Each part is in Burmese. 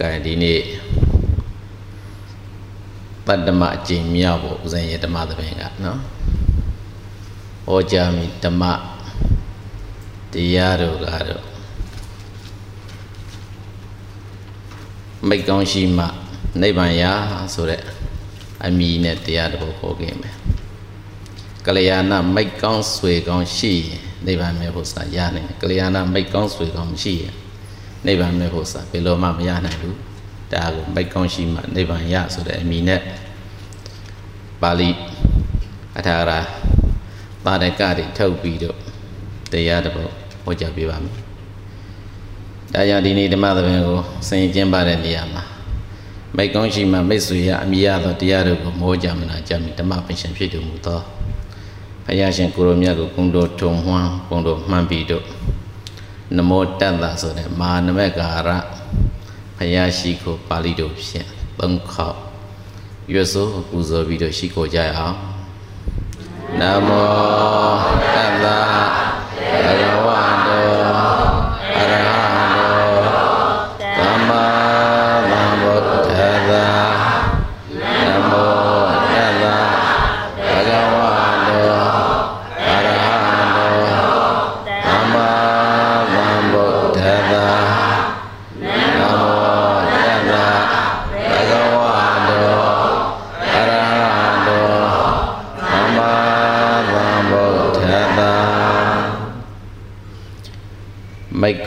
ကဲဒီနေ့ပတ္တမအကျင့်မြောက်ဖို့ဦးဇင်းရဲ့ဓမ္မသဘင်ကနော်ဟောကြားမိဓမ္မတရားတို့ကတော့မိတ်ကောင်းရှိမှနိဗ္ဗာန်ရာဆိုတဲ့အမိနဲ့တရားတော်ဟောခဲ့မယ်ကလျာဏမိတ်ကောင်းဆွေကောင်းရှိရင်နိဗ္ဗာန်မဲ့ဖို့စာရနိုင်တယ်ကလျာဏမိတ်ကောင်းဆွေကောင်းမရှိရင် နိဗ္ဗာန်မဲ့ဖို့စာဘယ်လိုမှမရနိုင်ဘူးဒါကိုမိတ်ကောင်းရှိမှနိဗ္ဗာန်ရဆိုတဲ့အမိနဲ့ပါဠိအထာရာပါဒကတွေထုတ်ပြီးတော့တရားတော်ဟောကြားပေးပါမယ်ဒါကြောင့်ဒီနေ့ဓမ္မသဘင်ကိုဆင်ကျင်းပါတဲ့နေရာမှာမိတ်ကောင်းရှိမှမိတ်ဆွေရအမိရသောတရားတို့ကိုမောကြမနာကြမိဓမ္မပင်ရှင်ဖြစ်တော်မူသောဘုရားရှင်ကိုရောမြတ်ကိုကုံတော်ထုံမှန်းကုံတော်မှန်းပြီးတော့ နမောတတ္တဆိုတဲ့မဟာနမကာရဘုရားရှိခိုးပါဠိတော်ဖြင့်သုံးခေါက်ရွတ်ဆိုပူဇော်ပြီးတော့ရှိခိုးကြရအောင်နမောတတ္တ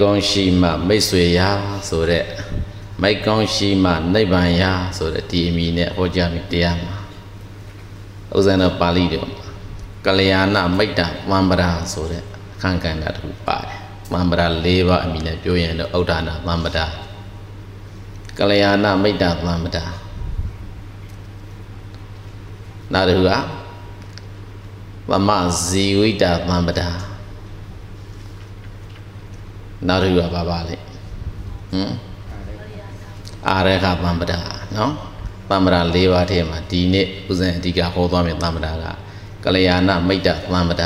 ကောင်းရှိမှမိတ်ဆွေရာဆိုတဲ့မိတ်ကောင်းရှိမှနိဗ္ဗာန်ရာဆိုတဲ့ဒီအမည်နဲ့ဟောကြားပြီးတရားမှာဥဇဏပါဠိတော်မှာကလျာဏမိတ်တဝံပရာဆိုတဲ့အခန်းကဏ္ဍတစ်ခုပါတယ်ဝံပရာ၄ပါးအမည်နဲ့ပြောရင်တော့ဥဒ္ဒနာဝံပရာကလျာဏမိတ်တဝံပရာနောက်တစ်ခုကသမဇီဝိတဝံပရာ နောက်တစ်ခုကဘာပါလဲဟမ်အာရခသံပဒနော်သံပဒ၄ပါးထဲမှာဒီနေ့ဥစဉ်အဓိကဟောသွားမယ့်သံပဒကကလျာဏမိတ်တသံပဒ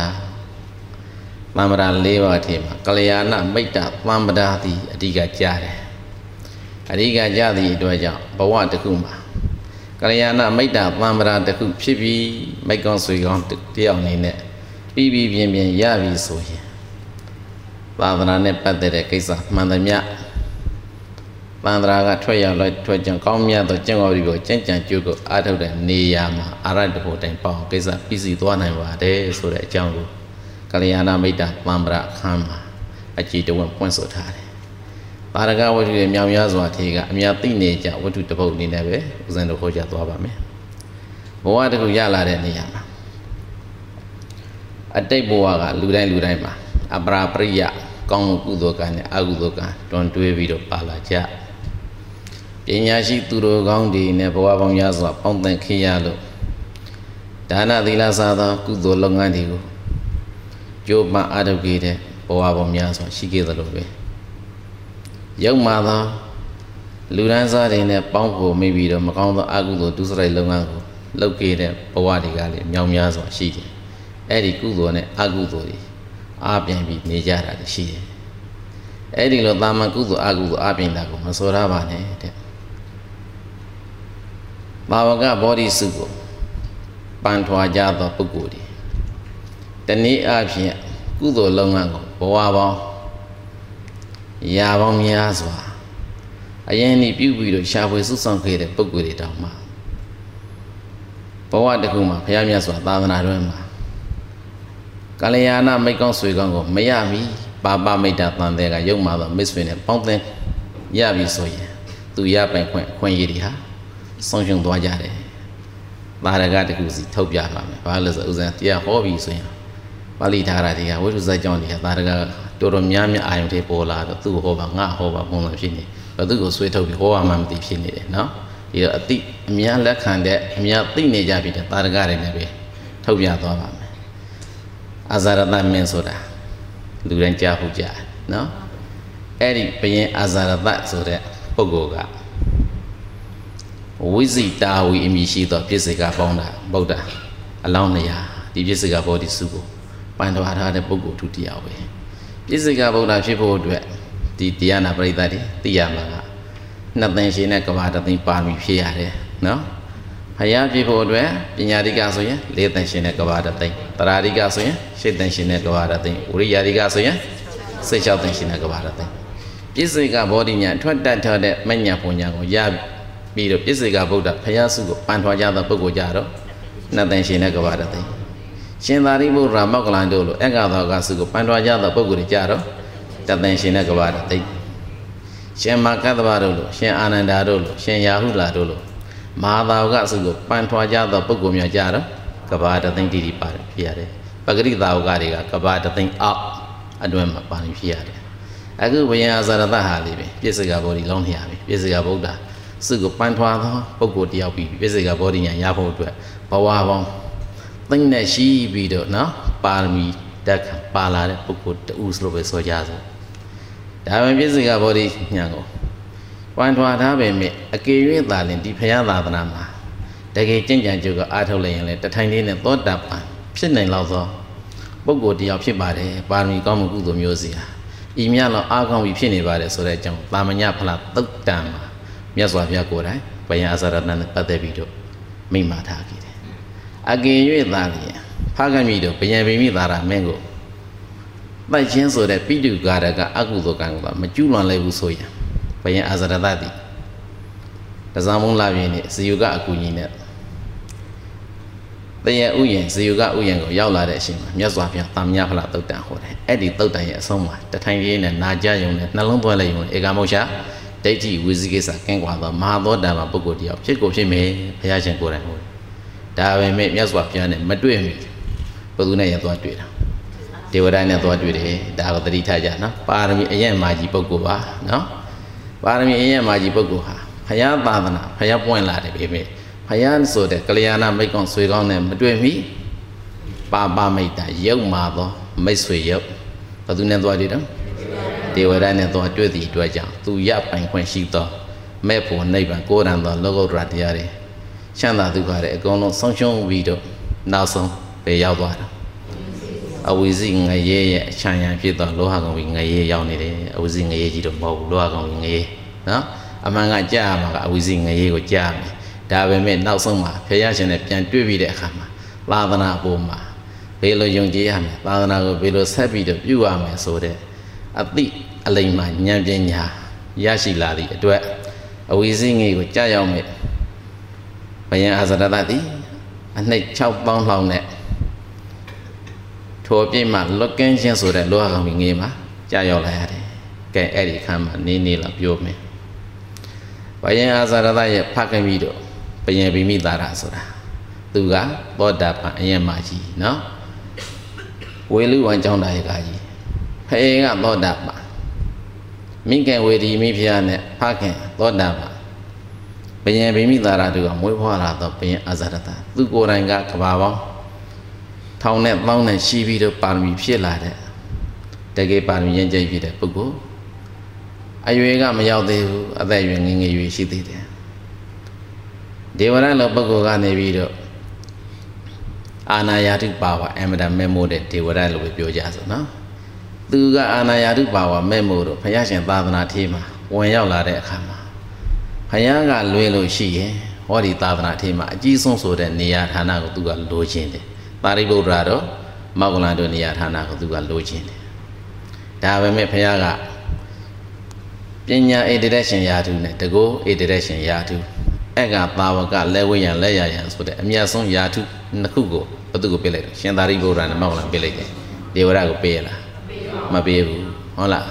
သံပဒ၄ပါးထဲမှာကလျာဏမိတ်တသံပဒသည်အဓိကကြားတယ်အဓိကကြားသည့်အတွက်ကြောင့်ဘဝတစ်ခုမှာကလျာဏမိတ်တသံပဒတစ်ခုဖြစ်ပြီးမိတ်ကောင်းဆွေကောင်းတယောက်အနေနဲ့ပြီးပြီးပြင်းပြင်းရပြီဆိုရင် သာသနာနဲ့ပတ်သက်တဲ့ကိစ္စမှန်သမျှသန္တရာကထွက်ရောက်လိုက်ထွက်ကြံကောင်းမြတ်သောကျင့်ဝတ်ကိုကျင့်ကြံကြိုးကိုအားထုတ်တဲ့နေရာမှာအာရတ္တဖို့တိုင်ပေါ့ကိစ္စပြီးစီသွားနိုင်ပါတယ်ဆိုတဲ့အကြောင်းကိုကလျာဏမိတ်တာသံ္ဗရာအခန်းမှာအကြည်တဝင့်ပွင့်ဆိုထားတယ်။ပါရကဝတ္ထုရဲ့မြောင်များစွာထေကအများသိနေကြဝတ္ထုတစ်ပုဒ်အနေနဲ့ပဲဦးဇင်းတို့ဟောကြားသွားပါမယ်။ဘဝတစ်ခုရလာတဲ့နေရာမှာအတိတ်ဘဝကလူတိုင်းလူတိုင်းမှာအပရာပရိယ ကောင်းမှုကုသိုလ်ကံနဲ့အကုသိုလ်ကံတွန်တွဲပြီးတော့ပါလာကြပညာရှိသူတော်ကောင်းတွေနဲ့ဘဝပေါင်းများစွာပေါင်းသင်ခင်ရလို့ဒါနသီလစာသောကုသိုလ်လုပ်ငန်းတွေကိုကြိုးပမ်းအားထုတ်ခဲ့တဲ့ဘဝပေါင်းများစွာရှိခဲ့သလိုပဲရုပ်မာသောလူဒန်းစားတွေနဲ့ပေါင်းဖို့မိပြီးတော့မကောင်းသောအကုသိုလ်ဒုစရိုက်လုပ်ငန်းကိုလုပ်ခဲ့တဲ့ဘဝတွေကလည်းမြောင်များစွာရှိတယ်အဲ့ဒီကုသိုလ်နဲ့အကုသိုလ်တွေ အားပြန်ပြီးနေကြတာရှိတယ်။အဲ့ဒီလိုတာမန်ကုသိုလ်အကုသိုလ်အားပြန်တာကိုမစောရပါနဲ့တဲ့။ဘာဝကဘောဓိစုကိုပန်ထွာကြသောပုဂ္ဂိုလ်တွေတနည်းအားဖြင့်ကုသိုလ်လုပ်ငန်းကိုဘဝပေါင်းရာပေါင်းများစွာအရင်นี่ပြုပြီးတော့ရှာဖွေစုဆောင်ခဲ့တဲ့ပုဂ္ဂိုလ်တွေတောင်မှဘဝတစ်ခုမှာဘုရားမြတ်စွာသာသနာတွင်မှာ ကလျာဏမိတ်ကောင်းဆွေကောင်းကိုမရမီပါပမိတ်တာတန်တဲ့ကရုပ်မာသောမိတ်ဆွေနဲ့ပေါင်းသင်းရပြီဆိုရင်သူရပိုင်ခွင့်ခွင့်ရည်တွေဟာဆုံးရှုံးသွားကြတယ်။ပါရကတခုစီထုတ်ပြပါမယ်။ဘာလို့လဲဆိုဥစဉ်တရားဟောပြီဆိုရင်ပါဠိထားတာတွေကဝိသုဇိုက်ကြောင့်တွေကပါရကတော်တော်များများအာယုန်တွေပေါ်လာတော့သူ့ဟောပါငါဟောပါပုံစံဖြစ်နေ။ဘယ်သူကိုဆွေးထုတ်ပြီးဟောရမှမသိဖြစ်နေတယ်နော်။ဒီတော့အတိအများလက်ခံတဲ့အများသိနေကြပြီတဲ့ပါရကတွေနဲ့ပဲထုတ်ပြသွားပါမယ်။ အာဇာရတမင်းဆိုတာလူတိုင်းကြားဖို့ကြားနော်အဲ့ဒီဘယင်အာဇာရတဆိုတဲ့ပုဂ္ဂိုလ်ကဝိဇိတာဝီအမည်ရှိသောပြစ္ဆေကပေါင်းတာဗုဒ္ဓအလောင်းနေရာဒီပြစ္ဆေကဘောဓိစုကိုပန်တော်ထားတဲ့ပုဂ္ဂိုလ်ဒုတိယပဲပြစ္ဆေကဗုဒ္ဓဖြစ်ဖို့အတွက်ဒီတရားနာပရိသတ်တွေသိရမှာကနှစ်သိန်းရှင်နဲ့ကဘာတစ်သိန်းပါမီဖြစ်ရတယ်နော် ဖယားပြဖို့အတွက်ပညာတိကဆိုရင်၄သိန်းရှင်နဲ့ကဘာတစ်သိန်းတရာတိကဆိုရင်၈သိန်းရှင်နဲ့ကဘာတစ်သိန်းဝိရိယတိကဆိုရင်၁၆သိန်းရှင်နဲ့ကဘာတစ်သိန်းပြစ္ဆေကဘောဓိညာထွက်တတ်ထားတဲ့မညာပုံညာကိုရပြီးတော့ပြစ္ဆေကဗုဒ္ဓဖယားစုကိုပန်ထွားကြသောပုဂ္ဂိုလ်ကြတော့နှစ်သိန်းရှင်နဲ့ကဘာတစ်သိန်းရှင်သာရိပုတ္တရာမောက္ကလန်တို့လိုအက္ခသောကစုကိုပန်ထွားကြသောပုဂ္ဂိုလ်တွေကြတော့တသိန်းရှင်နဲ့ကဘာတစ်သိန်းရှင်မကတ္တဗတို့လိုရှင်အာနန္ဒာတို့လိုရှင်ယာဟုလာတို့လို မဟာသာဝကစုကိုပန်ထွားကြသောပုဂ္ဂိုလ်များကြတော့ကဘာတသိန်းတိတိပါတယ်ဖြစ်ရတယ်ပဂရိသာဝကတွေကကဘာတသိန်းအောက်အတွင်းမှာပါနေဖြစ်ရတယ်အခုဘယံအဇရတဟာလေးပဲပြစ္ဆေကဘောဓိလုံးလျာပဲပြစ္ဆေကဗုဒ္ဓစုကိုပန်ထွားသောပုဂ္ဂိုလ်တယောက်ပြီးပြစ္ဆေကဘောဓိညာရဖို့အတွက်ဘဝပေါင်းသိမ့်နဲ့ရှိပြီးတော့နော်ပါရမီတက်ပါလာတဲ့ပုဂ္ဂိုလ်တူဆိုလို့ပဲဆိုကြစို့ဒါပဲပြစ္ဆေကဘောဓိညာကို ပန်ထွားထားပေမဲ့အကေ၍သာလင်ဒီဖရာသာသနာမှာတကယ်ကြင်ကြံကြုတ်ကအားထုတ်လိုက်ရင်လည်းတထိုင်လေးနဲ့သောတာပန်ဖြစ်နိုင်လောက်သောပုဂ္ဂိုလ်တယောက်ဖြစ်ပါတယ်ပါရမီကောင်းမှုကုသိုလ်မျိုးစီဟာဤမြတ်လောက်အားကောင်းပြီးဖြစ်နေပါတယ်ဆိုတဲ့အကြောင်းတာမညဖလားသုတ်တံမှာမြတ်စွာဘုရားကိုယ်တိုင်ဘယံအစရတန်နဲ့ပတ်သက်ပြီးတော့မိန့်မာထားခဲ့တယ်အကင်၍သာလျင်ဖားကမိတို့ဘယံပိမိသာရမင်းကိုပိုက်ချင်းဆိုတဲ့ပိတုကာရကအကုသိုလ်ကံကမကျူးလွန်လိုက်ဘူးဆိုရင် ဘယံအစရတတိတဇာမုံလာပြင်းနဲ့ဇေယုကအကူကြီးနဲ့တရဥယျင်ဇေယုကဥယျင်ကိုရောက်လာတဲ့အချိန်မှာမြတ်စွာဘုရားတာမြဖလားတုတ်တန်ဟောတယ်အဲ့ဒီတုတ်တန်ရဲ့အဆုံးမှာတထိုင်လေးနဲ့နာကြယုံနဲ့နှလုံးသွင်းလိုက်ယုံနဲ့ဧကမောရှဒိဋ္ဌိဝိဇိကိစ္စကင်းကွာသောမဟာသောတာပန်ပုဂ္ဂိုလ်တယောက်ဖြစ်ကိုဖြစ်မယ်ဘုရားရှင်ကိုယ်တိုင်ဟောတယ်ဒါပဲမဲ့မြတ်စွာဘုရားနဲ့မတွေ့မီဘယ်သူနဲ့ရသွားတွေ့တာဒေဝဒိုင်းနဲ့သွားတွေ့တယ်ဒါကိုသတိထားကြနော်ပါရမီအရဲ့မာကြီးပုဂ္ဂိုလ်ပါနော် ပါရမီအရဲ့မာကြီးပုဂ္ဂိုလ်ဟာဘုရားသာသနာဘုရားပွင့်လာတယ်ပဲမဲ့ဘုရားဆိုတဲ့ကလျာဏမိတ်ကောင်ဆွေကောင်းနဲ့မတွေ့မီပါပါမိတ်တာရုပ်မာသောမိတ်ဆွေရုပ်ဘယ်သူနဲ့သွားတွေ့တော့ဒေဝရနဲ့သွားတွေ့သည့်အတွက်ကြောင့်သူရပိုင်ခွင့်ရှိသောမဲ့ဖို့နိဗ္ဗာန်ကိုယ်ရံသောလောကုတ္တရာတရားတွေချမ်းသာဒုက္ခတွေအကုန်လုံးဆုံးရှုံးပြီးတော့နောက်ဆုံးပဲရောက်သွားတာ အဝိဇိငရဲရဲ့အချမ်းရံဖြစ်သောလောဟကောင်ကြီးငရဲရောက်နေတယ်အဝိဇိငရဲကြီးတော့မဟုတ်ဘူးလောဟကောင်ကြီးငရဲနော်အမှန်ကကြားရမှာကအဝိဇိငရဲကိုကြားမယ်ဒါပဲမဲ့နောက်ဆုံးမှာဖခင်ရှင်နဲ့ပြန်တွေ့ပြီးတဲ့အခါမှာသာသနာပေါ်မှာဘယ်လိုယုံကြည်ရမလဲသာသနာကိုဘယ်လိုဆက်ပြီးတော့ပြုရမယ်ဆိုတဲ့အသိအလိမ္မာဉာဏ်ပညာရရှိလာသည့်အတွက်အဝိဇ္ဇငေကိုကြားရောက်မဲ့ဘယံအာဇရတတိအနှိတ်6ပေါင်းလောက်နဲ့ ထိုအပြည့်မှာလွတ်ကင်းခြင်းဆိုတဲ့လောဟကောင်ငေမှာကြားရောက်လာရတယ်။ကဲအဲ့ဒီခါမှာနေနေလာပြောမယ်။ဘယံအာဇရတရဲ့ဖခင်ပြီးတော့ဘယံဗိမိတာရဆိုတာသူကသောတာပန်အယံမကြီးနော်ဝေလူဝံကျောင်းသားရဲ့ကကြီးဖအေကသောတာပန်မိခင်ဝေဒီမိဖုရားနဲ့ဖခင်သောတာပန်ဘယံဗိမိတာရတို့ကမွေးဖွားလာတော့ဘယံအာဇရတသူကိုယ်တိုင်ကကဘာပေါင်း ထောင်နဲ့ပေါင်းနဲ့ရှိပြီးတော့ပါရမီဖြစ်လာတဲ့တကယ်ပါရမီရင်ကျိဖြစ်တဲ့ပုဂ္ဂိုလ်အရွယ်ကမရောက်သေးဘူးအသက်အရွယ်ငယ်ငယ်ရွယ်ရှိသေးတယ်ဒေဝရလောပုဂ္ဂိုလ်ကနေပြီးတော့အာနာယာတုပါဝအမတမဲမိုးတဲ့ဒေဝရလို့ပဲပြောကြဆိုနော်သူကအာနာယာတုပါဝမဲမိုးတော့ဘုရားရှင်သာသနာထေးမှာဝင်ရောက်လာတဲ့အခါမှာဘုရားကလွဲလို့ရှိရင်ဟောဒီသာသနာထေးမှာအကြီးဆုံးဆိုတဲ့နေရာဌာနကိုသူကလိုချင်တယ် ပါရိဗုဒ္ဓရာတော့မောက္ကလန်တို့နေရာဌာနကိုသူကလိုချင်တယ်ဒါပဲမဲ့ဘုရားကပညာဧတရရှင်ယာတုနဲ့တကောဧတရရှင်ယာတုအဲ့ကသာဝကလက်ဝိယံလက်ရယံဆိုတဲ့အမြတ်ဆုံးယာတုနှစ်ခုကိုဘသူကိုပေးလိုက်တယ်ရှင်သာရိပုတ္တရာနဲ့မောက္ကလန်ပေးလိုက်တယ်ဒေဝရကိုပေးရလားမပေးဘူးဟုတ်လား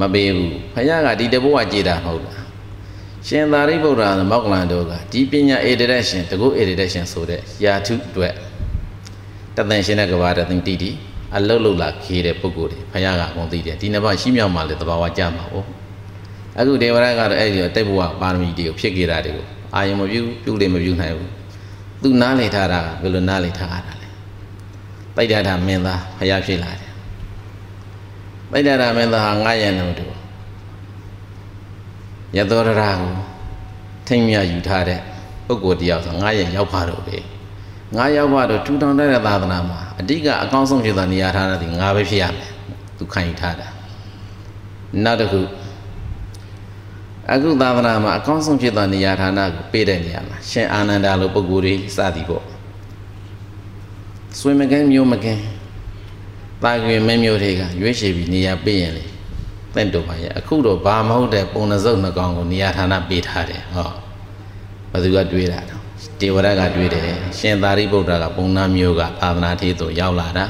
မပေးဘူးဘုရားကဒီတဘိုးကကြည်တာမဟုတ်လားရှင်သာရိပုတ္တရာနဲ့မောက္ကလန်တို့ကဒီပညာဧတရရှင်တကောဧတရရှင်ဆိုတဲ့ယာတုအတွက် တသင်ရှင်တဲ့ကဘာတသင်တီတီအလုတ်လုတ်လာခေးတဲ့ပုဂ္ဂိုလ်တွေဖခင်ကအကုန်သိတယ်ဒီနှစ်ပါးရှိမြောက်မှလည်းသဘာဝကြမှာ哦အခုဒေဝရကတော့အဲ့ဒီတိတ်ဘဝပါရမီတွေကိုဖြစ်ခဲ့တာတွေကိုအာယုံမပြုပြုလေမပြုနိုင်ဘူးသူနားလေထားတာဘယ်လိုနားလေထားရတာလဲပိဋ္ဌာမင်းသားဖခင်ဖြစ်လာတယ်ပိဋ္ဌာမင်းသားဟာငါးရံတော်တူရသောရရာကိုထိမ့်မြယူထားတဲ့ပုဂ္ဂိုလ်တယောက်ဆိုငါးရံရောက်ပါတော့ပဲ ငါရောက်ပါတော့ထူထောင်တဲ့သာသနာမှာအတိကအကောင်းဆုံးဖြစ်သောနေရာထားတဲ့ဒီငါပဲဖြစ်ရမယ်သူခံယူထားတာနောက်တစ်ခုအခုသာသနာမှာအကောင်းဆုံးဖြစ်သောနေရာဌာနကိုပေးတဲ့နေရာမှာရှင်အာနန္ဒာလိုပုဂ္ဂိုလ်တွေစသည်ပေါ့ဆွေမကန်းမျိုးမကန်းတာကွေမင်းမျိုးတွေကရွေးချယ်ပြီးနေရာပေးရင်လေတင့်တော်ပါရဲ့အခုတော့ဘာမဟုတ်တဲ့ပုံနှစုပ်နှကောင်ကိုနေရာဌာနပေးထားတယ်ဟောဘယ်သူကတွေးတာ တော့တေဝရကတွေးတယ်ရှင်သာရိပုတ္တရာကပုံနာမျိုးကသာသနာထေသို့ရောက်လာတာ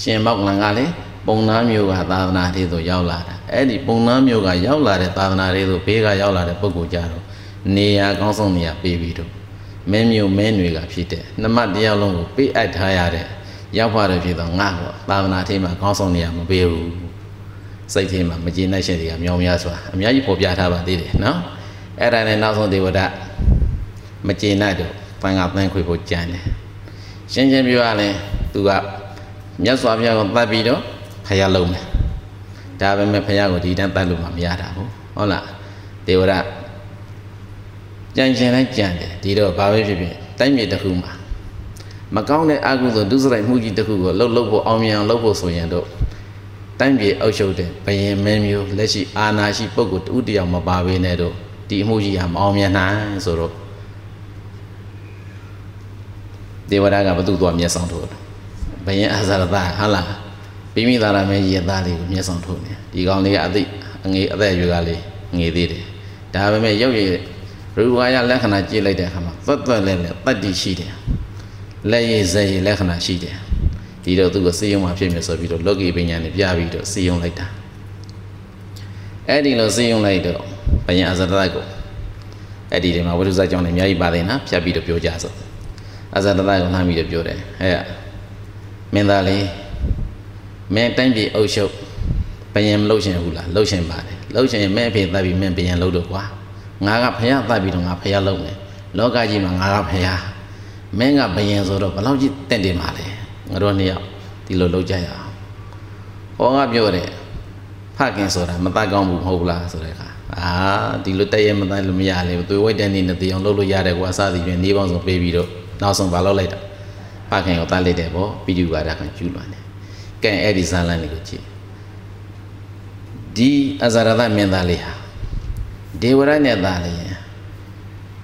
ရှင်မောက္ကလန်ကလည်းပုံနာမျိုးကသာသနာထေသို့ရောက်လာတာအဲ့ဒီပုံနာမျိုးကရောက်လာတဲ့သာသနာထေသို့ဘေးကရောက်လာတဲ့ပုဂ္ဂိုလ်ကြတော့နေရာကောင်းဆုံးနေရာပေးပြီးတော့မင်းမျိုးမင်းတွေကဖြစ်တဲ့နမတရားလုံးကိုပေးအပ်ထားရတဲ့ရောက်ပါတဲ့ဖြစ်တော့ငါ့ကိုသာသနာထေမှာကောင်းဆုံးနေရာမပေးဘူးစိတ်ထဲမှာမကျေနပ်ချက်တွေကမြောင်များစွာအများကြီးပေါ်ပြထားပါသေးတယ်နော်အဲ့ဒါနဲ့နောက်ဆုံးဒေဝဒ မကျေနပ်တော့ပန်ကပန်းခွေဖို့ကြံတယ်ရှင်းချင်းပြောရရင်သူကမြတ်စွာဘုရားကိုတတ်ပြီးတော့ဖယားလုံးတယ်ဒါပေမဲ့ဖယားကိုဒီတန်းတတ်လို့မှမရတာဘူးဟုတ်လားဒေဝရကြံရှင်လိုက်ကြံတယ်ဒီတော့ဘာပဲဖြစ်ဖြစ်တိုင်းမြေတစ်ခုမှာမကောင်းတဲ့အကုသိုလ်ဒုစရိုက်မှုကြီးတစ်ခုကိုလှုပ်လှုပ်ဖို့အောင်မြင်အောင်လှုပ်ဖို့ဆိုရင်တော့တိုင်းပြည်အုပ်ချုပ်တဲ့ဘယင်မင်းမျိုးလက်ရှိအာဏာရှိပုဂ္ဂိုလ်တူတယောက်မပါဘဲနဲ့တော့ဒီအမှုကြီးဟာမအောင်မြင်နိုင်ဆိုတော့ ဒေဝရကဘသူ့သွားမျက်ဆောင်ထိုးတယ်ဘယင်အာဇာရတဟာလားပိမိသာရမဲရေသားလေးကိုမျက်ဆောင်ထိုးနေဒီကောင်လေးကအသိအငေအသက်အရွယ်ကလေးငေသေးတယ်ဒါပေမဲ့ရုပ်ရည်ရူဝါယလက္ခဏာကြည့်လိုက်တဲ့အခါမှာသက်သက်လဲလဲတတ္တိရှိတယ်လက်ရည်ဇက်ရည်လက္ခဏာရှိတယ်ဒီတော့သူကစေယုံမှာဖြစ်မယ်ဆိုပြီးတော့လောကီပညာနဲ့ပြပြီးတော့စေယုံလိုက်တာအဲ့ဒီလိုစေယုံလိုက်တော့ဘယင်အာဇာရတကိုအဲ့ဒီထဲမှာဝိသုဇကြောင့်လည်းအများကြီးပါတယ်နော်ဖြတ်ပြီးတော့ပြောကြစို့ အာဇာတတကိုလှမ်းပြီးတော့ပြောတယ်ဟဲ့မင်းသားလေးမင်းတိုင်းပြည်အုပ်ချုပ်ဘယင်မလုပ်ရှင်ဘူးလားလုပ်ရှင်ပါတယ်လုပ်ရှင်မင်းအဖေသတ်ပြီးမင်းဘယင်လုပ်တော့ကွာငါကဖယားသတ်ပြီးတော့ငါဖယားလုပ်မယ်လောကကြီးမှာငါကဖယားမင်းကဘယင်ဆိုတော့ဘလောက်ကြီးတင့်တယ်မှာလဲငါတို့နှစ်ယောက်ဒီလိုလုပ်ကြရအောင်ဟောကပြောတယ်ဖခင်ဆိုတာမတတ်ကောင်းဘူးမဟုတ်လားဆိုတဲ့အခါအာဒီလိုတည့်ရမတတ်လို့မရလေသွေးဝိုက်တဲ့နေနဲ့တေအောင်လုပ်လို့ရတယ်ကွာစသည်ဖြင့်နေပေါင်းစုံပေးပြီးတော့ နောက်ဆုံးဘာလုပ်လိုက်တာဖခင်ကိုတတ်လိုက်တယ်ပေါ့ပိဋကဝါဒကကျူးလွန်တယ်ကဲအဲ့ဒီဇာလန်လေးကိုကြည့်ဒီအဇာရဒမင်းသားလေးဟာဒေဝရနဲ့သားလေး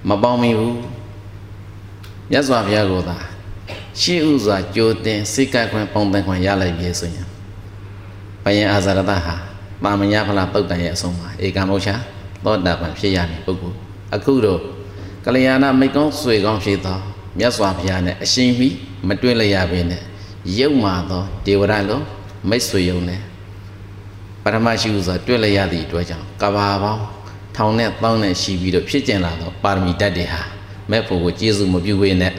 မပေါင်းမိဘူးမြတ်စွာဘုရားကိုသာရှေးဥစွာကြိုတင်စိတ်ကခွင့်ပုံသင်ခွင့်ရလိုက်ပြီဆိုရင်ဘယင်အာဇာရဒဟာပါမညာဖလားပုတ်တန်ရဲ့အဆုံးမှာဧကမောချသောတာပန်ဖြစ်ရမည်ပုဂ္ဂိုလ်အခုတော့ကလျာဏမိတ်ကောင်းဆွေကောင်းဖြစ်သော မြတ်စွာဘုရားနဲ့အရှင်မီမတွေ့လျရပင်နဲ့ရုပ်မာသောဒေဝရလုံးမိတ်ဆွေယုံနဲ့ပရမရှိဥစွာတွေ့လျရသည့်အတွက်ကြောင့်ကဘာပေါင်းထောင်နဲ့တောင်းနဲ့ရှိပြီးတော့ဖြစ်ကျင်လာသောပါရမီတတ်တွေဟာမဲ့ဖို့ကိုကျေးဇူးမပြုဝေးနဲ့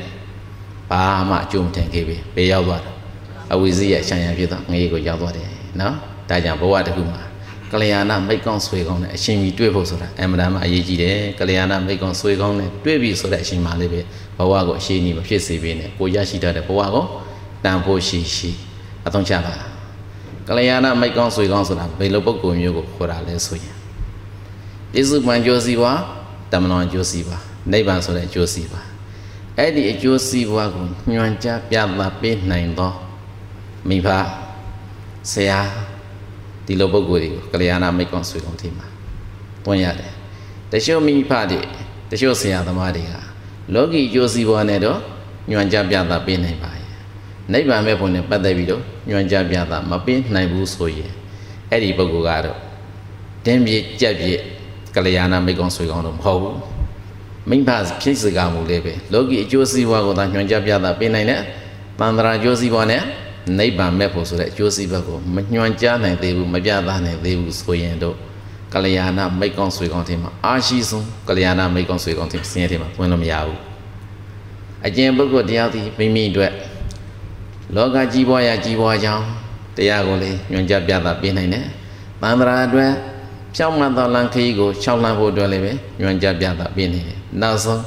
ဘာမှအကျိုးမထင်ခဲ့ပြီဘေးရောက်သွားတာအဝိဇ္ဇရဲ့ရှံရံဖြစ်သောငရေကိုရောက်သွားတယ်နော်ဒါကြောင့်ဘဝတစ်ခုမှာ ကလျာဏမိတ်ကောင်းဆွေကောင်းနဲ့အရှင်ကြီးတွေ့ဖို့ဆိုတာအမှန်တမ်းအရေးကြီးတယ်ကလျာဏမိတ်ကောင်းဆွေကောင်းနဲ့တွေ့ပြီဆိုတဲ့အရှင်မလေးပဲဘဝကိုအရှိကြီးမဖြစ်စေဘဲနဲ့ကိုရရှိတတ်တဲ့ဘဝကိုတန်ဖို့ရှိရှိအသုံးချပါကလျာဏမိတ်ကောင်းဆွေကောင်းဆိုတာဘယ်လိုပုံကိုမျိုးကိုခေါ်တာလဲဆိုရင်ပြစ္စုပန်ကြိုးစီပွားတမန်တော်ကြိုးစီပွားနိဗ္ဗာန်ဆိုတဲ့အကျိုးစီးပွားအဲ့ဒီအကျိုးစီးပွားကိုညွှန်ကြားပြသပေးနိုင်သောမိဘဆရာ ဒီလိုပုဂ္ဂိုလ်တွေကိုကလျာဏမိတ်ကောင်းဆွေကောင်းထင်မှာတွန်းရတယ်တချို့မိဖတွေတချို့ဆရာသမားတွေကလောကီအကျိုးစီးပွားနဲ့တော့ညွှန်ကြားပြသပေးနိုင်ပါရဲ့နိဗ္ဗာန်မဲ့ဖို့နဲ့ပတ်သက်ပြီးတော့ညွှန်ကြားပြသမပေးနိုင်ဘူးဆိုရင်အဲ့ဒီပုဂ္ဂိုလ်ကတော့တင်းပြည့်ကြက်ပြည့်ကလျာဏမိတ်ကောင်းဆွေကောင်းတော့မဟုတ်ဘူးမိဘဖြစ်စကားမူလေးပဲလောကီအကျိုးစီးပွားကိုသာညွှန်ကြားပြတာပေးနိုင်တဲ့တန်ត្រာအကျိုးစီးပွားနဲ့ နိဗ္ဗာန်မဲ့ဖို့ဆိုတဲ့အကျိုးစီးပွားကိုမညွှန်ကြားနိုင်သေးဘူးမပြသနိုင်သေးဘူးဆိုရင်တော့ကလျာဏမိတ်ကောင်းဆွေကောင်းထင်မှာအာရှိဆုံးကလျာဏမိတ်ကောင်းဆွေကောင်းထင်စင်းရဲထင်မှာဝင်လို့မရဘူးအကျင့်ပုဂ္ဂိုလ်တရားသည်မိမိအတွက်လောကကြီးပွားရာကြီးပွားကြောင်းတရားကိုလည်းညွှန်ကြားပြတာပေးနိုင်တယ်တန်ត្រာအတွက်ဖြောင်းမှန်သောလမ်းခရီးကို၆လမ်းဖို့အတွက်လည်းပဲညွှန်ကြားပြတာပေးနေတယ်နောက်ဆုံး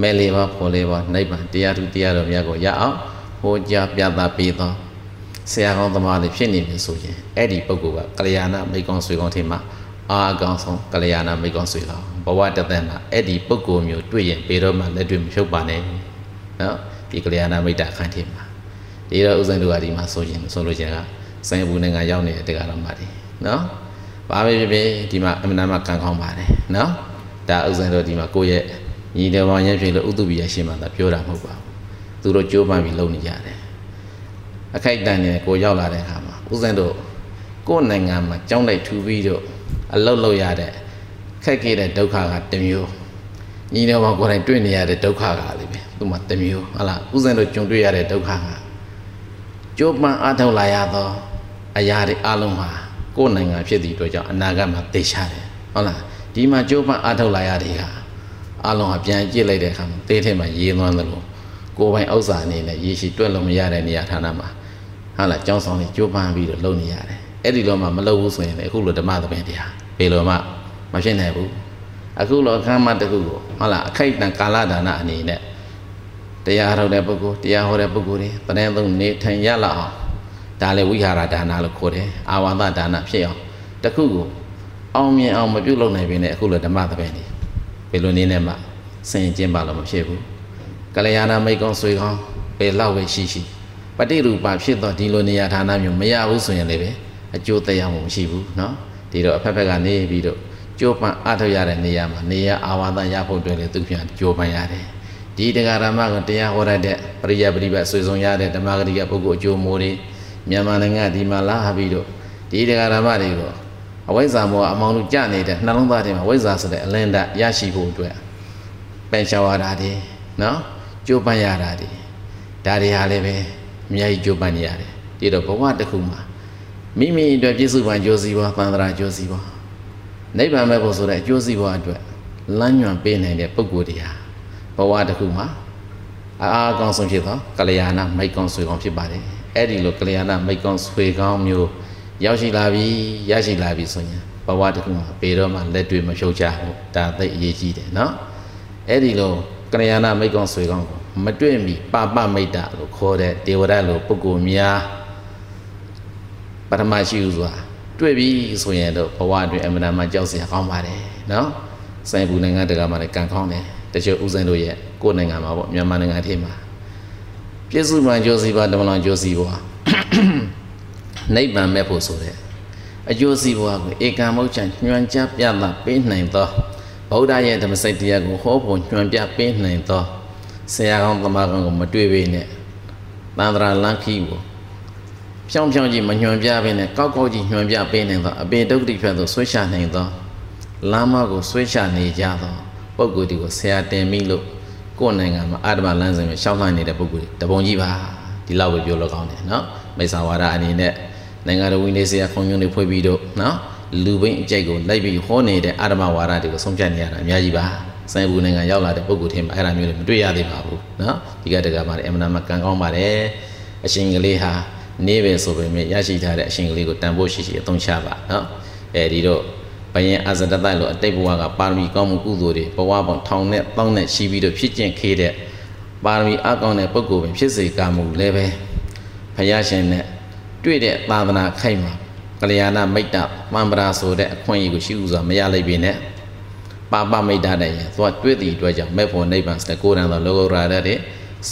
မဲလေးပါဖော်လေးပါနိဗ္ဗာန်တရားသူတရားတော်များကိုရအောင်ဟောကြားပြတာပေးသော ဆရာကောင်းသမားတွေဖြစ်နေပြီဆိုရင်အဲ့ဒီပုဂ္ဂိုလ်ကကလျာဏမိတ်ကောင်းဆွေကောင်းထင်မှာအာအကောင်းဆုံးကလျာဏမိတ်ကောင်းဆွေကောင်းဘဝတသက်မှာအဲ့ဒီပုဂ္ဂိုလ်မျိုးတွေ့ရင်ပေတော့မှလက်တွေ့မဖြုတ်ပါနဲ့နော်ဒီကလျာဏမိတ်တာခန့်ထင်မှာဒီတော့ဥစဉ်တို့ကဒီမှာဆိုရင်ဆိုလို့ချင်းကစိုင်းဘူးနဲ့ငါရောက်နေတဲ့တရားတော်မှာဒီနော်ဘာပဲဖြစ်ဖြစ်ဒီမှာအမှန်တမ်းမှကံကောင်းပါတယ်နော်ဒါဥစဉ်တို့ဒီမှာကိုယ့်ရဲ့ညီတော်ဘောင်ရဲ့ဖြစ်လို့ဥတုပိယရှင်းမှသာပြောတာမဟုတ်ပါဘူးသူတို့ကြိုးပမ်းပြီးလုပ်နေကြတယ် အခိုက်အတန့်နဲ့ကိုရောက်လာတဲ့အခါမှာဥစဉ်တို့ကိုယ့်နိုင်ငံမှာကြောင်းလိုက်ထူပြီးတော့အလုတ်လောက်ရတဲ့ခက်ခဲတဲ့ဒုက္ခကတစ်မျိုးညီတော်ဘောင်ကိုယ်တိုင်တွေ့နေရတဲ့ဒုက္ခကလည်းပဲသူမှတစ်မျိုးဟုတ်လားဥစဉ်တို့ကြုံတွေ့ရတဲ့ဒုက္ခကကြိုးပမ်းအားထုတ်လာရသောအရာတွေအလုံးမှာကိုယ်နိုင်ငံဖြစ်သည့်အတွက်ကြောင့်အနာဂတ်မှာသိချတယ်ဟုတ်လားဒီမှာကြိုးပမ်းအားထုတ်လာရတဲ့ဟာအလုံးဟာပြန်ကြည့်လိုက်တဲ့အခါမှာသေးထဲမှာရေးသွန်းသလိုကိုယ်ပိုင်ဥစ္စာအနေနဲ့ရေရှိတွက်လို့မရတဲ့နေရာဌာနမှာ ဟာလားကျောင်းဆောင်လေးကြိုးပမ်းပြီးတော့လုပ်နေရတယ်အဲ့ဒီတော့မှမလုပ်ဘူးဆိုရင်လည်းအခုလိုဓမ္မသဘင်တရားဘယ်လိုမှမဖြစ်နိုင်ဘူးအခုလိုအခမ်းအနားတစ်ခုကိုဟုတ်လားအခိုက်အတန့်ကာလဒါနအနေနဲ့တရားဟောတဲ့ပုဂ္ဂိုလ်တရားဟောတဲ့ပုဂ္ဂိုလ်တွေတရင်သုံးနေထိုင်ရလောက်အောင်ဒါလည်းဝိဟာရဒါနလို့ခေါ်တယ်အာဝါဒဒါနဖြစ်အောင်တခုကိုအောင်မြင်အောင်မပြုတ်လုပ်နိုင်ပေနဲ့အခုလိုဓမ္မသဘင်တွေဘယ်လိုနည်းနဲ့မှဆင်ကျင်ပါလို့မဖြစ်ဘူးကလျာဏမိတ်ကောင်းဆွေကောင်းဘယ်လောက်ပဲရှိရှိ ပฏิရူပဖြစ်တော့ဒီလိုနေရာဌာနမျိုးမရဘူးဆိုရင်လည်းပဲအကျိုးတရားမှုမရှိဘူးเนาะဒီတော့အဖက်ဖက်ကနေပြီးတော့ကြိုးပမ်းအထောက်ရတဲ့နေရာမှာနေရာအာဝါဒရဖို့အတွက်လည်းသူပြန်ကြိုးပမ်းရတယ်ဒီတရားဓမ္မကတရားဟောရတဲ့ပရိယပရိပတ်ဆွေဆုံးရတဲ့ဓမ္မဂရိကပုဂ္ဂိုလ်အကျိုးမိုးတွေမြန်မာနိုင်ငံဒီမှာလာပြီးတော့ဒီတရားဓမ္မတွေကိုအဝိဇ္ဇာမောအမောင်တို့ကြနေတဲ့နှလုံးသားထဲမှာဝိဇ္ဇာဆိုတဲ့အလင်းဓာတ်ရရှိဖို့အတွက်ပန်ရှောရတာတွေနော်ကြိုးပမ်းရတာတွေဒါတွေဟာလည်းပဲ အများကြီးကြိုးပမ်းနေရတယ်ဒီတော့ဘဝတစ်ခုမှာမိမိအတွက်ပြည့်စုံပန်ကြိုးစည်းပွားသံသရာကြိုးစည်းပွားနိဗ္ဗာန်မဲ့ဖို့ဆိုတဲ့အကျိုးစည်းပွားအတွက်လမ်းညွှန်ပေးနိုင်တဲ့ပုဂ္ဂိုလ်တွေဟာဘဝတစ်ခုမှာအားအကောင်းဆုံးဖြစ်သောကလျာဏမိတ်ကောင်းဆွေကောင်းဖြစ်ပါတယ်အဲ့ဒီလိုကလျာဏမိတ်ကောင်းဆွေကောင်းမျိုးရောက်ရှိလာပြီရရှိလာပြီဆိုရင်ဘဝတစ်ခုမှာပေတော့မှလက်တွေ့မဖြုတ်ကြဘူးဒါသိအရေးကြီးတယ်နော်အဲ့ဒီလိုကလျာဏမိတ်ကောင်းဆွေကောင်းကို မတွေ့မီပပမိတ်တာလို့ခေါ်တဲ့ဒေဝရလိုပုဂ္ဂိုလ်များပထမရှိဥစွာတွေ့ပြီဆိုရင်တော့ဘဝအတွင်းအမှန်တမ်းကြောက်စရာကောင်းပါတယ်နော်ဆိုင်ဘူးနိုင်ငံတကာမှာလည်းကံကောင်းတယ်တချို့ဥစဉ်တို့ရဲ့ကိုယ်နိုင်ငံမှာပေါ့မြန်မာနိုင်ငံထဲမှာပြည့်စုံမှကြိုးစီပါတမလောင်ကြိုးစီပါနိဗ္ဗာန်မဲ့ဖို့ဆိုတဲ့အကျိုးစီးပွားကိုဧကံမုတ်ချံညွှန်ကြားပြသပေးနိုင်သောဗုဒ္ဓရဲ့ဓမ္မစိတ်တရားကိုဟောဖို့ညွှန်ပြပေးနိုင်သော ဆရာကောင်းသမားကောင်းကိုမတွေ့ပေနဲ့သန္တရာလန်ခီကိုဖြောင်းဖြောင်းကြီးမညွှန်ပြပေးနဲ့ကောက်ကောက်ကြီးညွှန်ပြပေးနိုင်သောအပေဒုက္တိဖြတ်သို့ဆွဲချနိုင်သောလမ်းမကိုဆွဲချနေကြသောပုဂ္ဂိုလ်ဒီကိုဆရာတင်မိလို့ကိုယ်နိုင်ငံမှာအာဓမလမ်းစဉ်ကိုရှောင်းလှမ်းနေတဲ့ပုဂ္ဂိုလ်တပုံကြီးပါဒီလောက်ပဲပြောလို့ကောင်းတယ်နော်မိစ္ဆာဝါဒအနေနဲ့နိုင်ငံတော်ဝိနည်းဆရာခုံညွန်းတွေဖွဲ့ပြီးတော့နော်လူပိန်းအကြိုက်ကိုလိုက်ပြီးဟောနေတဲ့အာဓမဝါဒတွေကိုဆုံးဖြတ်နေရတာအများကြီးပါ ဆိုင်ဘူးနိုင်ငံရောက်လာတဲ့ပုဂ္ဂိုလ်ထင်ပါအဲ့ဒါမျိုးတွေမတွေ့ရသေးပါဘူးနော်ဒီကတကမှာအမှန်တမ်းကံကောင်းပါတယ်အရှင်ကလေးဟာနေပဲဆိုပေမဲ့ရရှိထားတဲ့အရှင်ကလေးကိုတန်ဖိုးရှိရှိအသုံးချပါနော်အဲဒီတော့ဘယင်အဇဒတလို့အတိတ်ဘဝကပါရမီကောင်းမှုကုသိုလ်တွေဘဝပေါင်းထောင်နဲ့ပေါင်းနဲ့ရှိပြီးတော့ဖြစ်ကျင့်ခေတဲ့ပါရမီအကောင်းတဲ့ပုဂ္ဂိုလ်ပင်ဖြစ်စေကမှုလည်းပဲဘုရားရှင်နဲ့တွေ့တဲ့သာသနာခိုက်မှာကလျာဏမိတ်တမှန်ပရာဆိုတဲ့အခွင့်အရေးကိုရှိဥစွာမရလိုက်ပြီနဲ့ ပါပမိတ်တတဲ့ရင်သွားတွေ့သည့်အတွက်ကြောင့်မဲ့ဖို့နိဗ္ဗာန်စတဲ့ကိုယ်တန်သောလောကုတ္တရာတဲ့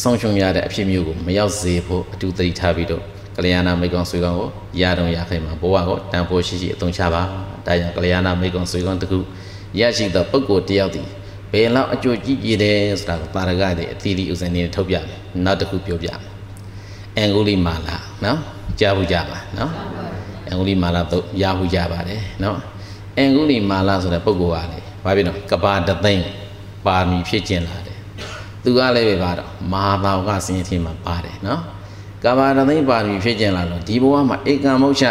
ဆုံးရှုံးရတဲ့အဖြစ်မျိုးကိုမရောက်စေဖို့အတူတတိထားပြီးတော့ကလျာဏမိတ်ကောင်ဆွေကောင်ကိုရတော့ရခိုင်မှာဘဝကိုတန်ဖိုးရှိရှိအသုံးချပါဒါကြောင့်ကလျာဏမိတ်ကောင်ဆွေကောင်တခုရရှိသောပုဂ္ဂိုလ်တယောက်သည်ဘယ်လောက်အကျိုးကြီးကြီးတယ်ဆိုတာကိုပါရဂတဲ့အသီးသီးဥစဉ်နေထုတ်ပြမယ်နောက်တစ်ခုပြောပြမယ်အင်္ဂုလိမာလာနော်ကြားဘူးကြပါနော်အင်္ဂုလိမာလာတော့ရဘူးကြပါတယ်နော်အင်္ဂုလိမာလာဆိုတဲ့ပုဂ္ဂိုလ်ကလေ ဘာဖြစ်နော်ကဘာတသိန်းပါမီဖြစ်ကျင်လာတယ်သူကလည်းပဲပါတော့မဟာဘာဝကစင်ရင်ထင်မှာပါတယ်နော်ကဘာတသိန်းပါမီဖြစ်ကျင်လာတော့ဒီဘဝမှာဧကံမုတ်ချ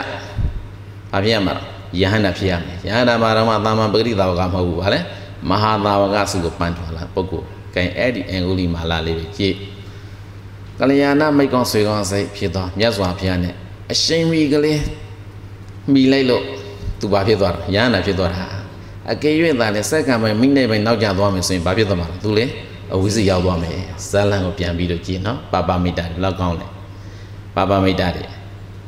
ဘာဖြစ်ရမှာယဟန္တာဖြစ်ရမယ်ယဟန္တာမှာတော့မှသာမန်ပဂတိသာဝကမဟုတ်ဘူးဗါလဲမဟာသာဝကစုကိုပန်းထွာလာပုဂ္ဂိုလ်ကဲအဲ့ဒီအင်္ဂုလိမာလာလေးပဲကြည့်ကလျာဏမိတ်ကောင်းဆွေကောင်းစိတ်ဖြစ်သွားမြတ်စွာဘုရားနဲ့အရှင်မီကလေးမိလိုက်လို့သူဘာဖြစ်သွားတာရဟန္တာဖြစ်သွားတာ အကယ်၍သာလဲစက္ကန့်ပိုင်းမိနစ်ပိုင်းနောက်ကျသွားမယ်ဆိုရင်ဘာဖြစ်သွားမှာလဲသူလေအဝိဇ္ဇရောက်သွားမယ်ဇလန်ကိုပြန်ပြီးတော့ကြည့်နော်ပါပါမိတ်တာဘယ်လောက်ကောင်းလဲပါပါမိတ်တာတွေ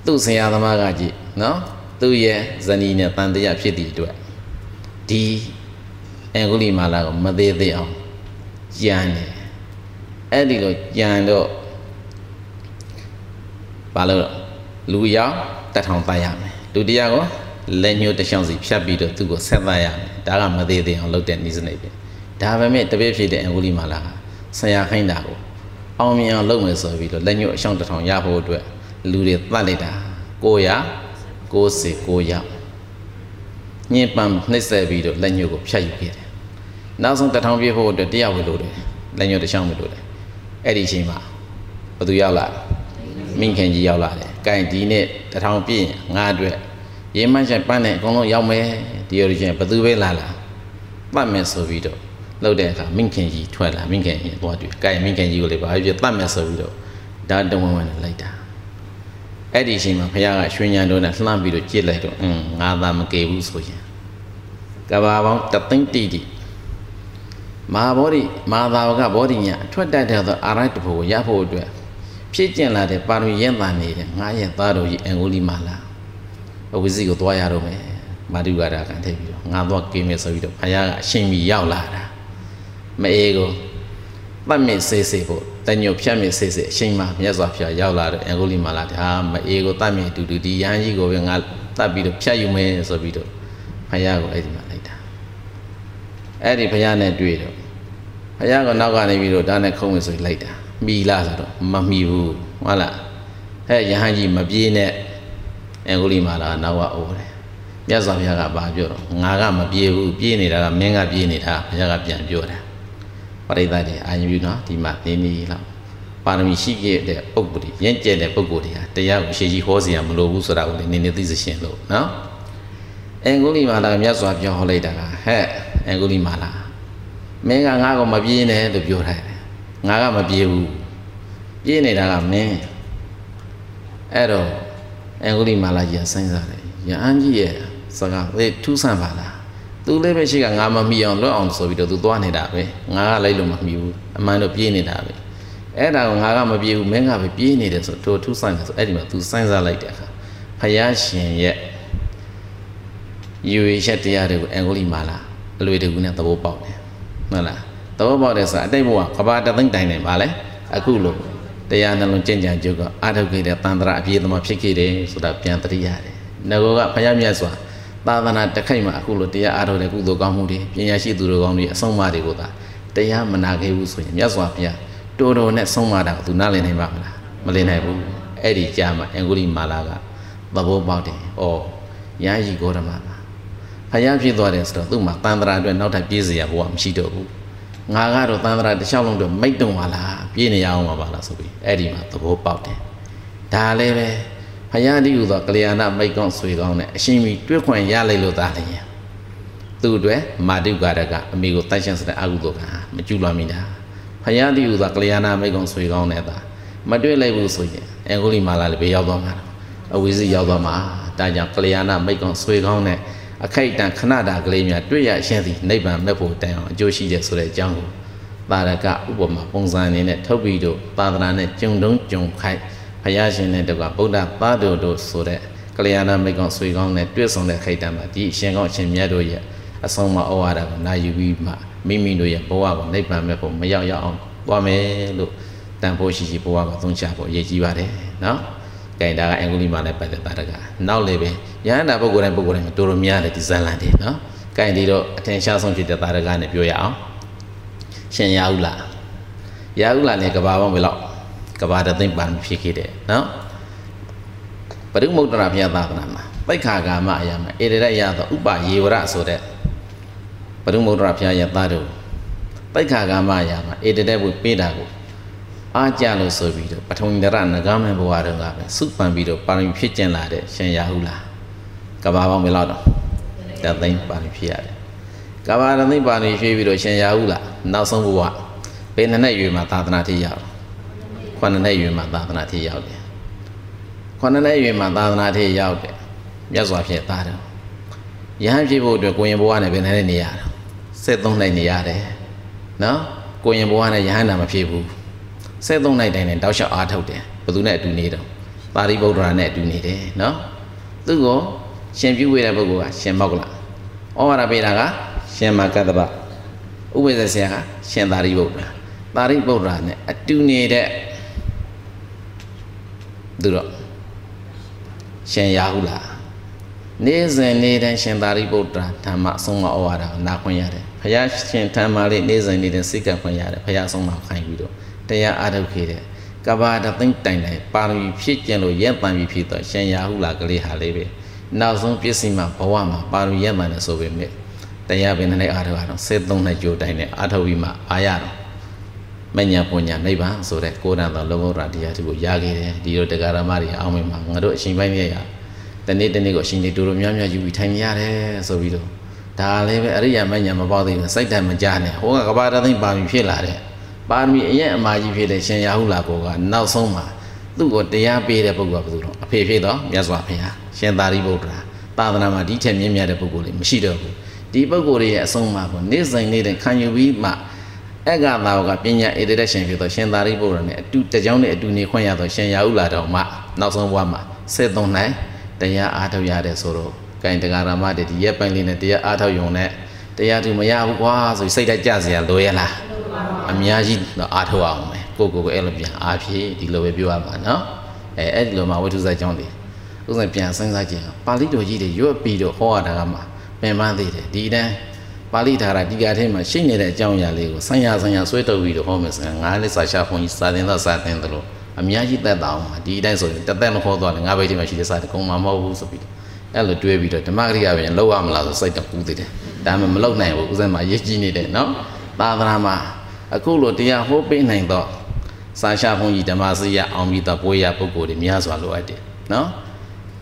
သူ့ဆရာသမားကကြည့်နော်သူ့ရဲ့ဇနီးနဲ့တန်တရားဖြစ်သည့်အတွက်ဒီအင်္ဂုလိမာလာကိုမသေးသေးအောင်ကြံတယ်အဲ့ဒီလိုကြံတော့ဘာလို့လူရောက်တထောင်တတ်ရမယ်လူတရားကို လက်ညှိုးတစ်ချောင်းစီဖြတ်ပြီးတော့သူ့ကိုဆက်သရမယ်ဒါကမသေးသေးအောင်လုပ်တဲ့နည်းစနစ်ပဲဒါပေမဲ့တပည့်ဖြစ်တဲ့အင်္ဂုလိမာလာကဆရာခိုင်းတာကိုအောင်မြင်အောင်လုပ်မယ်ဆိုပြီးတော့လက်ညှိုးအချောင်းတစ်ထောင်ရဖို့အတွက်လူတွေတတ်လိုက်တာ900 90 9ရောက်ညင်ပန်နှိမ့်ဆက်ပြီးတော့လက်ညှိုးကိုဖြတ်ယူခဲ့တယ်နောက်ဆုံးတစ်ထောင်ပြည့်ဖို့အတွက်တရားဝေလို့တယ်လက်ညှိုးတစ်ချောင်းဝေလို့တယ်အဲ့ဒီအချိန်မှာဘသူရောက်လာမိခင်ကြီးရောက်လာတယ်။ကဲဒီနေ့တစ်ထောင်ပြည့်ငါအတွက် ရေမန်းချက်ပန်းနဲ့အကုန်လုံးရောက်မယ်ဒီလိုချင်းဘသူပဲလာလာပတ်မယ်ဆိုပြီးတော့လှုပ်တဲ့အခါမိခင်ကြီးထွက်လာမိခင်ကြီးသွားတွေ့။ကဲမိခင်ကြီးကိုလေဘာဖြစ်တတ်မယ်ဆိုပြီးတော့ဒါတဝန်းဝန်းနဲ့လိုက်တာ။အဲ့ဒီအချိန်မှာဘုရားကရွှေညံတို့နဲ့လှမ်းပြီးတော့ကြစ်လိုက်တော့အင်းငါသာမကေဘူးဆိုရင်ကဘာပေါင်းတသိန်းတိတိမဟာဘောဓိမဟာသာဝကဘောဓိညာထွက်တတ်တဲ့သောအာရတဖို့ကိုရဖို့အတွက်ဖြစ်ကျင်လာတဲ့ပါရမီရင့်တန်နေတဲ့ငါရဲ့သားတော်ကြီးအင်္ဂုလိမာလာ အဝိဇ္ဇိကိုသွားရတော့မယ်မာတုကာရကံထိပ်ပြီးတော့ငါသွားကိမယ်ဆိုပြီးတော့ဘုရားကအရှင်ကြီးရောက်လာတာမအေးကိုပတ်မြင့်စေးစေးဖို့တညုတ်ဖြတ်မြင့်စေးစေးအရှင်မမြတ်စွာဘုရားရောက်လာတော့အင်္ဂုလိမာလာဒါမအေးကိုတတ်မြင့်တူတူဒီရဟန်းကြီးကိုပဲငါတတ်ပြီးတော့ဖြတ်ယူမယ်ဆိုပြီးတော့ဘုရားကိုအဲ့ဒီမှာလိုက်တာအဲ့ဒီဘုရားနဲ့တွေ့တော့ဘုရားကနောက်ကနေပြီးတော့ဒါနဲ့ခုံးမယ်ဆိုပြီးလိုက်တာမိလားဆိုတော့မမိဘူးဟုတ်လားဟဲ့ယဟန်ကြီးမပြေးနဲ့ အင်္ဂုလိမာလာနောက်ကအိုးတယ်မြတ်စွာဘုရားကဘာပြောတော့ငါကမပြေးဘူးပြေးနေတာကမင်းကပြေးနေတာဘုရားကပြန်ပြောတာပရိသတ်တွေအာရုံပြုနော်ဒီမှာနေနေလောက်ပါရမီရှိခဲ့တဲ့ပုဂ္ဂိုလ်တွေရင့်ကျက်တဲ့ပုဂ္ဂိုလ်တွေဟာတရားကိုရှေ့ကြီးဟောစီရမလိုဘူးဆိုတာကိုလည်းနည်းနည်းသိစရှင်လို့နော်အင်္ဂုလိမာလာမြတ်စွာဘုရားဟောလိုက်တာကဟဲ့အင်္ဂုလိမာလာမင်းကငါ့ကိုမပြေးနဲ့လို့ပြောထားတယ်ငါကမပြေးဘူးပြေးနေတာကမင်းအဲ့တော့ အင်္ဂုလိမာလာကြီးစဉ်းစားတယ်ရဟန်းကြီးရဲ့စကားလေထူးဆန်းပါလားသူလည်းပဲရှိကငါမမီအောင်လွတ်အောင်ဆိုပြီးတော့သူသွားနေတာပဲငါကလိုက်လို့မမီဘူးအမှန်တော့ပြေးနေတာပဲအဲ့ဒါကိုငါကမပြေးဘူးမင်းကပဲပြေးနေတယ်ဆိုတော့ထူးဆန်းတယ်ဆိုအဲ့ဒီမှာသူစဉ်းစားလိုက်တဲ့အခါဖယားရှင်ရဲ့ယူရချက်တရားတွေကိုအင်္ဂုလိမာလာအလွေတကူနဲ့သဘောပေါက်တယ်ဟုတ်လားသဘောပေါက်တယ်ဆိုတာအတိတ်ဘဝကဘာတသိမ့်တိုင်နေပါလဲအခုလို့ တရားနှလုံးကျင့်ကြံကြုတ်ကအာထုတ်ခဲ့တဲ့တန်ត្រာအပြည့်သမားဖြစ်ခဲ့တယ်ဆိုတာပြန်သတိရတယ်။ငကောကဘုရားမြတ်စွာသာသနာတခိုက်မှာအခုလိုတရားအားထုတ်တဲ့ကုသိုလ်ကောင်းမှုတွေပညာရှိသူတို့ကောင်းတွေအဆုံးအမတွေကိုသာတရားမနာခဲ့ဘူးဆိုရင်မြတ်စွာဘုရားတိုးတော်နဲ့ဆုံးမတာကသူနားလည်နိုင်ပါမလားမလည်နိုင်ဘူးအဲ့ဒီကြားမှာအင်္ဂုလိမာလာကသဘောပေါက်တယ်။ဩရာယီဂေါရမမှာဘုရားဖြစ်သွားတယ်ဆိုတော့သူ့မှာတန်ត្រာအတွက်နောက်ထပ်ပြည့်စရာဘဝမရှိတော့ဘူး။ ငါကတော့သံဃာတစ်လျှောက်လုံးတော့မိတ်တုံပါလားပြေးနေရအောင်ပါလားဆိုပြီးအဲ့ဒီမှာသဘောပေါက်တယ်ဒါလည်းပဲဘုရားတိဟုသောကလျာဏမိတ်ကောင်းဆွေကောင်းနဲ့အရှင်မီတွေ့ခွင့်ရလိုက်လို့သားလည်းသူ့အတွက်မာတုကာရကအမိကိုတိုက်ရှင်းစတဲ့အကုသိုလ်ကမကျူလွန်မိတာဘုရားတိဟုသောကလျာဏမိတ်ကောင်းဆွေကောင်းနဲ့သာမတွေ့လိုက်ဘူးဆိုရင်အင်္ဂုလိမာလာလည်းဘေးရောက်သွားမှာအဝိဇ္ဇရောက်သွားမှာဒါကြောင့်ကလျာဏမိတ်ကောင်းဆွေကောင်းနဲ့ အခိုက်အတန့်ခဏတာကလေးများတွေ့ရရှင်းသည်နိဗ္ဗာန်မဲ့ဖို့တိုင်အောင်အကျိုးရှိတယ်ဆိုတဲ့အကြောင်းကိုပါရကဥပမာပုံစံအနေနဲ့ထုတ်ပြီးတော့သာသနာနဲ့ကြုံတုံးကြုံခိုက်ဘုရားရှင်နဲ့တကွာဗုဒ္ဓပါတော်တို့ဆိုတဲ့ကလျာဏမိတ်ကောင်ဆွေကောင်းနဲ့တွေ့ဆုံတဲ့ခိုက်တံမှာဒီအရှင်ကောင်းအရှင်မြတ်တို့ရဲ့အဆုံးမဩဝါဒကိုနာယူပြီးမှမိမိတို့ရဲ့ဘဝကိုနိဗ္ဗာန်မဲ့ဖို့မရောက်ရအောင်သွားမယ်လို့တန်ဖို့ရှိရှိဘဝကိုသုံးချဖို့ရည်ကြီးပါတယ်နော် ကဲဒါကအင်္ဂုလိမာနဲ့ပတ်သက်တာတကနောက်လေပဲယဟန္တာပုဂ္ဂိုလ်တိုင်းပုဂ္ဂိုလ်တိုင်းတော်တော်များတယ်ဒီဇန်လန်တွေနော်ကဲဒီတော့အထင်ရှားဆုံးဖြစ်တဲ့တာရကနဲ့ပြောရအောင်ရှင်ရဟုလားရဟုလားနဲ့ကဘာပေါင်းဘယ်လောက်ကဘာတသိမ့်ပါဖြစ်ခဲ့တယ်နော်ပရိမုဒ္ဒရာဘုရားသာသနာမှာပိခါကာမအရာမှာဧရရရသောဥပယေဝရဆိုတဲ့ပရိမုဒ္ဒရာဘုရားရဲ့သားတို့ပိခါကာမအရာမှာဧရတဲ့ဘုပေးတာကို အားကြလို့ဆိုပြီးတော့ပထုံဒရနဂမဘဝတော့ကပဲစုပန်ပြီးတော့ပါရမီဖြစ်ကျင်လာတဲ့ရှင်ရဟုလားကဘာပေါင်းဘယ်လောက်တော့တသိန်းပါရမီဖြစ်ရတယ်ကဘာရသိန်းပါရမီဖြည့်ပြီးတော့ရှင်ရဟုလားနောက်ဆုံးဘဝဘယ်နှစ်နဲ့ရွေမှာသာသနာထိရောက်ခုနှစ်နဲ့ရွေမှာသာသနာထိရောက်တယ်ခုနှစ်နဲ့ရွေမှာသာသနာထိရောက်တယ်မြတ်စွာဘုရားသားတယ်ယဟန်ဖြစ်ဖို့အတွက်ကိုရင်ဘဝနဲ့ဘယ်နဲ့နေရတာ73နိုင်နေရတယ်နော်ကိုရင်ဘဝနဲ့ယဟန်နာမဖြစ်ဘူး 73နိုင်တိုင်းနဲ့တောက်လျှောက်အားထုတ်တယ်ဘယ်သူနဲ့အတူနေတော့ပါရိဗုဒ္ဓရာနဲ့အတူနေတယ်နော်သူကရှင်ပြုဝေတဲ့ပုဂ္ဂိုလ်ကရှင်မောက္ကလဩဝါဒပေးတာကရှင်မကတ္တပဥပ္ပဇ္ဇဆရာကရှင်သာရိပုတ္တရာသာရိပုတ္တရာနဲ့အတူနေတဲ့သူတော့ရှင်ရာဟုလားနေ့စဉ်နေ့တိုင်းရှင်သာရိပုတ္တရာဓမ္မအဆုံးမဩဝါဒကိုနာခွင့်ရတယ်ဘုရားရှင်ဓမ္မလေးနေ့စဉ်နေ့တိုင်းစိတ်ကပ်ခွင့်ရတယ်ဘုရားအဆုံးမခိုင်းပြီးတော့ တရားအားထုတ်ခဲ့တယ်ကဘာတသိမ့်တိုင်တိုင်ပါရမီဖြည့်ကျင်လို့ရက်ပံပြီးဖြစ်တော့ရှင်ရာဟုလာကလေးဟာလေးပဲနောက်ဆုံးပြည့်စုံမှာဘဝမှာပါရမီရက်ပံတယ်ဆိုပေမဲ့တရားပင်နဲ့အားထုတ်ရတော့73နှစ်ကြိုတိုင်နဲ့အားထုတ်ပြီးမှအားရတော့မညာပညာနိဗ္ဗာန်ဆိုတဲ့ကိုယ်တန်တော်လောကုတ္တရာတရားတွေကိုရခဲ့တယ်ဒီလိုတရားဓမ္မတွေအောင်းမိမှာငါတို့အရှင်ပိုင်းရဲ့ရတနေ့တနေ့ကိုအရှင်တွေတူတူများများယူပြီးထိုင်နေရတယ်ဆိုပြီးတော့ဒါလည်းပဲအရိယာမညာမပေါ့သေးဘူးစိတ်တမ်းမကြနဲ့ဟိုကကဘာတသိမ့်ပါပြီဖြစ်လာတဲ့ ပါရမီအရင်အမာကြီးဖြစ်တဲ့ရှင်ရာဟုလာကိုကနောက်ဆုံးမှာသူ့ကိုတရားပေးတဲ့ပုဂ္ဂိုလ်ကဘယ်သူတော့အဖေဖြစ်တော့မြတ်စွာဘုရားရှင်သာရိပုတ္တရာသာသနာမှာဒီထက်မြင့်မြတ်တဲ့ပုဂ္ဂိုလ်လေးမရှိတော့ဘူးဒီပုဂ္ဂိုလ်ရဲ့အဆုံးမှာပေါ့နေ့စဉ်နေ့တိုင်းခံယူပြီးမှအက္ခသာဝကပညာဧတရရှင်ဖြစ်တော့ရှင်သာရိပုတ္တရာနဲ့အတူတကြောင်းနဲ့အတူနေခွင့်ရတော့ရှင်ရာဟုလာတော်မှနောက်ဆုံးဘဝမှာ73နိုင်တရားအားထုတ်ရတယ်ဆိုတော့ဂိုင်တရားရမတွေဒီရက်ပိုင်းလေးနဲ့တရားအားထုတ်ယုံနဲ့တရားသူမရဘူးကွာဆိုစိတ်တက်ကြစရာလိုရလား အများကြီးတော့အားထုတ်အောင်မယ်ကိုကိုကိုအဲ့လိုပြန်အားဖြည့်ဒီလိုပဲပြောရမှာနော်အဲအဲ့ဒီလိုမှဝိထုဇာကြောင်းတွေဥစဉ်ပြန်စဉ်းစားကြည့်အောင်ပါဠိတော်ကြီးတွေရွတ်ပြီးတော့ဟောရတာကမှပင်ပန်းသေးတယ်ဒီတန်းပါဠိထာရဒီကထဲမှာရှိနေတဲ့အကြောင်းအရာလေးကိုဆံရဆံရဆွဲတုပ်ပြီးတော့ဟောမယ်ဆိုရင်ငါလည်းစာရှာဖုန်ကြီးစာသင်တော့စာသင်တယ်လို့အများကြီးသက်တာအောင်ဒီအတိုင်းဆိုရင်တသက်မခေါ်သွားတယ်ငါဘိတ်ဒီမှာရှိတဲ့စာတကုံမှမဟုတ်ဘူးဆိုပြီးအဲ့လိုတွေးပြီးတော့ဓမ္မဂရိယပြန်လောက်ရမလားဆိုစိတ်တော့ကူးသေးတယ်ဒါမှမလောက်နိုင်ဘူးဥစဉ်မှာရည်ကြီးနေတယ်နော်သာသနာမှာ အခုလိုတရားဟောပေးနိုင်တော့စာရှာဖုန်ကြီးဓမ္မစရိယအောင်ပြီးတော့ပွေးရပုဂ္ဂိုလ်တွေများစွာလိုအပ်တယ်နော်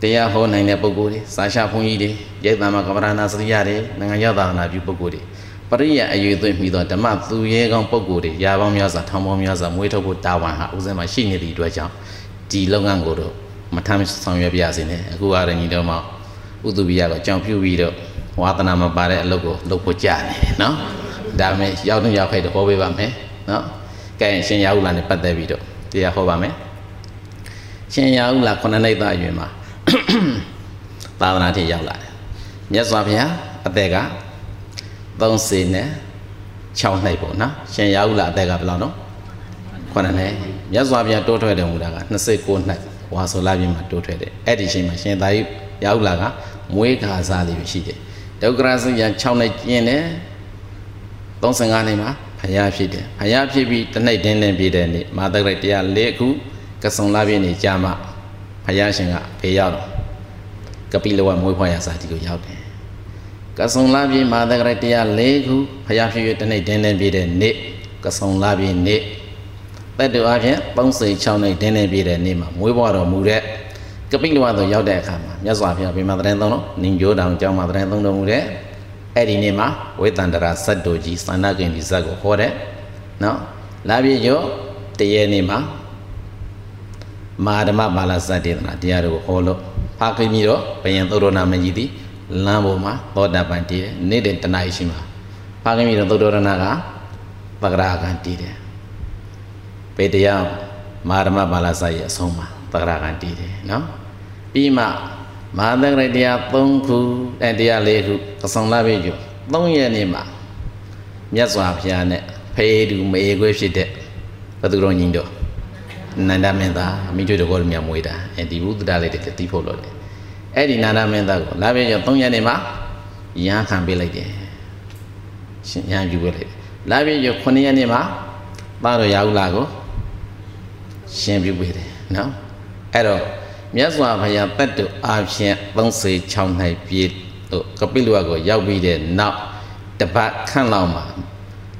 တရားဟောနိုင်တဲ့ပုဂ္ဂိုလ်တွေစာရှာဖုန်ကြီးတွေရိတ်တံမှာကပ္ပရဏစရိယတွေနိုင်ငံရသာသနာပြုပုဂ္ဂိုလ်တွေပရိယအယူသွင်းပြီးတော့ဓမ္မသူရဲကောင်းပုဂ္ဂိုလ်တွေရာပေါင်းများစွာထောင်ပေါင်းများစွာမွေးထုတ်ဖို့တာဝန်ဟာဥစဉ်မှာရှိနေသည့်အတွက်ကြောင့်ဒီလုပ်ငန်းကိုတော့မထမ်းဆောင်ရွက်ပြရစေနဲ့အခုအားရညီတော်မှာဥတုပိယကိုကြောင်ပြုပြီးတော့ဝါသနာမပါတဲ့အလုပ်ကိုလုပ်ဖို့ကြားနေတယ်နော် ဒါမဲ့ရောက်တော့ရောက်ခိုက်တော့ဟောပေးပါမယ်နော်ကဲရှင်ရာဟုလာနဲ့ပတ်သက်ပြီးတော့တရားဟောပါမယ်ရှင်ရာဟုလာခုနှစ်နှစ်သားအရွယ်မှာသာသနာထိရောက်လာတယ်မြတ်စွာဘုရားအသက်က30နဲ့6နှစ်ပေါ့နော်ရှင်ရာဟုလာအသက်ကဘယ်လောက်နော်ခုနှစ်နှစ်မြတ်စွာဘုရားတိုးထွက်တယ်မူတာက29နှစ်ဝါဆိုလာပြင်းမှာတိုးထွက်တယ်အဲ့ဒီချိန်မှာရှင်သာရိရာဟုလာကမွေးခါစားလေးရှိတယ်ဒုက္ခရစရ6နှစ်ကျင်းတယ် 35နှစ်မှာဘုရားဖြစ်တယ်ဘုရားဖြစ်ပြီးတနေ့တင်းတင်းပြည့်တဲ့နေ့မာသကရတရား၄ခုကဆုံလာပြင်းနေကြာမှဘုရားရှင်ကဖေးရောက်တော့ကပိလဝမွေးဖွားရစာဒီကိုရောက်တယ်ကဆုံလာပြင်းမာသကရတရား၄ခုဘုရားဖြစ်ပြီးတနေ့တင်းတင်းပြည့်တဲ့နေ့ကဆုံလာပြင်းနေ့တက်တူအပြင်36နှစ်တင်းတင်းပြည့်တဲ့နေ့မှာမွေးဖွားတော်မူတဲ့ကပိလဝသို့ရောက်တဲ့အခါမှာမြတ်စွာဘုရားဗိမာတရင်သုံးတော့နင်ကြိုးတောင်ကျောင်းမှာတရင်သုံးတော်မူတဲ့ အဲ့ဒီနေ့မှာဝေတန္တရာဇတ်တော်ကြီးသာနာကင်ဒီဇတ်ကိုဟောတဲ့နော်လာပြည့်ကျော်တရေနေ့မှာမာဓမ္မပါဠဇတ်တေသနာတရားတွေကိုဟောလို့ဖာခိမိတော့ဘယံသုဒ္ဓနာမကြီးသည်လမ်းပေါ်မှာသောတာပန်တည်တယ်နေ့တည်းတနားရှိမှာဖာခိမိတော့သုဒ္ဓနာကပဂရာကံတည်တယ်ပေတရားမာဓမ္မပါဠဇတ်ရဲ့အဆုံးမှာပဂရာကံတည်တယ်နော်ပြီးမှ မဟာသက္ကရတရား3ခုအဲတရား4ခုသဆောင်လာပြီကျော်3ရက်နေ့မှာမြတ်စွာဘုရားနဲ့ဖေးတူမေခွေးဖြစ်တဲ့ဘသူတော်ညီတော်နန္ဒမင်းသားမိကျွတ်တော်ကိုမြတ်မွေးတာအဲဒီဘုဒ္ဓတာလေးတည်းတီးဖို့လို့တယ်အဲ့ဒီနန္ဒမင်းသားကိုလာပြီကျော်3ရက်နေ့မှာရဟန်းခံပေးလိုက်တယ်ရှင်ရဟန်းပြုပေးလိုက်တယ်လာပြီကျော်9ရက်နေ့မှာသားတော်ရာဟုလာကိုရှင်ပြုပေးတယ်နော်အဲ့တော့ မြတ်စွာဘုရားတတ်တူအဖြစ်36နှစ်ပြည့်တို့ကပိလဝကိုရောက်ပြီးတဲ့နောက်တပတ်ခန့်လောက်မှာ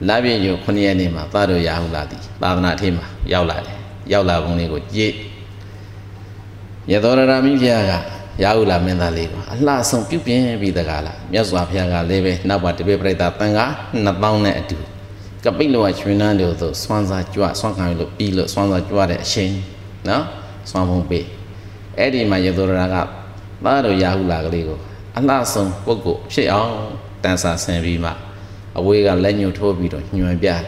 လာပြည့်ည9ရက်နေ့မှာသာတို့ရဟုလာသည်သာသနာထေးမှာရောက်လာတယ်ရောက်လာပုံလေးကိုကြည့်ရသောရရာမိဖုရားကရဟုလာမင်းသားလေးကအလှဆုံးပြုပြင်ပြီးတကားလားမြတ်စွာဘုရားကလည်းပဲနောက်ပါတပိပရိသတန်က2000နဲ့အတူကပိလဝရွှေနန်းတို့သို့စွမ်းစားကြွစွမ်းခံလို့ပြီးလို့စွမ်းစားကြွတဲ့အချိန်နော်စွမ်းဖုံးပေး အဲ့ဒီမှာယေသောရကသားတော်ရာဟုလာကလေးကိုအလှဆုံးပုဂ္ဂိုလ်ဖြစ်အောင်တန်ဆာဆင်ပြီးမှအဝေးကလက်ညှိုးထိုးပြီးတော့ညွှန်ပြတယ်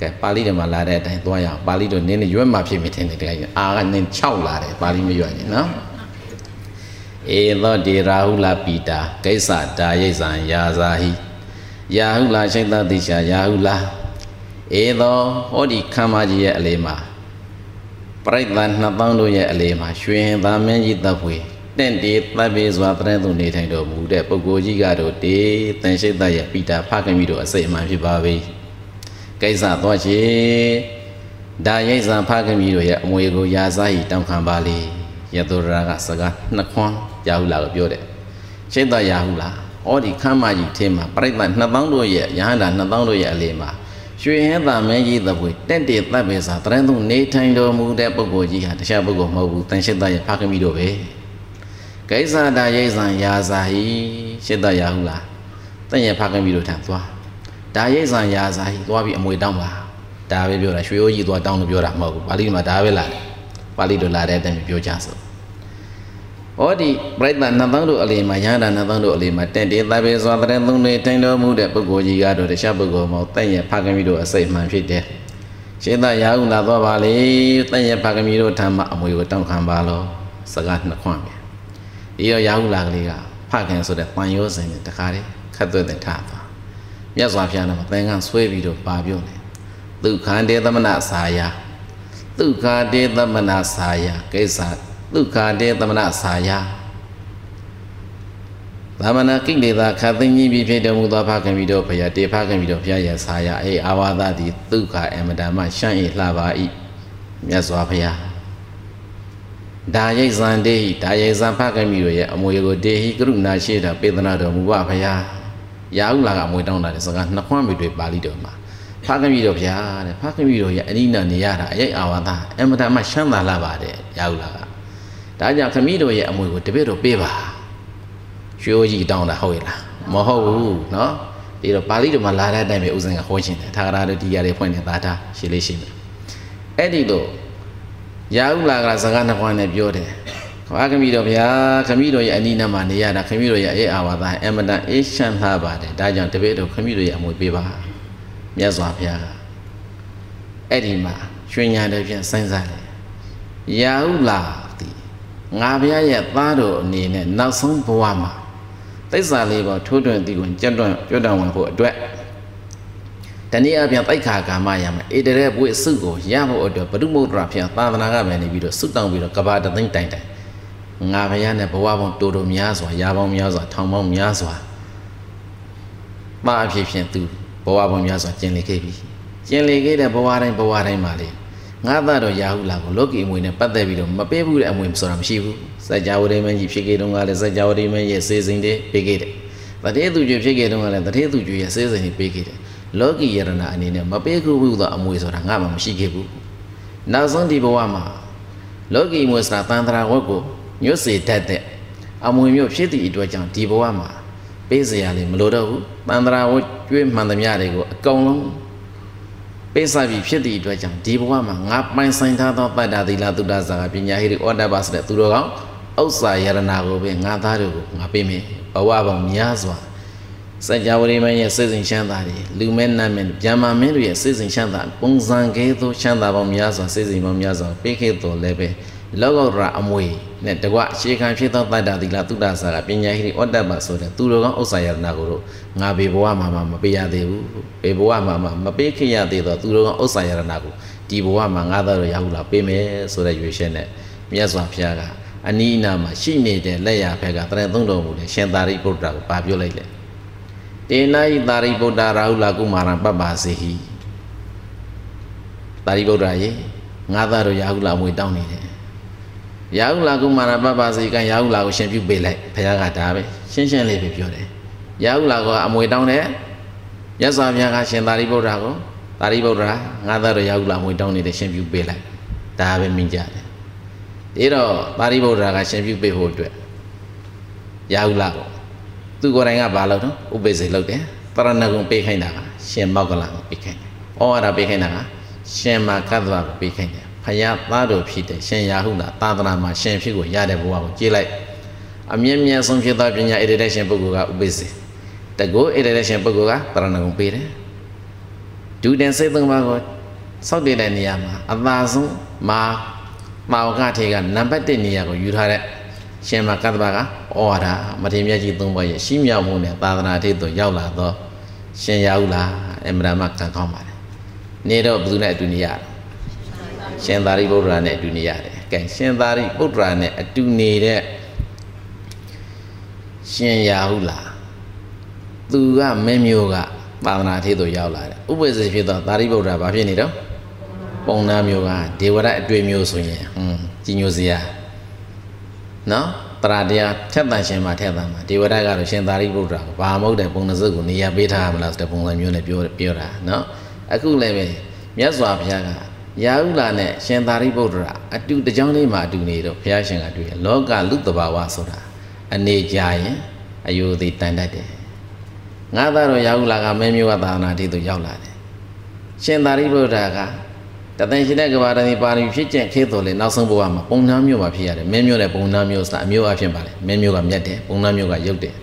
ကဲပါဠိတော်မှာလာတဲ့အတိုင်းသွားရအောင်ပါဠိတော်နင်းနေရွက်မှဖြစ်မိတယ်တကယ်အာကနင်း6လာတယ်ပါဠိမရွက်နဲ့နော်ဧသောတေရာဟုလာပိတာကိစ္စဒါရိတ်ဆံယာဇာဟိယာဟုလာရှိတတိရှာယာဟုလာဧသောဟောဒီခမ်းမကြီးရဲ့အလေးမှာ ပရိသတ်2000တို့ရဲ့အလေးမှာရွှေသာမင်းကြီးတပ်ဖွေတင့်တေတပ်ပေစွာတရင်သူနေထိုင်တော်မူတဲ့ပုဂ္ဂိုလ်ကြီးကတော့တေတန်ရှိတ်ရဲ့ပိတာဖခင်မိတို့အစိတ်အမှန်ဖြစ်ပါပြီကိစ္စသွားချေဒါရိတ်ဆံဖခင်မိတို့ရဲ့အမွေကိုယာစားဟီတောင်းခံပါလေယတုရကစကားနှစ်ခွန်းရာဟုလာကိုပြောတယ်ရှိတ်တော်ရာဟုလာဩဒီခမ်းမကြီးထဲမှာပြိဿ2000တို့ရဲ့ရဟန္တာ2000တို့ရဲ့အလေမှာ ရွှေဟဲသာမင်းကြီးသပွေတက်တေတပ်ပဲစာတရင်သူနေထိုင်တော်မူတဲ့ပုဂ္ဂိုလ်ကြီးဟာတခြားပုဂ္ဂိုလ်မဟုတ်ဘူးတန်ရှိတ်ရဲ့ဖခင်မိတို့ပဲကိစ္စတာရိတ်ဆံယာစာဟီရှစ်တရဟုလားတင့်ရဲ့ဖခင်မိတို့ထံသွားဒါရိတ်ဆံယာစာဟီသွားပြီးအမွေတောင်းပါဒါပဲပြောတာရွှေရိုးကြီးသွားတောင်းလို့ပြောတာမဟုတ်ဘူးပါဠိမှာဒါပဲလာတယ်ပါဠိတော်လာတဲ့အတိုင်းပြောကြဆို ဟောဒီပြိဿနတ်သောတို့အလေးမှာရဟန္တာနတ်သောတို့အလေးမှာတင့်တေသဗ္ဗေသောတရသုံးနေတိုင်တော်မူတဲ့ပုဂ္ဂိုလ်ကြီးကတော့တခြားပုဂ္ဂိုလ်မဟုတ်တင့်ရဲ့ဖခင်မိတို့အစိတ်မှန်ဖြစ်တယ်ရှင်းသာရာဟုလာသွားပါလေတင့်ရဲ့ဖခင်မိတို့ထံမှာအမွေကိုတောင်းခံပါလို့စကားနှစ်ခွန်းပဲဒီရောရာဟုလာကလေးကဖခင်ဆိုတဲ့ပန်ရောစင်နဲ့တခါတည်းခတ်သွဲ့တဲ့ထားသွားမြတ်စွာဘုရားကသင်္ကန်းဆွဲပြီးတော့ပါပြုတ်တယ်ဒုက္ခတေသမနစာယဒုက္ခတေသမနစာယကိစ္စ ဒုက္ခတေသမနစာယသမဏကိလေသာခတ်သိမ်းကြီးပြီးဖြစ်တော်မူသောဖခင်ပြီးတော့ဘုရားတေဖခင်ပြီးတော့ဘုရားရဲ့စာယအေအာဝါဒသည်ဒုက္ခအမတမရှမ်း၏လှပါ၏မြတ်စွာဘုရားဒါရိတ်ဇံတေဟိဒါရိတ်ဇံဖခင်ပြီးတော့ရဲ့အမွေကိုတေဟိကရုဏာရှိတာပေဒနာတော်မူပါဘုရားရာဟုလာကအမွေတောင်းတာတဲ့စကားနှစ်ခွန်းမိတွေပါဠိတော်မှာဖခင်ပြီးတော့ဘုရားတဲ့ဖခင်ပြီးတော့ရဲ့အနိနာနေရတာအရေးအာဝါဒအမတမရှမ်းသာလာပါတယ်ရာဟုလာက ဒါကြောင့်ခမည်းတော်ရဲ့အမွေကိုတပည့်တော်ပေးပါရွှေကြီးတောင်းတာဟုတ်ရဲ့လားမဟုတ်ဘူးเนาะဒီတော့ပါဠိတော်မှာလာတဲ့အတိုင်းပဲဥစဉ်ကဟောခြင်းတယ်ထာဂရတို့ဒီရတွေဖွင့်နေတာဒါရှင်းလေးရှင်းမယ်အဲ့ဒီတော့ရာဟုလာကစကားနှစ်ခွန်းနဲ့ပြောတယ်ခမခမီတော်ဗျာခမီတော်ရဲ့အနိနာမှာနေရတာခမီတော်ရဲ့အေးအာဝါဒအမတန်အေးရှမ်းလှပါတယ်ဒါကြောင့်တပည့်တော်ခမီတော်ရဲ့အမွေပေးပါမြတ်စွာဘုရားကအဲ့ဒီမှာရွှေညာတဲ့ပြန်စဉ်းစားတယ်ရာဟုလာဒီ ငါဘုရားရဲ့သားတော်အနေနဲ့နောက်ဆုံးဘဝမှာသစ္စာလေးပေါ်ထိုးထွင်းတည်ဝင်ကြွတွန့်ကြွတောင်ဝင်ဖို့အတွက်တနည်းအားဖြင့်တိုက်ခါကာမရမယ်အေတရဲပွေစုကိုရဖို့အတွက်ဘုဒ္ဓမုဒ္ဒရာဖျံသာသနာကပဲနေပြီးတော့စုတောင်းပြီးတော့ကဘာတသိမ့်တိုင်တိုင်ငါဘုရားနဲ့ဘဝပေါင်းတိုးတိုးများစွာရာပေါင်းများစွာထောင်ပေါင်းများစွာပါအဖြစ်ဖြင့်သူဘဝပေါင်းများစွာကျင်လေခဲ့ပြီကျင်လေခဲ့တဲ့ဘဝတိုင်းဘဝတိုင်းမှာလေ ငါသားတော်ရာဟုလာကိုလောကီအမွေနဲ့ပတ်သက်ပြီးတော့မပေးဘူးတဲ့အမွေဆိုတာမရှိဘူးစัจ java ရိမင်းကြီးဖြစ်ခဲ့တုန်းကလည်းစัจ java ရိမင်းရဲ့စေစဉ်တွေပေးခဲ့တယ်တတိသူကျွဖြစ်ခဲ့တုန်းကလည်းတတိသူကျွရဲ့စေစဉ်တွေပေးခဲ့တယ်လောကီယရဏအနေနဲ့မပေးခုဘူးသောအမွေဆိုတာငါမှမရှိခဲ့ဘူးနောက်ဆုံးဒီဘဝမှာလောကီမွေဆိုတာတန်ត្រာဝတ်ကိုညွတ်စေတတ်တဲ့အမွေမျိုးဖြစ်သည့်အတွက်ကြောင့်ဒီဘဝမှာပေးစရာလည်းမလိုတော့ဘူးတန်ត្រာဝတ်ကျွေးမှန်သမျှတွေကိုအကုန်လုံး ပေးစားပြီးဖြစ်သည့်အတွက်ကြောင့်ဒီဘဝမှာငါပိုင်ဆိုင်ထားသောတတ္တသီလသုဒ္ဓဇာကပညာဟိရိဩတ္တပါဆိုတဲ့သူတော်ကောင်းဥစ္စာယရနာကိုပဲငါသားတို့ကိုငါပေးမယ်ဘဝပေါင်းများစွာစัจ java ရိမင်းရဲ့စိတ်စဉ်ချမ်းသာတွေလူမဲနတ်မဲဗျာမာမင်းတို့ရဲ့စိတ်စဉ်ချမ်းသာပုံစံကဲသို့ချမ်းသာပေါင်းများစွာစိတ်စဉ်ပေါင်းများစွာပေးခဲ့တော်လည်းပဲ လောကုတ္တရာအမွေနဲ့တကွအခြေခံဖြစ်သောတတ္တသီလသုဒ္ဓဆာကပညာဟိရိဩတ္တပဆိုတဲ့သူတော်ကောင်းဥစ္စာယရနာကိုတော့ငါဘေဘဝမှာမှမပေးရသေးဘူးဘေဘဝမှာမှမပေးခဲ့ရသေးသောသူတော်ကောင်းဥစ္စာယရနာကိုဒီဘဝမှာငါသားတော်ရဟုလာပေးမယ်ဆိုတဲ့ရွေးချက်နဲ့မြတ်စွာဘုရားကအနီးအနားမှာရှိနေတဲ့လက်ရဘက်ကတရသုံးတော်မူတဲ့ရှင်သာရိပုတ္တရာကိုပါပြောလိုက်လေတေနဤသာရိပုတ္တရာဟုလာကုမာရံပပ္ပါစေဟိသာရိပုတ္တရာရေငါသားတို့ရာဟုလာမွေတောင်းနေတယ် ရာဟုလာကုမာရပပ္ပါစေကံရာဟုလာကိုရှင်ပြုပေးလိုက်ဘုရားကဒါပဲရှင်းရှင်းလေးပဲပြောတယ်ရာဟုလာကအမွေတောင်းတယ်မြတ်စွာဘုရားကရှင်သာရိပုတ္တရာကိုသာရိပုတ္တရာငါသားတို့ရာဟုလာမွေတောင်းနေတယ်ရှင်ပြုပေးလိုက်ဒါပဲမြင်ကြတယ်ဒီတော့ပါရိဗုဒ္ဓရာကရှင်ပြုပေးဖို့အတွက်ရာဟုလာပေါ့သူကိုယ်တိုင်ကဘာလုပ်တော့ဥပိ္ပစေလုပ်တယ်တရဏဂုံပေးခိုင်းတာကရှင်မောက်ကလကိုပေးခိုင်းတယ်ဩဝါဒပေးခိုင်းတာကရှင်မာကတ္တဝကိုပေးခိုင်းတယ် ဖယားသားတော်ဖြစ်တဲ့ရှင်ရာဟုလာသာသနာမှာရှင်ဖြစ်ကိုရတဲ့ဘဝကိုကြည်လိုက်အမြင့်မြတ်ဆုံးဖြစ်သောပညာဣတိတဲ့ရှင်ပုဂ္ဂိုလ်ကဥပိ္ပစေတကောဣတိတဲ့ရှင်ပုဂ္ဂိုလ်ကတရဏဂုံပေးတယ်ဒုတင်စိတ်သုံးပါးကိုစောက်တည်တဲ့နေရာမှာအသာဆုံးမာမာဝကထေကနံပါတ်1နေရာကိုယူထားတဲ့ရှင်မကတ္တဗကဩဝါဒမထေမြတ်ကြီးသုံးပါးရဲ့ရှိမြောက်မှုနဲ့သာသနာထိပ်သို့ရောက်လာတော့ရှင်ရဟုလားအမရမကံကောင်းပါတယ်နေတော့ဘယ်သူနဲ့အတူနေရလဲ ရှင်သာရိပုတ္တရာနဲ့အတူနေရတယ်ကဲရှင်သာရိပုတ္တရာနဲ့အတူနေတဲ့ရှင်ရာဟုလားသူကမင်းမျိုးကသာသနာထေသို့ရောက်လာတယ်ဥပ္ပဇေဖြစ်တော့သာရိပုတ္တရာဘာဖြစ်နေတော့ပုံနာမျိုးကဒေဝရအတွေ့မျိုးဆိုရင်ဟွန်းကြီးညိုစရာနော်တရာတရားထက်တန်ရှင်မှာထက်တန်မှာဒေဝရကတော့ရှင်သာရိပုတ္တရာကိုဘာမဟုတ်တဲ့ပုံနစုကိုနေရာပေးထားမလားဆိုတဲ့ပုံစံမျိုးနဲ့ပြောပြောတာနော်အခုလည်းပဲမြတ်စွာဘုရားက ရာဟုလာနဲ့ရှင်သာရိပုတ္တရာအတူတကြောင်းလေးမှာအတူနေတော့ဘုရားရှင်ကတွေ့ရလောကလူတဘာဝဆိုတာအနေကြရင်အယုသေးတန်တတ်တယ်ငါသားတော်ရာဟုလာကမဲမျိုးကသာနာတိသို့ရောက်လာတယ်ရှင်သာရိပုတ္တရာကတသင်ရှင်တဲ့ကဘာတတိပါရမီဖြစ်ကျင့်ခေတော်လေနောက်ဆုံးဘဝမှာပုံနှမ်းမျိုးမှာဖြစ်ရတယ်မဲမျိုးနဲ့ပုံနှမ်းမျိုးဆိုတာအမျိုးအဖြစ်ပါလေမဲမျိုးကမြတ်တယ်ပုံနှမ်းမျိုးကရုပ်တယ်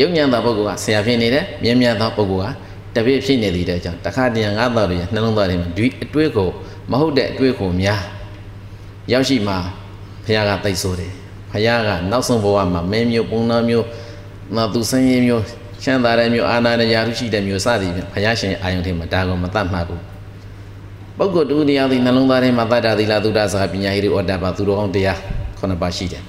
ရုပ်ညံသောပုဂ္ဂိုလ်ကဆရာဖြစ်နေတယ်မြင်းမြတ်သောပုဂ္ဂိုလ်က တပည့်ဖြစ်နေသေးတဲ့အကြောင်းတခါတည်းငါသားတို့ရဲ့နှလုံးသားထဲမှာဒီအတွေးကိုမဟုတ်တဲ့အတွေးကိုများရောက်ရှိမှဘုရားကသိဆိုတယ်ဘုရားကနောက်ဆုံးဘဝမှာမဲမျိုးပုံနှမ်းမျိုးနောက်သူဆင်းရဲမျိုးချမ်းသာတဲ့မျိုးအာနာနဲ့ယာရုရှိတဲ့မျိုးစသည်ဖြင့်ဘုရားရှင်အာယုန်ထဲမှာဒါကိုမတတ်မှတ်ဘူးပုဂ္ဂိုလ်တူတရားသည်နှလုံးသားထဲမှာတတ္တာသီလသုဒ္ဓစကားပညာဟိရိဩတ္တပါသူတော်ကောင်းတရားခုနှစ်ပါးရှိတယ်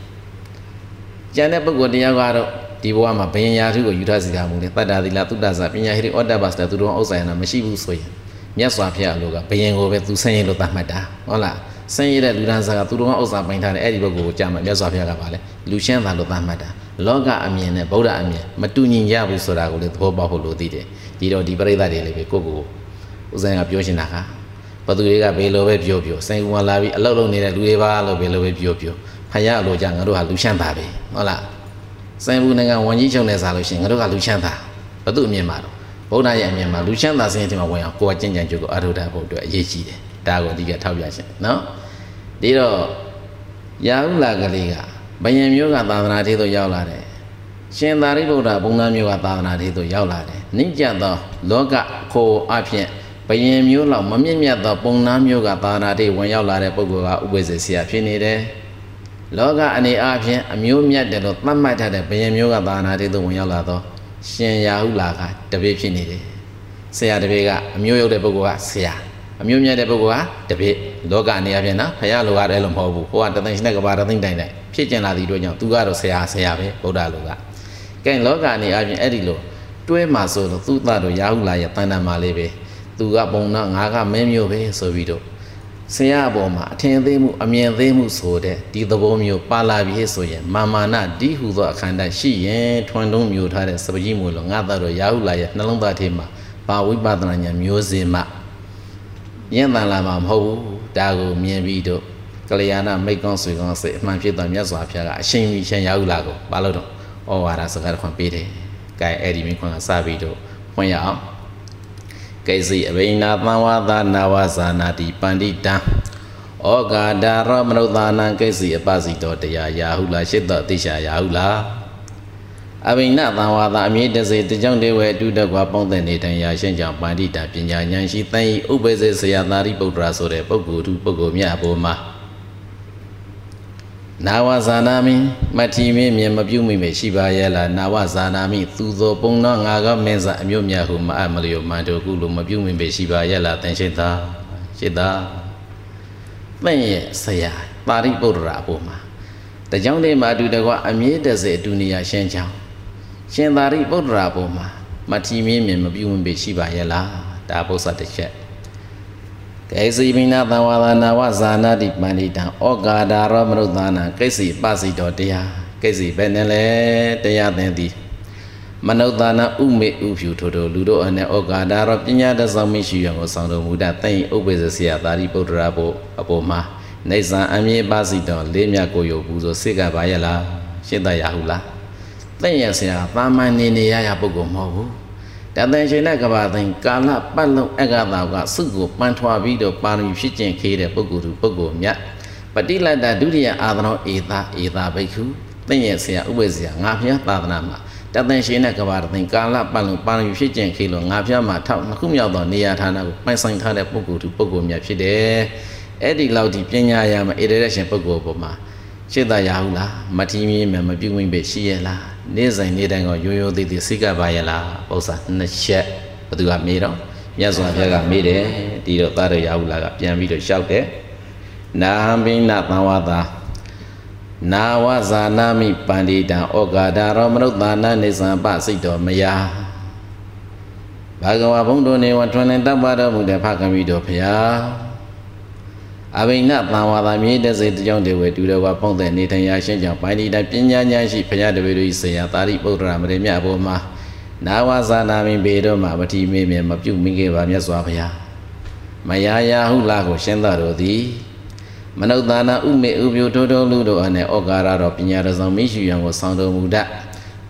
။ကျန်တဲ့ပုဂ္ဂိုလ်တရားကတော့ ဒီဘဝမှာဘယင်ရာထုကိုယူထားစီတာမူလေတတ္တာသီလသုဒ္ဓစကားပညာဟိရိဩတ္တပါဆိုတဲ့သူတော်ကောင်းဥစ္စာရနာမရှိဘူးဆိုရင်မြတ်စွာဘုရားလိုကဘယင်ကိုပဲသူဆင်းရဲလို့သတ်မှတ်တာဟုတ်လားဆင်းရဲတဲ့လူဒန်းစားကသူတော်ကောင်းဥစ္စာပိုင်ထားတဲ့အဲ့ဒီပုဂ္ဂိုလ်ကိုကြာမှမြတ်စွာဘုရားကပါလေလူရှင်းတာလို့သတ်မှတ်တာလောကအမြင်နဲ့ဗုဒ္ဓအမြင်မတူညီကြဘူးဆိုတာကိုလည်းသဘောပေါက်ဖို့လိုသေးတယ်ဒီတော့ဒီပရိသတ်တွေလည်းပဲကိုယ့်ကိုယ်ဥစ္စာကပြောရှင်တာဟာဘသူတွေကဘယ်လိုပဲပြောပြောစိန်ကူမလာပြီးအလုတ်လုံးနေတဲ့လူတွေပါလို့ဘယ်လိုပဲပြောပြောဖယားအလိုကြငါတို့ဟာလူရှမ်းတာပဲဟုတ်လား စိန်ဘူးနိုင်ငံဝန်ကြီးချုပ်နဲ့စားလို့ရှိရင်ငါတို့ကလူရှမ်းတာဘသူအမြင်မှာတော့ဗုဒ္ဓရဲ့အမြင်မှာလူချမ်းသာစင်းတဲ့မှာဝင်အောင်ကိုယ်ကကြင်ကြံကြုတ်ကိုအထုထားဖို့အတွက်အရေးကြီးတယ်ဒါကိုအဓိကထောက်ပြခြင်းနော်ဒီတော့ရာဟုလာကလေးကဘယင်မျိုးကသာသနာထေသို့ရောက်လာတယ်ရှင်သာရိပုတ္တဘုံသားမျိုးကသာသနာထေသို့ရောက်လာတယ်နိကြသောလောကခိုအဖြစ်ဘယင်မျိုးလောက်မမြင့်မြတ်သောပုံနာမျိုးကသာသနာထေဝင်ရောက်လာတဲ့ပုဂ္ဂိုလ်ကဥပ္ပဇေဆရာဖြစ်နေတယ် လောကအနေအချင်းအမျိုးမြတ်တယ်လို့သတ်မှတ်ထားတဲ့ဘယင်မျိုးကသာသနာထေသို့ဝင်ရောက်လာသောရှင်ရာဟုလာကတပည့်ဖြစ်နေတယ်ဆရာတပည့်ကအမျိုးရုပ်တဲ့ပုဂ္ဂိုလ်ကဆရာအမျိုးမြတ်တဲ့ပုဂ္ဂိုလ်ကတပည့်လောကအနေအချင်းနော်ဖရာလိုကလည်းလို့မဟုတ်ဘူးဟိုကတသိန်းရှိတဲ့ကဘာတသိန်းတိုင်တိုင်ဖြစ်ကျင်လာသည့်အတွက်ကြောင့်သူကတော့ဆရာဆရာပဲဗုဒ္ဓလိုကကဲလောကအနေအချင်းအဲ့ဒီလိုတွဲမှာဆိုလို့သူ့သားတို့ရာဟုလာရဲ့တန်တန်မာလေးပဲသူကပုံနာငါကမင်းမျိုးပဲဆိုပြီးတော့ ဆရာအပေါ်မှာအထင်သေးမှုအမြင်သေးမှုဆိုတဲ့ဒီသဘောမျိုးပါလာပြီဆိုရင်မာမာနဒီဟုသောအခန္ဓာရှိရင်ထွန်းတုံးမျိုးထားတဲ့စပကြီးမူလို့ငါသားတို့ရာဟုလာရဲ့နှလုံးသားထဲမှာပါဝိပဿနာဉာဏ်မျိုးစင်မှညံ့တန်လာမှာမဟုတ်ဘူးဒါကိုမြင်ပြီးတော့ကလျာဏမိတ်ကောင်းဆွေကောင်းစိတ်အမှန်ဖြစ်တော်မြတ်စွာဘုရားကအရှင်ကြီးရှင်ရာဟုလာကိုဘာလို့တော့ဩဝါဒစကားခွန်ပေးတယ်။ကဲအဲ့ဒီမိခွန်ကစပြီးတော့ဖွင့်ရအောင်။ ကိစီအဘိနာသံဝါသနာဝဇာနာတိပန္တိတံဩဃာဒရောမနုဿာနံကိစီအပစီတောတရားယာဟုလာရှစ်တော်တိရှာယာဟုလာအဘိနသံဝါသအမြင့်တစေတကြောင့်တေဝဲအတုတကွာပေါင်းတဲ့နေတိုင်ရာရှင်းကြောင့်ပန္တိတာပညာဉာဏ်ရှိတန်ဤဥပ္ပေစေဆရာသာရိပုတ္တရာဆိုတဲ့ပုဂ္ဂိုလ်သူပုဂ္ဂိုလ်မြတ်အပေါ်မှာ နာဝဇာနာမိမထီမင်းမြင်မပြုမိမေရှိပါရဲ့လားနာဝဇာနာမိသူသောပုံတော်ငါကမင်းစားအမျိုးမြတ်ဟုမအပ်မလျောမန်တို့ကုလိုမပြုမိမေရှိပါရဲ့လားတန်ရှိတာရှိတာသင်ရဲ့ဆရာပါရိပုတ္တရာအပေါ်မှာတကြောင်တည်းမှာအတူတကွအမြင့်တစေအတူနေရရှင်းချောင်းရှင်သာရိပုတ္တရာအပေါ်မှာမထီမင်းမြင်မပြုမိမေရှိပါရဲ့လားဒါပု္ပ္ပစာတစ်ချက် ကေစီမိနာသံဝါဒနာဝဇာနာတိပန္တိတံဩကာဒာရောမနုဿာနာကိစီပစီတော်တရားကိစီပဲနဲ့လဲတရားသင်သည်မနုဿာနာဥမေဥဖြူထို့ထို့လူတို့အနေဩကာဒာရောပညာတဆောင်မရှိရကိုဆောင်တော်မူတတ်သိဥပ္ပေစဆရာသာရိပုတ္တရာဘုအပေါ်မှာနေဇံအမြဲပါစီတော်လေးမြတ်ကိုယုတ်ဘူးဆိုစိတ်ကပါရဲ့လားရှင်းတရဟုလားသိရဆရာပါမန်နေနေရရပုဂ္ဂိုလ်မဟုတ်ဘူး တသင်ရှင်တဲ့ကဘာသိင်ကာလပတ်လုံးအက္ခတာကစုကိုပန်းထွားပြီးတော့ပါရမီဖြစ်ကျင်ခေးတဲ့ပုဂ္ဂိုလ်သူပုဂ္ဂိုလ်မြတ်ပတိလတ္တဒုတိယအာသနောဧသာဧသာဘိက္ခုသိရဲ့ဆရာဥပ္ပဇ္ဇာငါဖျားသာသနာမှာတသင်ရှင်တဲ့ကဘာသိင်ကာလပတ်လုံးပါရမီဖြစ်ကျင်ခေးလို့ငါဖျားမှာထောက်နှစ်ခုမြောက်သောနေရာဌာနကိုပိုင်ဆိုင်ထားတဲ့ပုဂ္ဂိုလ်သူပုဂ္ဂိုလ်မြတ်ဖြစ်တယ်အဲ့ဒီလောက်ဒီပညာရမှာဧရတဲ့ရှင်ပုဂ္ဂိုလ်ပေါ်မှာရှင်းသာရဟုလားမထီးမင်းမမပြုတ်ဝင်ပဲရှိရဲ့လား နေ့စဉ်နေ့တိုင်းကရိုးရိုးသေးသေးစိတ်ကပါရဲ့လားပု္ပ္ပာနှစ်ချက်ဘသူကမေးတော့မြတ်စွာဘုရားကမေးတယ်ဒီတော့သားတော်ရဟုလားကပြန်ပြီးတော့လျှောက်တယ်နာဟံဘိနသံဝါသာနာဝဇာနာမိပန္တိတံဩဃာဒရောမနုဿာနာနေသံပစိတ်တော်မယာဘာဂဝဘုံတို့နေဝထွန်းနေတပ်ပါတော်မူတဲ့ဖခင်မိတော်ဖျား အဘိနသံဝါဒမြေတစေတကြောင့်တေဝေတူတော်ကပုံတဲ့နေထိုင်ရာရှင်းကြောင့်ပန္တိတပညာဉာဏ်ရှိဖျားတပည့်တို့၏ဆေယသာရိပုတ္တရာမရေမြတ်ဘောမှာနာဝဇာနာမိဘေတော်မှာပတိမေမြမပြုတ်မိခဲ့ပါမြတ်စွာဘုရားမယာယာဟုလာကိုရှင်းတော်တို့သည်မနုဿာနာဥမေဥပြုထိုးထိုးလူတို့အနေဩကာရတော်ပညာတော်ဆောင်မိရှုရန်ကိုဆောင်တော်မူတတ်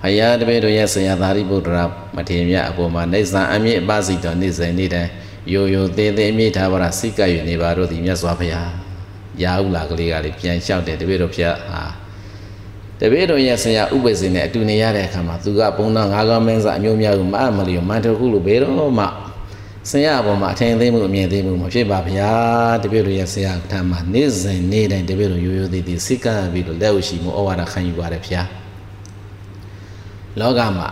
ဖယားတပည့်တို့ရဲ့ဆရာသာရိပုတ္တရာမထေရမြတ်အပေါ်မှာနေဆံအမြင့်အပစီတော်နေ့စဉ်နေ့တိုင်း ရိုးရိုးသေးသေးအမြင့်ထားပါတာစိတ်ကပ်ယူနေပါတို့သည်မြတ်စွာဘုရားရာဟုလာကလေးကလေးပြန်လျှောက်တယ်တပည့်တော်ဖျားဟာတပည့်တော်ရဲ့ဆရာဥပ္ပစေနဲ့အတူနေရတဲ့အခါမှာသူကဘုံတော်ငါးကောင်းမင်းစားအမျိုးမျိုးကိုမအမလီကိုမန်တခုလို့ဘယ်တော့မှဆရာအပေါ်မှာအထင်သေးမှုအမြင်သေးမှုမဖြစ်ပါဗျာတပည့်တော်ရဲ့ဆရာထံမှာနေ့စဉ်နေ့တိုင်းတပည့်တော်ရိုးရိုးသေးသေးစိတ်ကပ်ပြီးတော့လက်ဥရှိမှုဩဝါဒခံယူပါတယ်ဗျာလောကမှာ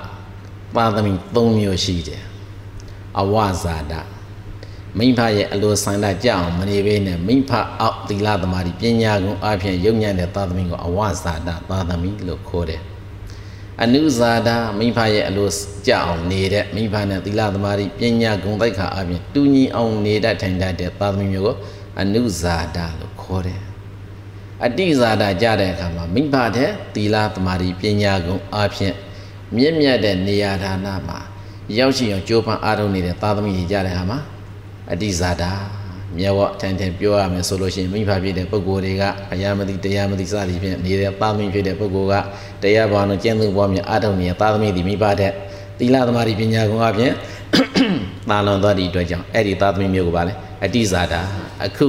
ပါသမီ၃မျိုးရှိတယ်အဝဇာတ မိဖရဲ့အလိုဆန္ဒကြအောင်မနေဘဲနဲ့မိဖအောက်သီလသမာဓိပညာကုံအပြင်ယုံညံ့တဲ့သာသမီကိုအဝဇာတသာသမီလို့ခေါ်တယ်အနုဇာတာမိဖရဲ့အလိုကြအောင်နေတဲ့မိဖနဲ့သီလသမာဓိပညာဂုဏ်သိက္ခာအပြင်တူညီအောင်နေတတ်ထိုင်တတ်တဲ့သာသမီမျိုးကိုအနုဇာတာလို့ခေါ်တယ်အတိဇာတာကြတဲ့အခါမှာမိဖတဲ့သီလသမာဓိပညာဂုဏ်အပြင်မြင့်မြတ်တဲ့နေရာဌာနမှာရောက်ရှိအောင်ကြိုးပမ်းအားထုတ်နေတဲ့သာသမီတွေကြတဲ့အခါမှာ အတိဇာတာမြတ်ဝအထန်ထန်ပြောရမယ်ဆိုလို့ရှိရင်မိဖဖြစ်တဲ့ပုဂ္ဂိုလ်တွေကဘုရားမသိတရားမသိစသည်ဖြင့်နေတဲ့သာသမီဖြစ်တဲ့ပုဂ္ဂိုလ်ကတရားဘာလို့ကျင့်သုံးပွားများအားထုတ်နေတဲ့သာသမီဒီမိဘတဲ့သီလသမာဓိပညာကုံအပြင်သာလွန်သွားသည့်အတွက်ကြောင့်အဲ့ဒီသာသမီမျိုးကိုပါလေအတိဇာတာအခု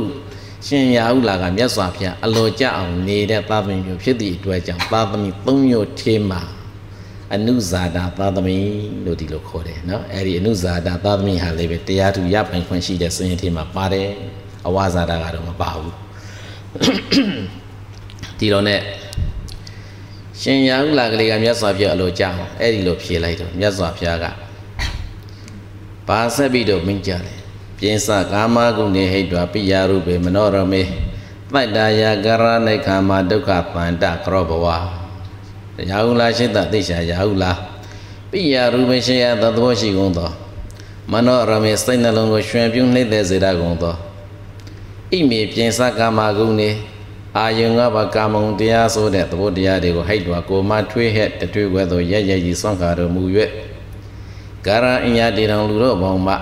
ရှင်ရာဟုလာကမြတ်စွာဘုရားအလိုကြအောင်နေတဲ့သာသမီမျိုးဖြစ်သည့်အတွက်ကြောင့်သာသမီ၃မျိုးထေးမှာ အနုဇာတာသာသမီလို့ဒီလိုခေါ်တယ်နော်အဲ့ဒီအနုဇာတာသာသမီဟာလည်းပဲတရားသူရပိုင်ခွင့်ရှိတဲ့စင်ရင်ထဲမှာပါတယ်အဝဇာတာကတော့မပါဘူးဒီတော့ ਨੇ ရှင်ရာဟုလာကလေးကမြတ်စွာဘုရားအလိုကြောင်းအဲ့ဒီလိုဖြေလိုက်တော့မြတ်စွာဘုရားကပါဆက်ပြီးတော့မင်းကြတယ်ပြင်းစကာမဂုဏေဟိတဝပိယရုပေမနောရမေတ္တာယကရဏိခာမဒုက္ခပန္တကရောဘဝ ရာဟုလာရှိတသိရှာရာဟုလာပိယရူပရှင်ရသဘောရှိကုန်သောမနောရမေစိတ်နှလုံးကိုရွှင်ပြုံးနှိမ့်တဲ့စေတကုန်သောဣမေပြင်စကာမဂုဏေအာယုံငါးပါးကာမုံတရားဆိုတဲ့သဘောတရားတွေကိုဟိတ်တော်ကိုမထွေးဟက်တထွေးခွဲသောရရကြီးဆွမ်းခါတော်မူ၍ကာရအညာတေတော်လူတို့ဘောင်မှ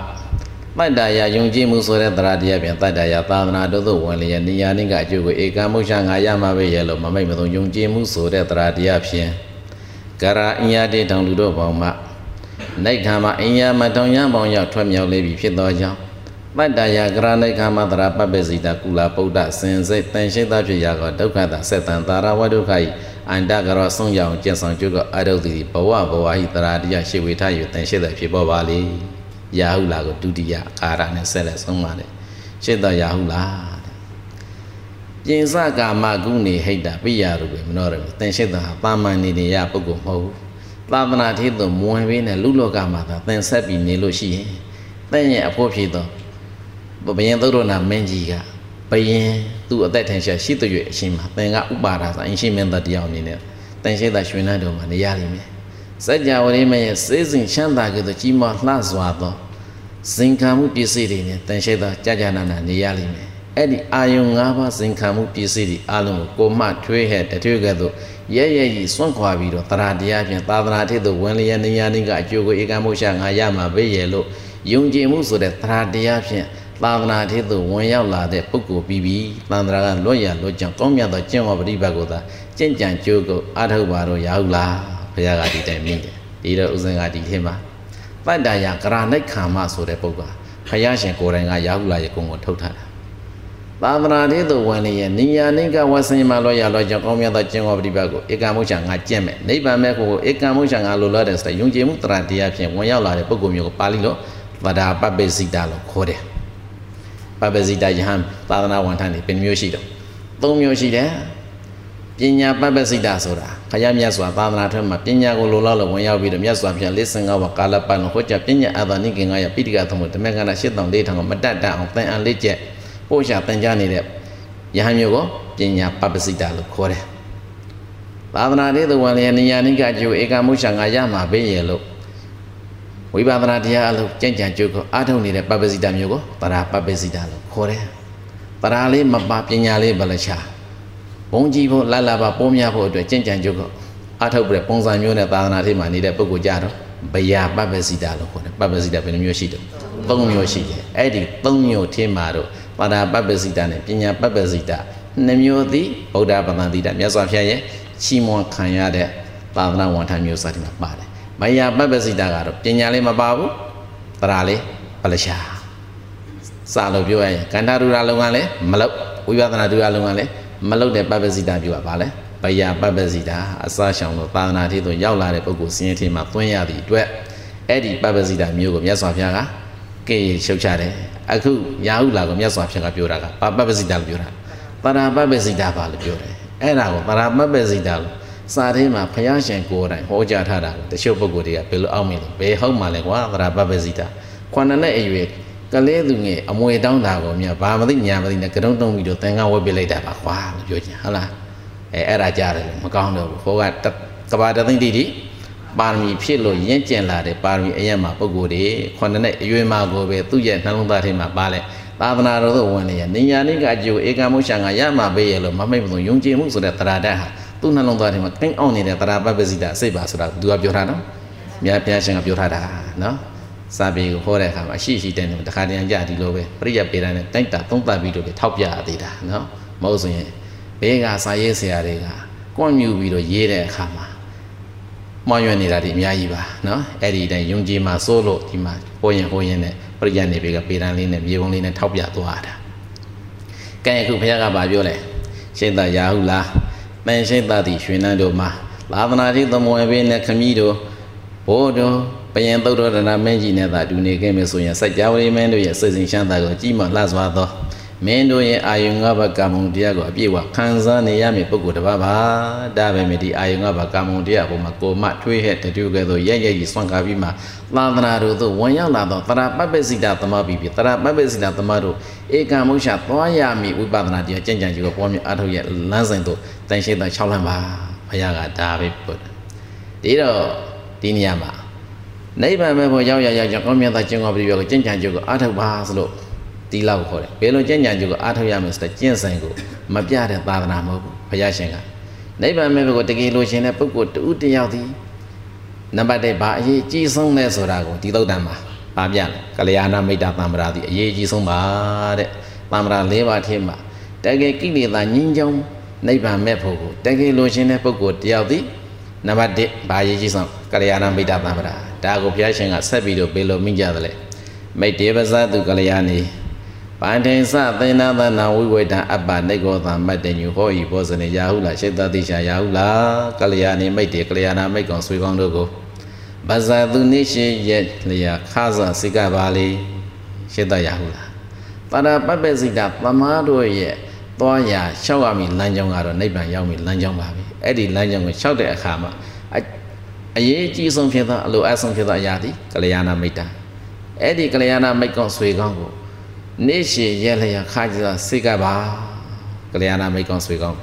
တတ္တရာယုံကြည်မှုဆိုတဲ့တရားတရားပြန်တတ္တရာသာသနာတို့သို့ဝင်လျက်နေရာနှင့်ကအကျိုးကိုဧကမုရှာငါရမှာပဲရဲ့လို့မမိတ်မသုံးယုံကြည်မှုဆိုတဲ့တရားတရားဖြင့်ကာရအညာတေတော်လူတို့ဘောင်မှနိုင်ခံမှာအင်ယာမတောင်ရပေါင်းရောက်ထွက်မြောက်လေပြီဖြစ်သောကြောင့်တတ္တယာကရဏိခာမတရာပပ္ပစီတာကုလာပုဒ္ဒစင်စိတ်တန်ရှိသဖြစ်ရာကဒုက္ခတာဆက်တန်သာရဝဒုက္ခဤအန္တကရောဆုံးရအောင်ကျင့်ဆောင်ကျုပ်ကအရုဒ္ဓိဘဝဘဝဟိတရာတရားရှိဝေထယူတန်ရှိတဲ့ဖြစ်ပေါ်ပါလေ ရာဟုလာကိုဒုတိယအာရနဲ့ဆက်လက်ဆုံးပါလေရှိတရာဟုလာပြင်စကာမကုနေဟိတပိယရူပဲမနောရမတန်ရှိတာပါမန်နေနေရပုဂ္ဂိုလ်မဟုတ်ဘူးသာသနာထေသွမဝင်ပေးနဲ့လူလောကမှာသာသင်ဆက်ပြီးနေလို့ရှိရင်တင့်ရဲ့အဖို့ဖြစ်သောဘယင်သုဒ္ဓနာမင်းကြီးကဘယင်သူ့အသက်ထင်ရှားရှိတဲ့ရွေအရှင်မှာသင်ကဥပါဒါဆိုအရှင်မင်းသားတရားအနေနဲ့တန်ရှိတာရွှေနှန်းတော်မှာနေရလိမ့်မယ် စัจ java ရိမရဲ့စေစဉ်ချမ်းသာကဲ့သို့ကြီးမားလှစွာသောဇင်ခံမှုပစ္စည်းတွေနဲ့တန်ရှိတာကြာကြာနာနာနေရလိမ့်မယ်အဲ့ဒီအာယုံ၅ပါးဇင်ခံမှုပစ္စည်းတွေအလုံးကိုကိုမှထွေးဟဲ့တထွေးကဲ့သို့ရဲရဲကြီးစွန့်ခွာပြီးတော့တရားတရားဖြင့်သာသနာထည့်သို့ဝင်လျက်နေရနေကအကျိုးကိုဧကမုရှာငါရမှာပဲရဲ့လို့ယုံကြည်မှုဆိုတဲ့တရားတရားဖြင့်သာသနာထေသို့ဝင်ရောက်လာတဲ့ပုဂ္ဂိုလ်ပြီးပြီးသန္တရာကလွတ်ရလွတ်ကြောင်ကောင်းမြတ်သောကျင့်ဝတ်ပฏิပတ်ကိုသာကျင့်ကြံကြိုးကိုအားထုတ်ပါတော့ရဟုလား ဘုရားကဒီတိုင်မိတယ်ဒီတော့ဥစဉ်ကဒီထဲမှာတတ္တရာကရဏိခာမဆိုတဲ့ပုဂ္ဂိုလ်ဘုရားရှင်ကိုယ်တိုင်ကရဟုလားရဲ့ဂုဏ်ကိုထုတ်ထားတာသာသနာထေသို့ဝင်လျက်နိညာနိကဝဆင်မလွတ်ရလွတ်ကြောင်ကောင်းမြတ်သောကျင့်ဝတ်ပฏิပတ်ကိုဧကမုရှာငါကျင့်မယ်နိဗ္ဗာန်မဲ့ကိုဧကမုရှာငါလိုလားတဲ့ဆိုတဲ့ယုံကြည်မှုတရားတရားဖြင့်ဝင်ရောက်လာတဲ့ပုဂ္ဂိုလ်မျိုးကိုပါဠိလိုဗဒါပပိစိတာလို့ခေါ်တယ်ပပဇိတယဟန်သာသနာဝန်ထမ်းတွေဘယ်မျိုးရှိတော့သုံးမျိုးရှိတယ် ပညာပပဇိတဆိုတာခရမြတ်စွာသာသနာထွန်းမှာပညာကိုလိုလောက်လို့ဝင်ရောက်ပြီးတော့မြတ်စွာဘုရားလေးစင်္ဂဝကာလပတ်လုံးဟောကြားပညာအာသနိကင်္ဂရပိဋကသမုဓမ္မကနာရှစ်တောင်လေးထောင်ကိုမတတ်တတ်အောင်သင်အန်လေးကျက်ပို့ရှာသင်ကြားနေတဲ့ယဟန်မျိုးကိုပညာပပဇိတလို့ခေါ်တယ်သာသနာတေသဝံလျာနိယာနိကအကျိုးဧကမုရှာငါရမှာပဲရဲ့လို့ဝိပဿနာတရားအလုပ်ကြံ့ကြံ့ကြိုးကိုအားထုတ်နေတဲ့ပပ္ပစိတမျိုးကိုတရာပပ္ပစိတလို့ခေါ်တယ်တရာလေးမပါပညာလေးဘလချာ ဘုံကြည့်ဖို့လှလှပါပိုးများဖို့အတွက်ကြံ့ကြံ့ကြိုးကိုအားထုတ်ပြီးပုံစံမျိုးနဲ့သာသနာထဲမှာနေတဲ့ပုဂ္ဂိုလ်ကြတော့ဗျာပပ္ပစိတလို့ခေါ်တယ်ပပ္ပစိတဘယ်နှမျိုးရှိတယ်သုံးမျိုးရှိတယ်အဲ့ဒီသုံးမျိုးထဲမှာတော့ပါဒပပ္ပစိတနဲ့ပညာပပ္ပစိတနှမျိုးသည်ဗုဒ္ဓဘာသာတိတမြတ်စွာဘုရားရဲ့ချီးမွမ်းခံရတဲ့သာသနာဝန်ထမ်းမျိုးစားတွေမှာပါတယ်မယပပ္ပစိတကတော့ပညာလေးမပါဘူးတရာလေးပလရှာစာလို့ပြောရရင်ကန္တာရူရာလုံကလည်းမလုတ်ဝိပဿနာရူရာလုံကလည်း မလုတ်တဲ့ပပ္ပစိတပြောတာပါလေဘယပပ္ပစိတအစရှောင်လို့သာသနာထီသို့ရောက်လာတဲ့ပုဂ္ဂိုလ်စင်းရဲထီမှာသွင်းရသည့်အတွက်အဲ့ဒီပပ္ပစိတမျိုးကိုမြတ်စွာဘုရားကကဲ့ရှုပ်ချတယ်အခုရာဟုလာကိုမြတ်စွာဘုရားကပြောတာကပပ္ပစိတလို့ပြောတာတရာပပ္ပစိတပါလို့ပြောတယ်အဲ့ဒါကိုတရာပပ္ပစိတလို့စာထဲမှာဘုရားရှင်ကိုယ်တိုင်ဟောကြားထားတာတချို့ပုဂ္ဂိုလ်တွေကဘယ်လိုအောက်မြင်လဲဘယ်ဟုတ်မှလဲကွာသရပပစိတာခွန်နဲ့အရွယ် ကလေးသူငယ်အမွေတောင်းတာကိုမြတ်ဘာမသိညာမသိနဲ့ကတုံးတုံးပြီးတော့သင်္ကန်းဝတ်ပြလိုက်တာပါကွာလို့ပြောချင်ဟုတ်လားအဲအဲ့ဒါကြားတယ်မကောင်းတော့ဘူးဟောကကဘာတသိတိတိပါရမီဖြစ်လို့ရင့်ကျင်လာတဲ့ပါရမီအရက်မှာပုဂ္ဂိုလ်တွေခွန်နဲ့အရွယ်မှာကိုပဲသူ့ရဲ့နှလုံးသားထဲမှာပါလဲသာသနာတော်သို့ဝင်လေရနိညာနိကအကျိုးဧကမုရှာကရမှာပဲရလို့မမိတ်မစုံယုံကြည်မှုဆိုတဲ့တရားတတ်ဟာသူ့နှလုံးသားထဲမှာကိန်းအောင်နေတဲ့တရာပပစိတာစိတ်ပါဆိုတာသူကပြောထားနော်မြတ်ဘုရားရှင်ကပြောထားတာနော် စာပေကိုဟောတဲ့အခါမှာအရှိရှိတဲ့နေတခါတည်းကြဒီလိုပဲပရိယပေဒနဲ့တိုက်တာသုံးသပ်ပြီးတော့ထောက်ပြရသေးတာနော်မဟုတ်ဆိုရင်ဘေးကစာရေးဆရာတွေကကွန့်မြူပြီးတော့ရေးတဲ့အခါမှာမောင်းရွက်နေတာဒီအများကြီးပါနော်အဲ့ဒီတိုင်းယုံကြည်မှာစိုးလို့ဒီမှာဟိုရင်ဟိုရင်နဲ့ပရိယနေဘေးကပေဒန်လေးနဲ့မြေပုံလေးနဲ့ထောက်ပြသွားတာကဲအခုဘုရားကဗာပြောလဲရှင်းသာရာဟုလားတန်ရှိသတိရွှေနန်းတို့မှာသာသနာ့ကြီးသမွေဘေးနဲ့ခမည်းတို့ဘိုးတို့ ပယံသုတ်တော်ဒနာမင်းကြီးနဲ့သာဒူနေခဲ့မယ်ဆိုရင်စัจ java ဝိမင်းတို့ရဲ့စိတ်စဉ်ရှမ်းသာကိုကြည်မလှစွာသောမင်းတို့ရဲ့အာယုံငါးပါးကာမုန်တရားကိုအပြည့်အဝခံစားနေရမည်ပုဂ္ဂိုလ်တစ်ပါးပါဒါပဲမြဒီအာယုံငါးပါးကာမုန်တရားပေါ်မှာကိုမထွေးဟဲ့တတူကဲ့သို့ရဲ့ရဲ့ကြီးဆွမ်းကားပြီးမှသာသနာတို့သို့ဝင်ရောက်လာသောတရာပပ္ပစိတာသမပြီးပြီတရာပပ္ပစိတာသမတို့ဧကမုရှာသွားရမည်ဝိပဿနာတရားကြင်ကြံကြီးကိုပေါ်မြအားထုတ်ရဲ့လမ်းစဉ်သို့တန်ရှိတဲ့6လမ်းပါဘုရားကဒါပဲပုတ်ဒီတော့ဒီနေရာမှာ နိဗ္ဗာန်မဲ့ဖို့ရောက်ရရောက်ကြောင့်ကောင်းမြတ်သောကျင့်ကောင်းပြီးတော့ကျင့်ကြံကြိုးကိုအားထုတ်ပါဆိုလို့တီလောက်ခေါ်တယ်ဘယ်လိုကျင့်ကြံကြိုးကိုအားထုတ်ရမယ်ဆိုတဲ့ကျင့်စဉ်ကိုမပြတဲ့သာသနာမဟုတ်ဘူးဘုရားရှင်ကနိဗ္ဗာန်မဲ့ဖို့တကယ်လို့ရှင်တဲ့ပုဂ္ဂိုလ်တူတယောက်သည်နံပါတ်1ဘာအရေးကြီးဆုံးလဲဆိုတာကိုဒီသုတ်တံမှာပါပြတယ်ကလျာဏမိတ်တာသံ္မရာသည်အရေးကြီးဆုံးပါတဲ့သံ္မရာ၄ပါးထဲမှာတကယ်ကိလေသာညင်းကြောင်းနိဗ္ဗာန်မဲ့ဖို့ကိုတကယ်လို့ရှင်တဲ့ပုဂ္ဂိုလ်တယောက်သည်နံပါတ်1ဘာရေးကြီးဆုံးကလျာဏမိတ်တာသံ္မရာ ဒါကိုဘုရားရှင်ကဆက်ပြီးတော့ဘယ်လိုမိကြသလဲမိတ်တေပဇာတုကလျာဏီပန္ထိန်စသေနာသနာဝိဝေတံအပ္ပနေကောသမ္မတ္တညုဟောဤဘောဇနေရာဟုလားရှိတတိရှာရာဟုလားကလျာဏီမိတ်တေကလျာဏမိတ်ကောင်ဆွေကောင်းတို့ကိုဗဇာသူနိရှိရဲ့လျာခါဇာစိကပါလေရှိတရာဟုလားပါရပပ္ပစိတာသမားတို့ရဲ့သွားရာလျှောက်ရမည်လမ်းကြောင်းကတော့နိဗ္ဗာန်ရောက်မည်လမ်းကြောင်းပါပဲအဲ့ဒီလမ်းကြောင်းကိုလျှောက်တဲ့အခါမှာ အရေးအကြီးဆုံးဖြစ်သောအလိုအဆုံးဖြစ်သောအရာသည်ကလျာဏမိတ်တာအဲ့ဒီကလျာဏမိတ်ကောင်ဆွေကောင်းကိုနေ့ရှည်ရက်လျာခါကြစွာစိတ်ကပါကလျာဏမိတ်ကောင်းဆွေကောင်း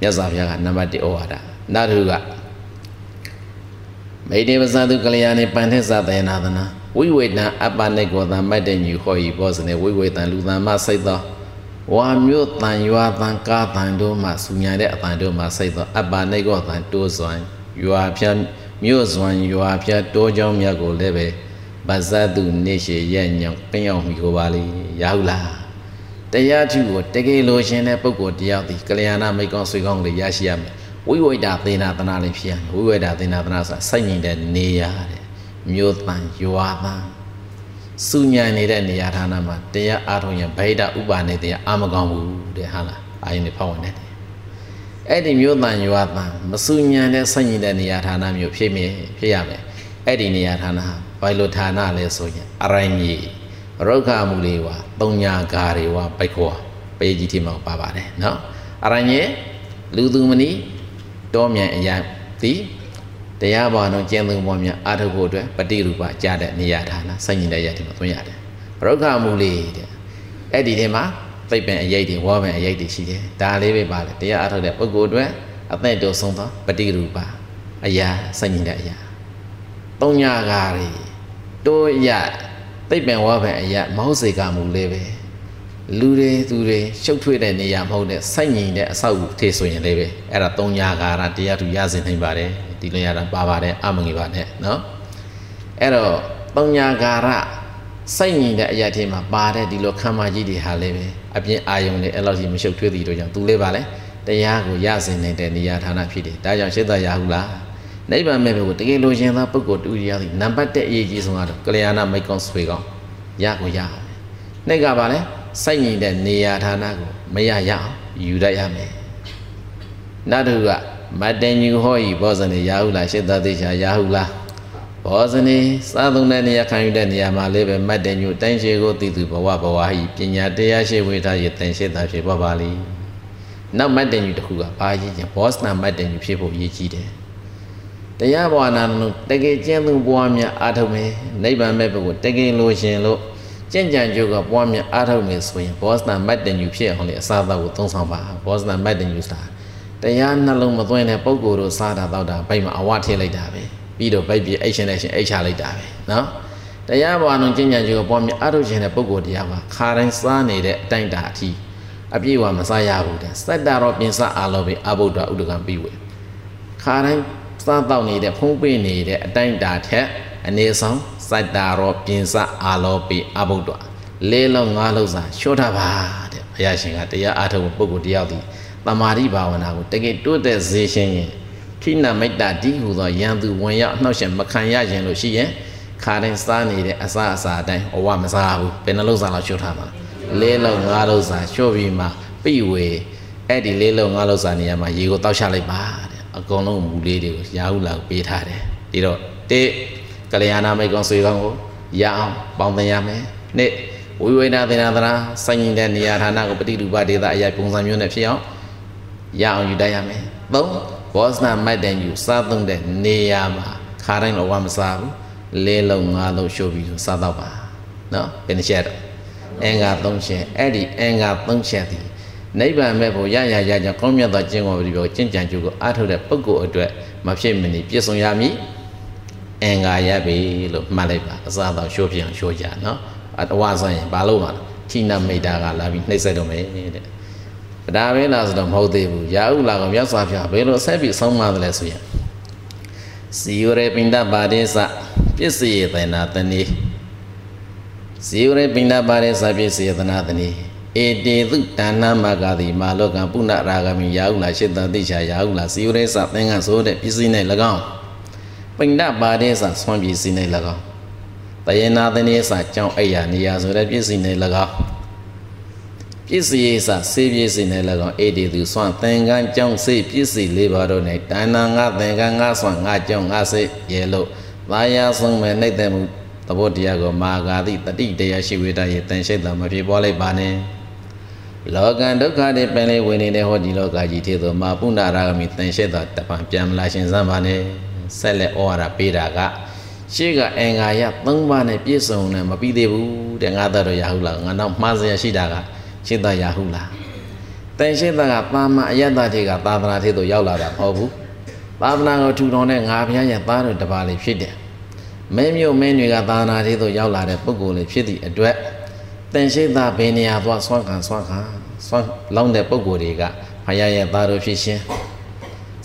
မြတ်စွာဘုရားကနံပါတ်1ဩဝါဒနောက်တစ်ခုကမိတေပဇာတုကလျာဏေပန္ထသသေနာသနာဝိဝေတံအပ္ပနိကောသံမတ်တညူဟောဤဘောဇနေဝိဝေတံလူသံမစိတ်သောဝါမြို့တန်ရွာတန်ကားတန်တို့မှဆူညာတဲ့အတန်တို့မှစိတ်သောအပ္ပနိကောသံတိုးစွမ်း ရွာဖြတ်မြို့စွမ်းရွာဖြတ်တိုးကြောင်းမြတ်ကိုလည်းပဲဗဇတ်သူနေရှိရဲ့ညောင်ပင်းအောင်မိကိုပါလေရဟုလားတရားထုကိုတကယ်လို့ရှင်တဲ့ပုဂ္ဂိုလ်တယောက်ဒီကလျာဏမိတ်ကောင်းဆွေကောင်းလေးရရှိရမယ်ဝိဝိတာသေနာသနာလေးဖြစ်ရမယ်ဝိဝိတာသေနာသနာဆိုတာစိုက်ငင်တဲ့နေရာတဲ့မြို့တန်ရွာတန်စုညံနေတဲ့နေရာဌာနမှာတရားအားထုတ်ရင်ဗိဒဥပါနေတရားအာမကောင်းဘူးတဲ့ဟာလားအာရင်ဖောက်ဝင်တယ် အဲ့ဒီမြို့တန်ရွာတန်မစုညံတဲ့စိုက်ငင်တဲ့နေရာဌာနမျိုးဖြစ်မြဖြစ်ရမယ်အဲ့ဒီနေရာဌာနဟာဘယ်လိုဌာနလဲဆိုရင်အရိုင်းမြေရုက္ခမူလေးဝါတုံညာကာတွေဝါပိုက်ခွာပေကြီးတိမောပါပါတယ်နော်အရိုင်းမြေလူသူမနီတောမြန်အရာသည်တရားဘာလုံးကျင့်သုံးပေါ်များအာထုဖို့အတွက်ပฏิရူပကြားတဲ့နေရာဌာနစိုက်ညင်တဲ့ရည်မှာသွင်းရတယ်ရုက္ခမူလေးတဲ့အဲ့ဒီထဲမှာ သိပ္ပံအရေးတွေဝါပံအရေးတွေရှိတယ်ဒါလေးပဲပါလေတရားအားထုတ်တဲ့ပုဂ္ဂိုလ်အတွက်အသက်တို့ဆုံးသောပฏิရူပအရာစိုက်ညီတဲ့အရာသုံးညာကားတွေတိုးရသိပ်ပင်ဝါပင်အရာမဟုတ်စေကမူလေးပဲလူတွေသူတွေရှုပ်ထွေးတဲ့နေရာမဟုတ်တဲ့စိုက်ညီတဲ့အဆောက်အဦထေဆိုရင်လေးပဲအဲ့ဒါသုံးညာကာရတရားသူရစေနိုင်ပါတယ်ဒီလိုရတာပါပါတယ်အမငေပါနဲ့နော်အဲ့တော့သုံးညာကာရ စိုက်ညီတဲ့အရာတွေမှာပါတဲ့ဒီလိုခမ်းမကြီးတွေဟာလည်းပဲအပြင်အာယုံတွေအဲ့လောက်ကြီးမရှုပ်ထွေးသည်တို့ကြောင့်သူလေးပါလေတရားကိုရစင်နေတဲ့နေရာဌာနဖြစ်တယ်ဒါကြောင့်ရှင်းသာရဟုလားနိဗ္ဗာန်မဲ့ဘုကိုတကယ်လိုချင်သောပုဂ္ဂိုလ်တူရသည်နံပါတ်1အရေးကြီးဆုံးကတော့ကလျာဏမိတ်ကောင်းဆွေကောင်းရကိုရအောင်နှိတ်ကပါလေစိုက်ညီတဲ့နေရာဌာနကိုမရရအောင်ယူတတ်ရမယ်နတ်တို့ကမတန်ညူဟောဤဘောဇနေရဟုလားရှင်းသာသေးချာရဟုလား ဘောဇနေစားသုံးတဲ့နေရာခံယူတဲ့နေရာမှာလေးပဲမတ်တညူတိုင်းရှိကိုသိသူဘဝဘဝဟိပညာတရားရှိဝေထားရတန်ရှိတာဖြစ်ပါပါလိနောက်မတ်တင်ယူတစ်ခုကဘာရည်ချင်းဘောစနာမတ်တင်ယူဖြစ်ဖို့ရည်ကြီးတယ်တရားဘဝနာလုံးတကယ်ကျင့်သူဘဝမြတ်အားထုတ်မယ်နိဗ္ဗာန်မဲ့ဘုကိုတကယ်လိုရှင်လို့ကျင့်ကြံကြုတ်ကဘဝမြတ်အားထုတ်မယ်ဆိုရင်ဘောစနာမတ်တင်ယူဖြစ်အောင်လေအစားအသောက်ကိုသုံးဆောင်ပါဘောစနာမတ်တင်ယူဆိုတာတရားနှလုံးမသွင်းတဲ့ပုံကိုယ်တို့စားတာတော့တာဘိတ်မှာအဝထည့်လိုက်တာပဲ ပြီးတော့ဘိတ်ပြီးအိတ်ရှင်နဲ့ရှင်အိတ်ချလိုက်တာပဲနော်တရားဘဝလုံးကျင့်ကြံကြုတ်ကဘဝမြတ်အားထုတ်ခြင်းတဲ့ပုံကိုယ်တရားမှာခါတိုင်းစားနေတဲ့အတိုင်းတာအထိအပြည့်အဝမစားရဘူးတဲ့စက်တာတော့ပြင်စအာလောပဲအဘုဒ္ဓဥဒကံပြီးဝေခါတိုင်းစားတော့နေတဲ့ဖုံးပေးနေတဲ့အတိုင်းတာထက်အနေဆောင်စက်တာတော့ပြင်စအာလောပဲအဘုဒ္ဓလေးလုံးငါးလုံးစာရှော့တာပါတဲ့ဘုရားရှင်ကတရားအားထုတ်ပုဂ္ဂိုလ်တယောက်ဒီတမာတိဘာဝနာကိုတကယ်တိုးတက်စေခြင်းရင် ခိနမိတ်တာဒီဟူသောယံသူဝင်ရောက်နှောက်ရှင်မခံရခြင်းလို့ရှိရင်ခါတိုင်းစားနေတဲ့အစာအစာအတိုင်းအဝမစားဘူးဘယ်နှလုံးစာလောက်ရှော့ထားမှာလေးလုံးငါးလုံးစာလျှော့ပြီးမှပြိဝေအဲ့ဒီလေးလုံးငါးလုံးစာနေရာမှာရေကိုတောက်ချလိုက်ပါတဲ့အကုန်လုံးမူလေးတွေကိုရာဟုလာပေးထားတယ်ဒီတော့တိကလျာဏမိတ်ကောင်ဆွေကောင်းကိုရအောင်ပေါင်းသင်ရမယ်နှစ်ဝိဝေနာသင်္နာသနာစိုင်းတဲ့နေရာဌာနကိုပฏิရူပဒေသအရာပုံစံမျိုးနဲ့ဖြစ်အောင်ရအောင်ယူတတ်ရမယ်သုံး ဘောဇနာမတ်တန်ယူစားသုံးတဲ့နေရာမှာခါတိုင်းတော့ဝါမစားဘူးလေးလုံးငါးလုံးရှို့ပြီးစားတော့ပါနော်ဘယ်နှချက်တော့အင်္ဂါ၃ချက်အဲ့ဒီအင်္ဂါ၃ချက်ဒီနိဗ္ဗာန်မဲ့ဖို့ရရရကြောင့်ကောင်းမြတ်သောကျင့်ဝတ်ပြီးတော့ကျင့်ကြံကြိုးကိုအားထုတ်တဲ့ပုဂ္ဂိုလ်အတွက်မဖြစ်မနေပြည့်စုံရမည်အင်္ဂါရပြီလို့မှတ်လိုက်ပါအစားတော့ရှိုးပြအောင်ရှိုးကြနော်အဝါဆိုင်ရင်ဘာလို့မှဌိနမိတ်တာကလာပြီးနှိမ့်ဆက်တော့မယ်တဲ့ ဒါပဲလားဆိုတော့မဟုတ်သေးဘူးရာဟုလာကမြတ်စွာဘုရားဘယ်လိုဆက်ပြီးဆုံးမသလဲဆိုရင်စီယရေပိန္ဒပါရိသပစ္စယေတနာတဏိစီယရေပိန္ဒပါရိသပစ္စယေတနာတဏိဧတေသုဒါနမဂတိမာလောကပုဏ္ဏရာဂမိရာဟုလာရှစ်တတိချာရာဟုလာစီယရေသသင်္ကဆိုတဲ့ပစ္စည်း၌၎င်းပိန္ဒပါရိသဆွမ်းပစ္စည်း၌၎င်းတယေနာတဏိသကြောင့်အိယာနေရာဆိုတဲ့ပစ္စည်း၌၎င်း ပစ္စည်းစစေပစ္စည်း၌၎င်းဧတေသူဆွမ်းသင်္ကန်းကြောင့်စေပစ္စည်းလေးပါတော့၌ဒါနငါသင်္ကန်းငါဆွမ်းငါကြောင့်ငါစေရေလို့သာယာဆုံးမဲ့နှိမ့်တဲ့မှုသဘောတရားကိုမာဂာတိတတိတရားရှိဝေဒရဲ့တန်ရှိတ်တာမဖြစ်ပွားလိုက်ပါနဲ့လောကဒုက္ခတွေပင်လေးဝင်နေတဲ့ဟောဒီလောကကြီးထဲသို့မာပုဏ္ဏရာဂမိတန်ရှိတ်တာတပံပြန်မလာရှင်စမ်းပါနဲ့ဆက်လက်ဩဝါဒပေးတာကရှေ့ကအင်္ဂါရ၃ပါးနဲ့ပြည့်စုံနေမပြီးသေးဘူးတဲ့ငါသားတော်ရဟုလားငါတော့မှားစရာရှိတာက ရှင်းသားရဟုလားတန်ရှင်းသားကပါမအယတ္တတွေကသာသနာထဲသို့ရောက်လာတာမဟုတ်ဘူးသာသနာကိုထူထောင်တဲ့ငါဘုရားရဲ့သားတော်တပါးလေးဖြစ်တယ်မင်းမျိုးမင်းတွေကသာသနာထဲသို့ရောက်လာတဲ့ပုဂ္ဂိုလ်လေးဖြစ်သည့်အတွက်တန်ရှိသားဘယ်နေရာသွားဆွမ်းခံဆွမ်းခံဆွမ်းလောင်းတဲ့ပုဂ္ဂိုလ်တွေကဘုရားရဲ့သားတော်ဖြစ်ရှင်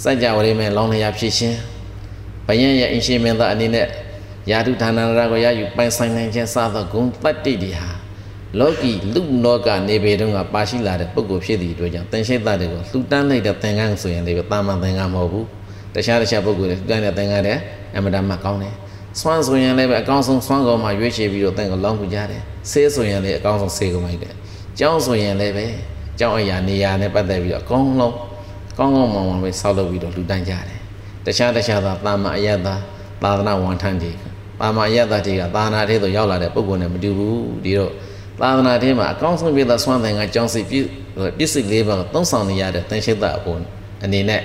စัจ java ရိမဲလောင်းလျာဖြစ်ရှင်ဘယံရဲ့အင်ရှင်မင်းသားအနေနဲ့ယာတုဌာနရာကိုရယူပိုင်ဆိုင်နိုင်ခြင်းစသောဂုဏ်တတ္တိတွေဟာ လောကီလူလောကနေပေတုန်းကပါရှိလာတဲ့ပုဂ္ဂိုလ်ဖြစ်သည့်အတွက်ကြောင့်တန်ရှိသားတွေကိုလှူတန်းလိုက်တဲ့သင်္ကန်းဆိုရင်လည်းတာမန်သင်္ကန်းမဟုတ်ဘူးတခြားတခြားပုဂ္ဂိုလ်တွေလှူတန်းတဲ့သင်္ကန်းတဲ့အမတမကောင်းတယ်ဆွမ်းဆိုရင်လည်းပဲအကောင်းဆုံးဆွမ်းကောင်မှရွေးချယ်ပြီးတော့တန်ကိုလောင်းပူကြတယ်ဆေးဆိုရင်လည်းအကောင်းဆုံးဆေးကောင်လိုက်တယ်ကျောင်းဆိုရင်လည်းပဲကျောင်းအရာနေရာနဲ့ပတ်သက်ပြီးတော့အကောင်းလုံးကောင်းကောင်းမွန်မွန်ပဲဆောက်လုပ်ပြီးတော့လူတန်းကြတယ်တခြားတခြားသာတာမအယတ္တသာသနာဝန်ထမ်းတွေပါမအယတ္တတွေကသာသနာထဲသို့ရောက်လာတဲ့ပုဂ္ဂိုလ်နဲ့မတူဘူးဒီတော့ သာသနာထဲမှာအကောင်းဆုံးပြသောဆွမ်းသင်ကကျောင်းစီပြည့်ပြည့်စုံလေးပါးသုံးဆောင်နေရတဲ့တန်ရှိတ်တာအပေါ်အနေနဲ့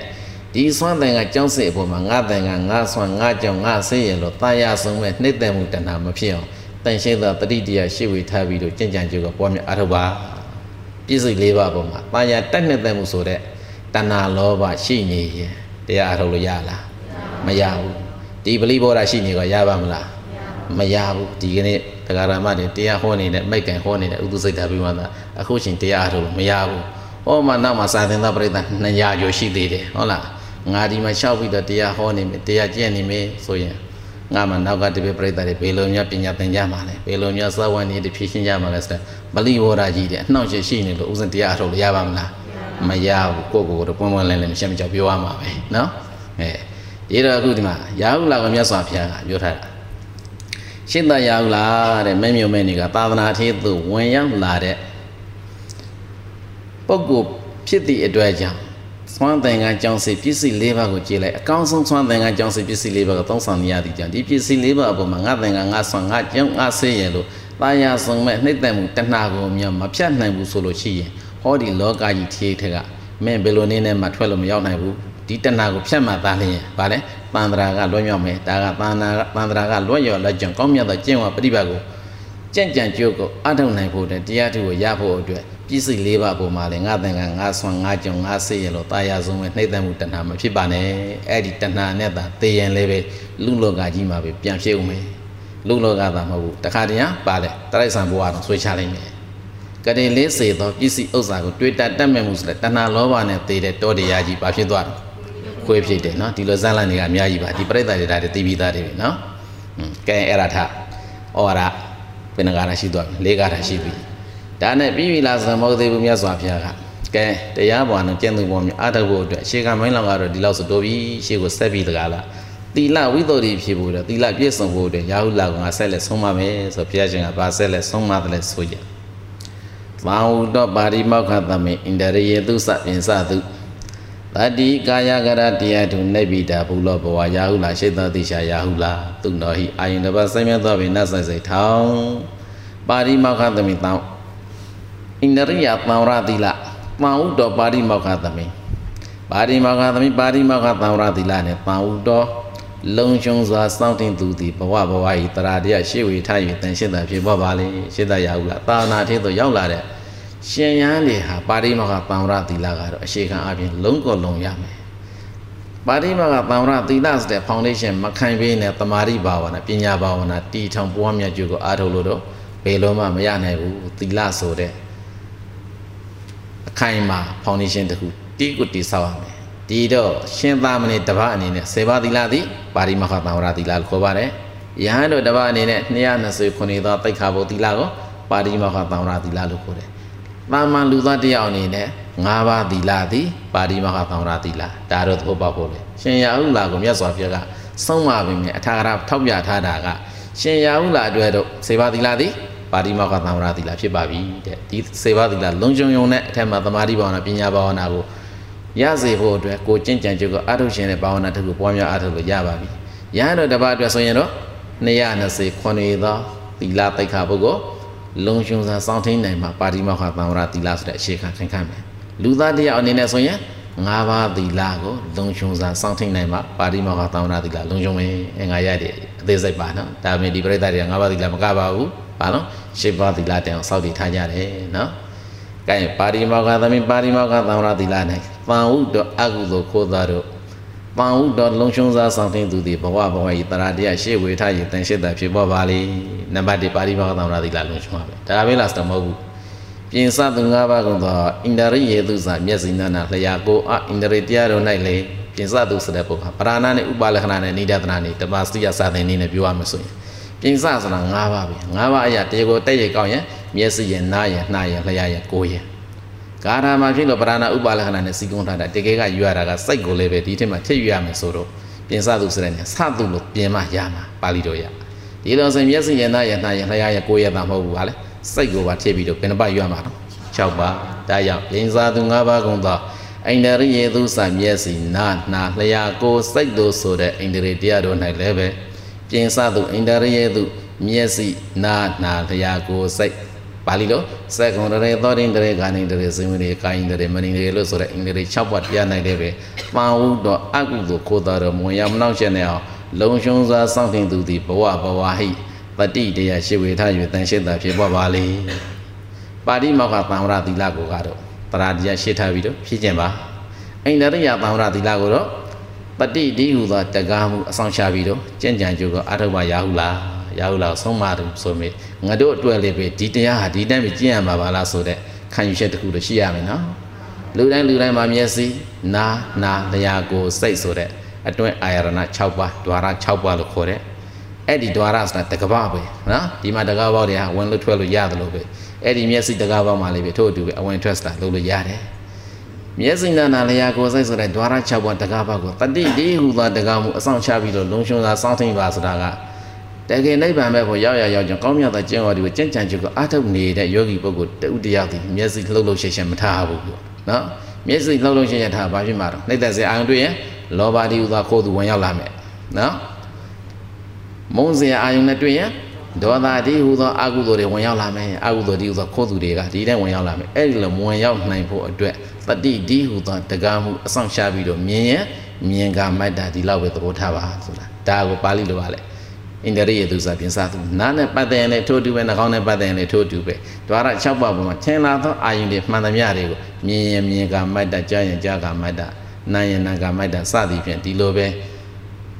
ဒီဆွမ်းတန်ကကြောင်းစစ်အပေါ်မှာငါတန်ကငါဆွမ်းငါကြောင့်ငါဆေးရလို့တာယာဆုံးမဲ့နှိမ့်တယ်မှုတဏမဖြစ်အောင်တန်ရှင်းသောတတိတရားရှိဝေထားပြီးတော့ကြင်ကြံကြိုးကပွားများအထောက်ပါပြည့်စုံလေးပါပေါ်မှာတာယာတက်နှိမ့်တယ်မှုဆိုတဲ့တဏှာလောဘရှိနေရင်တရားအထုတ်လို့ရလားမရဘူးဒီပလိဘောဓရှိနေကရပါမလားမရဘူးဒီကနေ့ တရားဓမ္မတွေတရားဟောနေတဲ့မိုက်ကန်ဟောနေတဲ့ဥဒုစိတ်တာပြီးမှသာအခုချိန်တရားအထုတ်လို့မရဘူးဟောမှနောက်မှစာသင်သားပြိဿ200ကျော်ရှိသေးတယ်ဟုတ်လားငါဒီမှာလျှောက်ပြီးတော့တရားဟောနေမယ်တရားကျင့်နေမယ်ဆိုရင်ငါမှနောက်ကတပည့်ပြိဿတွေဘယ်လိုများပညာသင်ကြမှာလဲဘယ်လိုများစာဝန်တွေဖြည့်ရှင်းကြမှာလဲဆိုတော့မလိဝရကြီးတဲ့အနှောင့်အယှက်ရှိနေလို့ဥစဉ်တရားအထုတ်လို့ရပါမလားမရဘူးကိုယ့်ကိုယ်ကိုယ်ပွင့်ပွင့်လင်းလင်းမရှင်းမကြောက်ပြောရမှာပဲနော်အဲဒီတော့အခုဒီမှာရာဟုလာကမြတ်စွာဘုရားကပြောထားတာ ရှင်းတရာဟုလာတဲ့မဲမြုံမဲနေကသာသနာထေသူဝင်ရောက်လာတဲ့ပုဂ္ဂိုလ်ဖြစ်သည့်အတွက်ကြောင့်သွမ်းသင်္ကန်းကြောင့်စီပစ္စည်း၄ပါးကိုကြည်လိုက်အကောင်းဆုံးသွမ်းသင်္ကန်းကြောင့်စီပစ္စည်း၄ပါးကိုသုံးဆောင်ရသည်ကြောင့်ဒီပစ္စည်း၄ပါးအပေါ်မှာငါသင်္ကန်းငါဆွမ်းငါကြောင့်ငါဆေးရလို့တာယာဆုံးမဲ့နှိမ့်သက်မှုတဏှာကိုမြတ်မဖြတ်နိုင်ဘူးဆိုလို့ရှိရင်ဟောဒီလောကကြီးထေးထက်ကမင်းဘယ်လိုနည်းနဲ့မှထွက်လို့မရောက်နိုင်ဘူးဒီတဏှာကိုဖြတ်မှသားလျင်ဗာလဲ ပန္တရာကလွတ်မြောက်မယ်ဒါကပန္နာပန္တရာကလွတ်ရော်လက်ကျင်ကောင်းမြတ်သောကျင့်ဝါပฏิပတ်ကိုကြံ့ကြံ့ကြိုးကိုအထောက်နိုင်ဖို့တရားထုကိုရဖို့အတွက်ပြည့်စုံလေးပါပုံမှာလေငါသင်္ကန်းငါဆွမ်းငါကြုံငါစေရလို့တာယာဆုံးပဲနှိမ့်သက်မှုတဏှာမဖြစ်ပါနဲ့အဲ့ဒီတဏှာနဲ့သာသေရင်လည်းပဲလူလောကကြီးမှာပဲပြန်ဖြစ်ဦးမယ်လူလောကသာမဟုတ်ဘူးတခါတည်းပါလေတရိုက်ဆံဘဝတော့ဆွေးချလိုက်မယ်ကတိလေးစေသောပြည့်စုံဥစ္စာကိုတွေ့တတ်တတ်မဲ့မှုဆိုတဲ့တဏှာလောဘနဲ့သေတဲ့တောတရားကြီးဘာဖြစ်သွားတော့ ခွေးဖြစ်တယ်နော်ဒီလိုဇန်လန်တွေကအများကြီးပါဒီပြိဿတွေဒါတွေသိပြီးသားတွေပဲနော်ကဲအဲ့ဒါထဩဝါဒဘယ်နှကားရှိသွားပြီလေးကားရှိပြီဒါနဲ့ပြီးပြီလားဆိုမဟုတ်သေးဘူးမြတ်စွာဘုရားကကဲတရားပေါ်နဲ့ကျင့်သူပေါ်မြအားထုတ်ဖို့အတွက်ရှေကမိုင်းလောက်ကတော့ဒီလောက်ဆိုတိုးပြီရှေကိုဆက်ပြီးတကားလားသီလဝိသုဒ္ဓိဖြစ်ဖို့အတွက်သီလပြည့်စုံဖို့အတွက်ရာဟုလာကငါဆက်လက်ဆုံးမမယ်ဆိုဘုရားရှင်ကဗာဆက်လက်ဆုံးမတယ်လဲဆိုကြ။ဘာဟုတော့ပါရိမောက္ခသမေဣန္ဒရိယေသုစပင်စသု တတိကာယကရတရားထုနေပိတာဘုလောဘဝရာဟုလာရှိသောတိရှာရာဟုလာသူတော်ဟိအာယုန်တပတ်ဆိုင်မြတ်သောပင်နတ်ဆိုင်စိတ်ထောင်းပါရိမောက္ခသမေတောင်းဣန္ဒရိယသံဝရတိလပန်ဥတော်ပါရိမောက္ခသမေပါရိမောက္ခသမေပါရိမောက္ခသံဝရတိလနဲ့ပန်ဥတော်လုံရှုံစွာစောင့်တင်သူသည်ဘဝဘဝဤတရာတရားရှေ့ဝေထား၍တန်ရှင်းတာဖြစ်ပေါ်ပါလေရှင်းတာရဟုလားသာနာထေသို့ရောက်လာတဲ့ ရှင်ရန်တွေဟာပါရိမောက္ခပန်ဝရတိလကတော့အရှိခံအပြင်လုံးကောလုံးရမယ်ပါရိမောက္ခပန်ဝရတိလဆိုတဲ့ foundation မခိုင်ပေးနဲ့တမာရိဘာဝနာပညာဘာဝနာတီထောင်ပွားများကျိုးကိုအားထုတ်လို့တော့ဘယ်လိုမှမရနိုင်ဘူးသီလဆိုတဲ့အခိုင်အမာ foundation တခုတီးကိုတီးဆောက်ရမယ်ဒီတော့ရှင်သာမဏေတပတ်အနေနဲ့စေပါသီလသည်ပါရိမခသံဝရသီလလို့ခေါ်ပါတယ်ယဟန်တို့တပတ်အနေနဲ့220ခုနှစ်သောတိတ်ခါဘုသီလကိုပါရိမခသံဝရသီလလို့ခေါ်တယ် တာမန်လူသားတယောက်အနေနဲ့၅ပါးသီလသည်ပါရိမခသံဝရသီလဒါတော့သဘောပေါက်ဖို့လေရှင်ရဟုလာကိုမြတ်စွာဘုရားကဆုံးမပါပြီအထာဂရထောက်ပြထားတာကရှင်ရဟုလာအတွက်တော့စေပါသီလသည်ပါတိမောက္ခသံဝရသီလဖြစ်ပါပြီတဲ့ဒီစေဘသီလလုံခြုံယုံတဲ့အထက်မှာသမာဓိဘာဝနာပညာဘာဝနာကိုရစေဖို့အတွက်ကိုကျင့်ကြံကြုတ်ကိုအထုတ်ရှင်တဲ့ဘာဝနာတစ်ခုပွားများအထုတ်လို့ရပါပြီရဟန်းတော်တစ်ပါးအတွက်ဆိုရင်တော့220ခွန်ရသောသီလတိတ်ခါပုဂ္ဂိုလ် လုံခြုံစွာစောင့်ထိန်နိုင်မှာပါတိမောက္ခသံဝရသီလဆိုတဲ့အရှိခံခိုင်ခံ့မယ်လူသားတရားအနေနဲ့ဆိုရင်၅ပါးသီလကိုလုံခြုံစွာစောင့်ထိန်နိုင်မှာပါတိမောက္ခသံဝရသီလလုံခြုံမယ်အငါရတဲ့အသေးစိတ်ပါနော်ဒါပေမဲ့ဒီပြိဿတွေက၅ပါးသီလမကပါဘူးဘာလို့ရှစ်ပါးသီလတောင်စောက်တည်ထားကြတယ်နော်။ကဲပါရိမောကသမီးပါရိမောကသံဝရသီလ၌ပန်ဟုတော်အကုသိုလ်ခိုးသားတို့ ပန်ဟုတော်လုံရှုံးစားဆောင်တင်သူသည်ဘဝဘဝဤတရာတရားရှေ့ဝေထားရတန်ရှိတာဖြစ်ပေါ်ပါလေ။နံပါတ်1ပါရိမောကသံဝရသီလလုံရှုံးပါပဲ။ဒါပဲလားစတမဟုတ်ဘူး။ပြင်စသူ၅ပါးကုန်သောဣန္ဒရိယေသူစာမျက်စိနာနာလျာကိုအဣန္ဒရိတရားတို့၌လေပြင်စသူဆိုတဲ့ပုဂ္ဂိုလ်ပရာဏနဲ့ဥပါလက္ခဏာနဲ့နိဒသနာနဲ့ဓမ္မစတိယစာသင်နည်းနဲ့ပြောရမှာဆိုရင်ပြင်စဆိုတာ၅ပါးပဲ၅ပါးအရာတရားကိုတက်ရကောင်းရင်မျက်စိရနားရနှာရလျှာရကိုယ်ရ ကာရမှာဖြစ်လို့ပရဏဥပါလက္ခဏာနဲ့စီကုံးထားတာတကယ်ကယူရတာကစိတ်ကိုလည်းပဲဒီထက်မှထည့်ယူရမယ်ဆိုတော့ပြင်စသူစတဲ့နဲ့စသူလို့ပြင်မှရမှာပါဠိတော်ရဒီလိုဆိုမျက်စိရနားရနှာရလျှာရကိုယ်ရတာမဟုတ်ဘူးပါလေစိတ်ကိုပါထည့်ပြီးတော့ဘယ်နှပတ်ယူရမှာတော့6ပါဒါကြောင့်ပြင်စသူ၅ပါးကုန်သောအိန္ဒရိယေသူစာမျက်စိနာနာလျှာကိုစိတ်တို့ဆိုတဲ့အိန္ဒြေတရားတို့၌လည်းပဲပြင်စသူအိန္ဒရိယေသူမျက်စိနာနာလျာကိုစိတ် ပါဠိလိုစက္ကုံတရေသောတင်တရေကာနိတရေစိမရေကာယင်တရေမနိတရေလို့ဆိုတဲ့အင်္ဂလိပ်6ဘတ်တရားနိုင်တယ်ပဲပါဝုတော့အကုသိုလ်ခိုးတာတော့မဝင်ရမနှောက်ရှက်နေအောင်လုံရှုံးစွာစောင့်တင်သူသည်ဘဝဘဝဟိပတိတရားရှိဝေထား၍တန်ရှိတာဖြစ်ပေါ်ပါလေပါဠိမောက္ခသံဝရသီလကိုကတော့တရာတရားရှိထားပြီးတော့ဖြည့်ကျင်ပါအိန္ဒရိယသံဝရသီလကိုတော့ပတိတိဟုသောတကားမှုအဆောင်ရှာပြီးတော့ကြင်ကြံကြိုးကအထုပ်ပါရဟုလား ရဟုလားဆုံးမတယ်ဆိုမိငါတို့အတွက်လေးပဲဒီတရားဟာဒီတိုင်းပဲကျင့်ရမှာပါလားဆိုတဲ့ခံယူချက်တစ်ခုတော့ရှိရမယ်နော်လူတိုင်းလူတိုင်းမှာမျက်စိနားနာတရားကိုစိတ်ဆိုတဲ့အတွင်းအာရဏ6ပါးဒွါရ6ပါးလို့ခေါ်တဲ့အဲ့ဒီဒွါရဆိုတာတကဘာပဲနော်ဒီမှာတကဘာတွေကဝင်လို့ထွက်လို့ရတယ်လို့ပဲအဲ့ဒီမျက်စိတကဘာမှလေးပဲထို့အတူပဲအဝင်ထွက်တာလုပ်လို့ရတယ်မျက်စိနာနာလျာကိုစိတ်ဆိုတဲ့ဒွါရ6ပါးတကဘာကိုတတိတိဟူသောတကမှုအဆောင်ချပြီးတော့လုံရှုံသာစောင့်သိမ့်ပါဆိုတာက တကယ်နိဗ္ဗာန်မဲ့ဖို့ရောက်ရရောက်ကြောင်းကောင်းမြတ်တဲ့ကျင့်ဝတ်တွေကိုကြင်ကြံချုပ်ကိုအားထုတ်နေတဲ့ယောဂီပုဂ္ဂိုလ်တဦးတယောက်ဒီမျက်စိလှုပ်လှုပ်ရှင်းရှင်းမထားဘူးပေါ့နော်မျက်စိလှုပ်လှုပ်ရှင်းရှင်းထားဘာဖြစ်မှာတော့နှိမ့်သက်စေအာရုံတွေ့ရင်လောဘတိဥသာခိုးသူဝင်ရောက်လာမယ်နော်မုန်းစရာအာယုန်နဲ့တွေ့ရင်ဒေါသတိဟူသောအကုသိုလ်တွေဝင်ရောက်လာမယ်အကုသိုလ်တိဟူသောခိုးသူတွေကဒီတဲ့ဝင်ရောက်လာမယ်အဲ့ဒီလိုဝင်ရောက်နိုင်ဖို့အတွက်တတိတိဟူသောတကားမှုအဆောင်ရှားပြီးတော့မြင်ရင်မြင်ကမိုက်တာဒီလောက်ပဲသဘောထားပါဆိုတာဒါကိုပါဠိလိုပါလေ အင်္ဂရိယသူစာပြင်စားသူနားနဲ့ပတ်သက်ရင်လည်းထိုးတူပဲနှာခေါင်းနဲ့ပတ်သက်ရင်လည်းထိုးတူပဲဒွါရ၆ပါးပေါ်မှာထင်လာသောအာယုန်တွေမှန်သမျှတွေကိုမြင်ရင်မြင်ကမိုက်တာကြားရင်ကြားကမိုက်တာနားရင်နားကမိုက်တာစသည်ဖြင့်ဒီလိုပဲ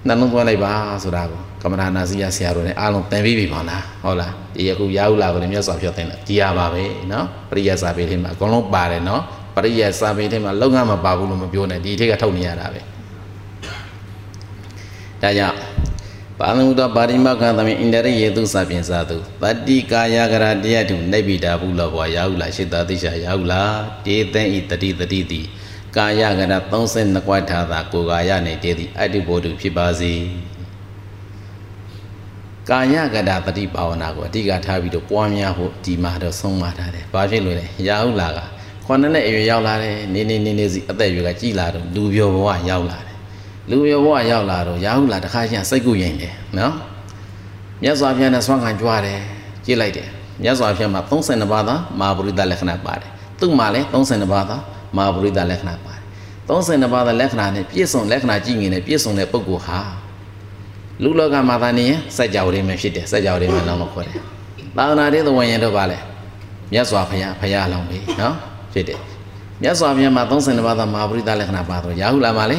နှလုံးသွင်းလိုက်ပါဆိုတာကိုကမ္မထာနာစီယဆရာတို့လည်းအားလုံးသင်ပြီးပြီပါလားဟုတ်လားဒီအခုရာဟုလာကိုလည်းမြတ်စွာဘုရားသင်တာဒီရပါပဲနော်ပရိယစာပေထဲမှာအကုန်လုံးပါတယ်နော်ပရိယစာပေထဲမှာလောကမပါဘူးလို့မပြောနဲ့ဒီအထက်ကထုတ်နေရတာပဲဒါကြောင့် ပါဠိမူတော်ပါရိမခသမင်အင်တရိယေတုစပြင်စာတုတတိကာယကရတရားတုနိဗ္ဗိတာဘူးလောဘောရာဟုလာရှိတာသိရှာရာဟုလာတေသင်ဤတတိတတိတိကာယကရ32ကွက်ထာသာကိုကာယနေတည်သည့်အတ္တိဘောတုဖြစ်ပါစေကာယကရတတိဘာဝနာကိုအဓိကထားပြီးတော့ပွားများဖို့ဒီမှာတော့ဆုံးမထားတယ်။ဘာဖြစ်လို့လဲ။ရာဟုလာကခေါင်းနဲ့အရွယ်ရောက်လာတယ်။နေနေနေနေစီအသက်အရွယ်ကကြီးလာတော့လူပြောဘဝရောက်လာတယ်။ လူပြောဘဝရောက်လာတော့ရာဟုလာတခါချင်းစိတ်ကူရင်တယ်နော်။မြတ်စွာဘုရားနဲ့ဆွမ်းခံကြွားတယ်ကြည့်လိုက်တယ်။မြတ်စွာဘုရားမှာ32ပါးသာမာပရိသလက္ခဏာပါတယ်။သူ့မှာလည်း32ပါးသာမာပရိသလက္ခဏာပါတယ်။32ပါးသာလက္ခဏာနဲ့ပြည့်စုံလက္ခဏာကြည့်ငင်နဲ့ပြည့်စုံတဲ့ပုဂ္ဂိုလ်ဟာလူလောကမှာသာနေရင်စัจ java တွေမှဖြစ်တယ်စัจ java တွေမှလောင်းလို့ခေါ်တယ်သာသနာတဲ့သဝင်ရင်တော့ဗာလဲမြတ်စွာဘုရားဘုရားလောင်းပြီနော်ဖြစ်တယ်မြတ်စွာဘုရားမှာ32ပါးသောမဟာပရိသလက္ခဏာပါတော့ရာဟုလာမှာလေ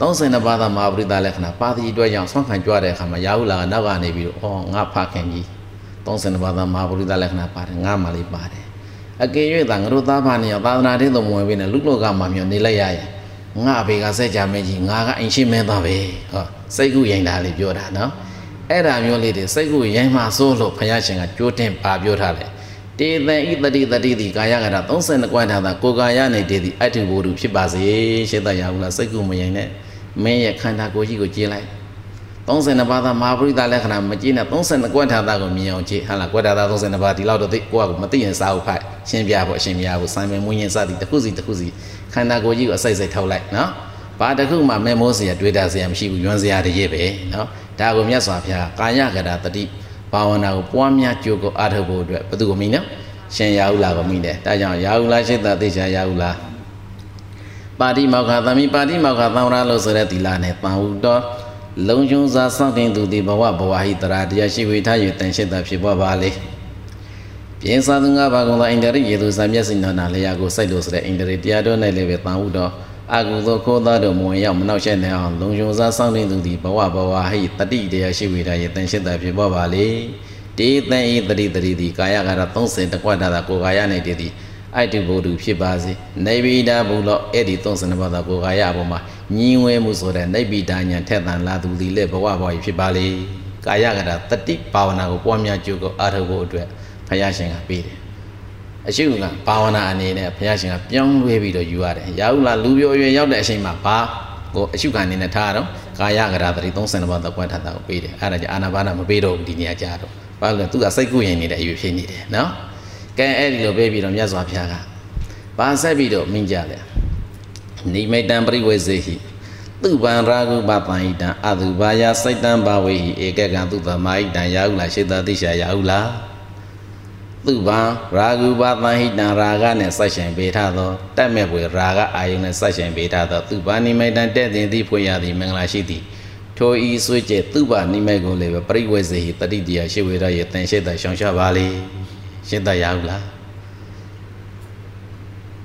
32ပါးသောမဟာပရိသလက္ခဏာပါတိအတွက်ကြောင့်ဆွမ်းခံကြွတဲ့အခါမှာရာဟုလာကနောက်ကနေပြီးတော့အော်ငါဖခင်ကြီး32ပါးသောမဟာပရိသလက္ခဏာပါတယ်ငါမှလေးပါတယ်အကယ်၍သာငါတို့သားဖာနေရောသာသနာတဲ့သဝင်ပြီနဲ့လူလောကမှာမျိုးနေလိုက်ရရင်ငါဘေကစက်ကြမင်းကြီးငါကအင်ရှိမင်းသားပဲဟောစိတ်ကူရင်တာလေးပြောတာနော်အဲ့ဒါမျိုးလေးတွေစိတ်ကူရင်မှစိုးလို့ဘုရားရှင်ကကြိုးတင်ပါပြောထားတယ်တေသံဤတတိတတိတိကာယကရ32ကွာထားတာကိုကာယနေတည်သည့်အတ္တိဘောဓုဖြစ်ပါစေရှင်းတရဘူးလားစိတ်ကူမရင်နဲ့ မင်းရဲ့ခန္ဓာကိုယ်ကြီးကိုကြည်လိုက်32ပါးသာမဟာပရိသလက္ခဏာမကြည့်နဲ့32ကွက်ထာတာကိုမြင်အောင်ကြည့်ဟာလားကွက်ထာတာ32ပါးဒီလောက်တော့သိကိုယ့်ကမသိရင်စားဖို့ဖိုက်ရှင်းပြဖို့အရှင်မြတ်ဖို့စံပင်မွေးရင်စသည်တစ်ခုစီတစ်ခုစီခန္ဓာကိုယ်ကြီးကိုအစိတ်စိတ်ထုတ်လိုက်နော်ဘာတစ်ခုမှမဲမိုးစရာတွေးတာစရာမရှိဘူးယွန်းစရာတည်းရဲ့ပဲနော်ဒါကိုမြတ်စွာဘုရားကာယကတာတတိဘာဝနာကိုပွားများကြိုးကိုအားထုတ်ဖို့အတွက်ဘယ်သူကိုမိနော်ရှင်ရာဟုလာကိုမိတယ်ဒါကြောင့်ရာဟုလာရှိတာသိချာရာဟုလာ ပါတိမောက္ခသမိပါတိမောက္ခသံဝရလို့ဆိုတဲ့သီလနဲ့တန်ဟုတော်လုံချုံစွာစောင့်တင်သူသည်ဘဝဘဝဟိတရာတရားရှိဝေထား၍တန်ရှိတာဖြစ်ပေါ်ပါလေပြင်စာသူငါးပါးကုန်သောအိန္ဒြိယေသူစာမျက်စိနာနာလျာကိုစိုက်လို့ဆိုတဲ့အိန္ဒြိတရားတော်၌လည်းပဲတန်ဟုတော်အကုသိုလ်ခိုးသားတို့မဝင်ရောက်မနှောက်ယှက်နိုင်အောင်လုံချုံစွာစောင့်တင်သူသည်ဘဝဘဝဟိတတိတရားရှိဝေထား၍တန်ရှိတာဖြစ်ပေါ်ပါလေတေတန်ဤတတိတတိသည်ကာယကရ30တကွတာသာကိုကာယ၌တည်သည် အိုက်တုဘုဒ္ဓဖြစ်ပါစေနေဗိဒဘုလောအဲ့ဒီ32ပါးသာကိုကာယအပေါ်မှာညီဝဲမှုဆိုတဲ့နိဗ္ဗိဒာညာထက်သန်လာသူသည်လည်းဘဝဘဝဖြစ်ပါလေကာယကရတတိဘာဝနာကိုပွားများကြိုးကိုအားထုတ်ဖို့အတွက်ဘုရားရှင်ကပေးတယ်အရှိကဘာဝနာအနေနဲ့ဘုရားရှင်ကပြောင်းလဲပြီးတော့ယူရတယ်ရာဟုလာလူပြိုအရွယ်ရောက်တဲ့အချိန်မှာဘာကိုအရှုခံအနေနဲ့ထားတော့ကာယကရတတိ32ပါးသောကွက်ထတာကိုပေးတယ်အဲ့ဒါကြအာနာပါနမပေးတော့ဘူးဒီနေရာကြတော့ဘာလို့လဲသူကစိတ်ကူးရင်နေတဲ့အရွယ်ဖြစ်နေတယ်နော် ကဲအဲ့ဒီလိုပေးပြီးတော့မြတ်စွာဘုရားကဘာဆက်ပြီးတော့မင်းကြလဲနိမိတံပရိဝေစေဟိသူပံရာဂုပပံဟိတံအတုဘာယစိတ်တံဘာဝေဟိဧကကံသူပမာဟိတံယာဟုလာရှိတတိရှာယာဟုလာသူပံရာဂုပပံဟိတံရာဂနဲ့စိုက်ရှင်ပေးထားသောတက်မဲ့ပွေရာဂအာယုန်နဲ့စိုက်ရှင်ပေးထားသောသူပံနိမိတံတဲ့တင်သည့်ဖွင့်ရသည်မင်္ဂလာရှိသည်ထိုဤဆွေးကျသူပနိမိတ်ကိုလည်းပဲပရိဝေစေဟိတတိတရားရှိဝေရရဲ့တန်ရှိတဲ့ရှောင်ရှားပါလေ ရှင်းတတ်ရဘူးလား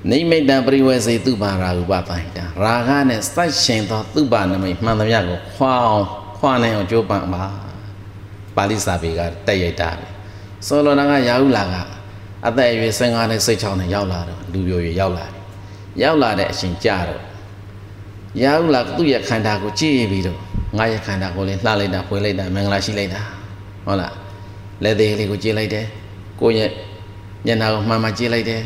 နိမိတ်တံပရိဝေစေသူပါရာဟုပတိုင်တံရာဂနဲ့စိုက်ရှင်သောသူပါနမိတ်မှန်သမျှကိုခွာအောင်ခွာနိုင်အောင်ကြိုးပမ်းပါပါဠိစာပေကတက်ရိုက်တာပဲဆိုလိုတာကရာဟုလာကအသက်အရွယ်15နဲ့16နဲ့ရောက်လာတော့လူပြိုရရောက်လာတယ်ရောက်လာတဲ့အချိန်ကြတော့ရာဟုလာသူ့ရဲ့ခန္ဓာကိုကြည့်ပြီးတော့ငါရဲ့ခန္ဓာကိုလည်းလှလိုက်တာဖွေလိုက်တာမင်္ဂလာရှိလိုက်တာဟုတ်လားလက်သေးလေးကိုကြည့်လိုက်တယ် ကိုယ့်ရဲ့မျက်နှာကိုမှန်မှန်ကြည့်လိုက်တယ်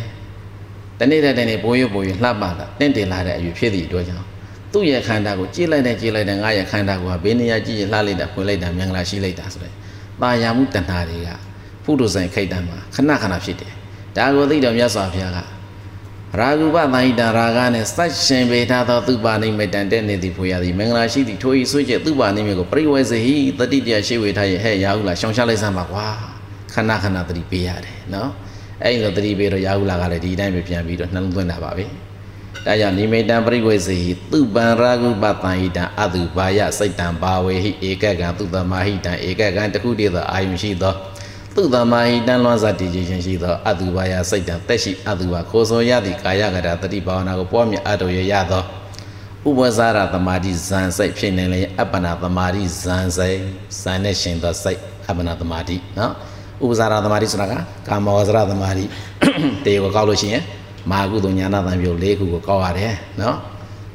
တနေ့တဲ့တနေ့ဘိုးရွဘိုးရွလှပတာတင့်တယ်လာတဲ့အယူဖြစ်သည့်အတွက်ကြောင့်သူ့ရဲ့ခန္ဓာကိုကြည့်လိုက်တဲ့ကြည့်လိုက်တဲ့ငါရဲ့ခန္ဓာကိုကဘေးနေရာကြည့်ရင်လှလိုက်တာဖွင့်လိုက်တာမင်္ဂလာရှိလိုက်တာဆိုတဲ့ပါရမှုတဏှာတွေကဖုဒုဆိုင်ခိတ်တမ်းမှာခဏခဏဖြစ်တယ်ဒါကိုသိတော်မြတ်စွာဘုရားကရာဂုပသဟိတရာဂနဲ့စတ်ရှင်ပေထားသောသူပါနိမေတံတဲ့နေသည်ဖွေရသည်မင်္ဂလာရှိသည်ထိုဤဆွေကျက်သူပါနိမေကိုပရိဝေဇဟိတတိတယရှိဝေထားရဲ့ဟဲ့ရာဟုလာရှောင်ရှားလိုက်စမ်းပါကွာ ခဏခဏတတိပေးရတယ်နော်အဲ့လိုတတိပေးတော့ရာဟုလာကလည်းဒီတိုင်းပဲပြန်ပြီးတော့နှလုံးသွင်းတာပါပဲဒါကြောင့်နိမိတံပရိဝေစေဟိသူပံရာဂုပသဟိတံအတုပါယစိတ်တံဘာဝေဟိဧကကံသူတမဟိတံဧကကံတခုတည်းသောအာယုရှိသောသူသမာဟိတန်လွန်စားတည်ခြင်းရှိသောအတုပါယစိတ်တံတက်ရှိအတုပါခိုးစောရသည့်ကာယကတာတတိဘာဝနာကိုပွားမြတ်အတော်ရရသောဥပဇာရသမာဓိဇန်စိတ်ဖြစ်နေလေအပ္ပနာသမာဓိဇန်စိတ်ဇန်နဲ့ရှင်သောစိတ်အပ္ပနာသမာဓိနော် ဥပဇာရသမာဓိဆိုတာကကာမဝဇရသမာဓိတေကိုကောက်လို့ရှိရင်မာကုသိုလ်ညာနာတံပြု၄ခုကိုကောက်ရတယ်နော်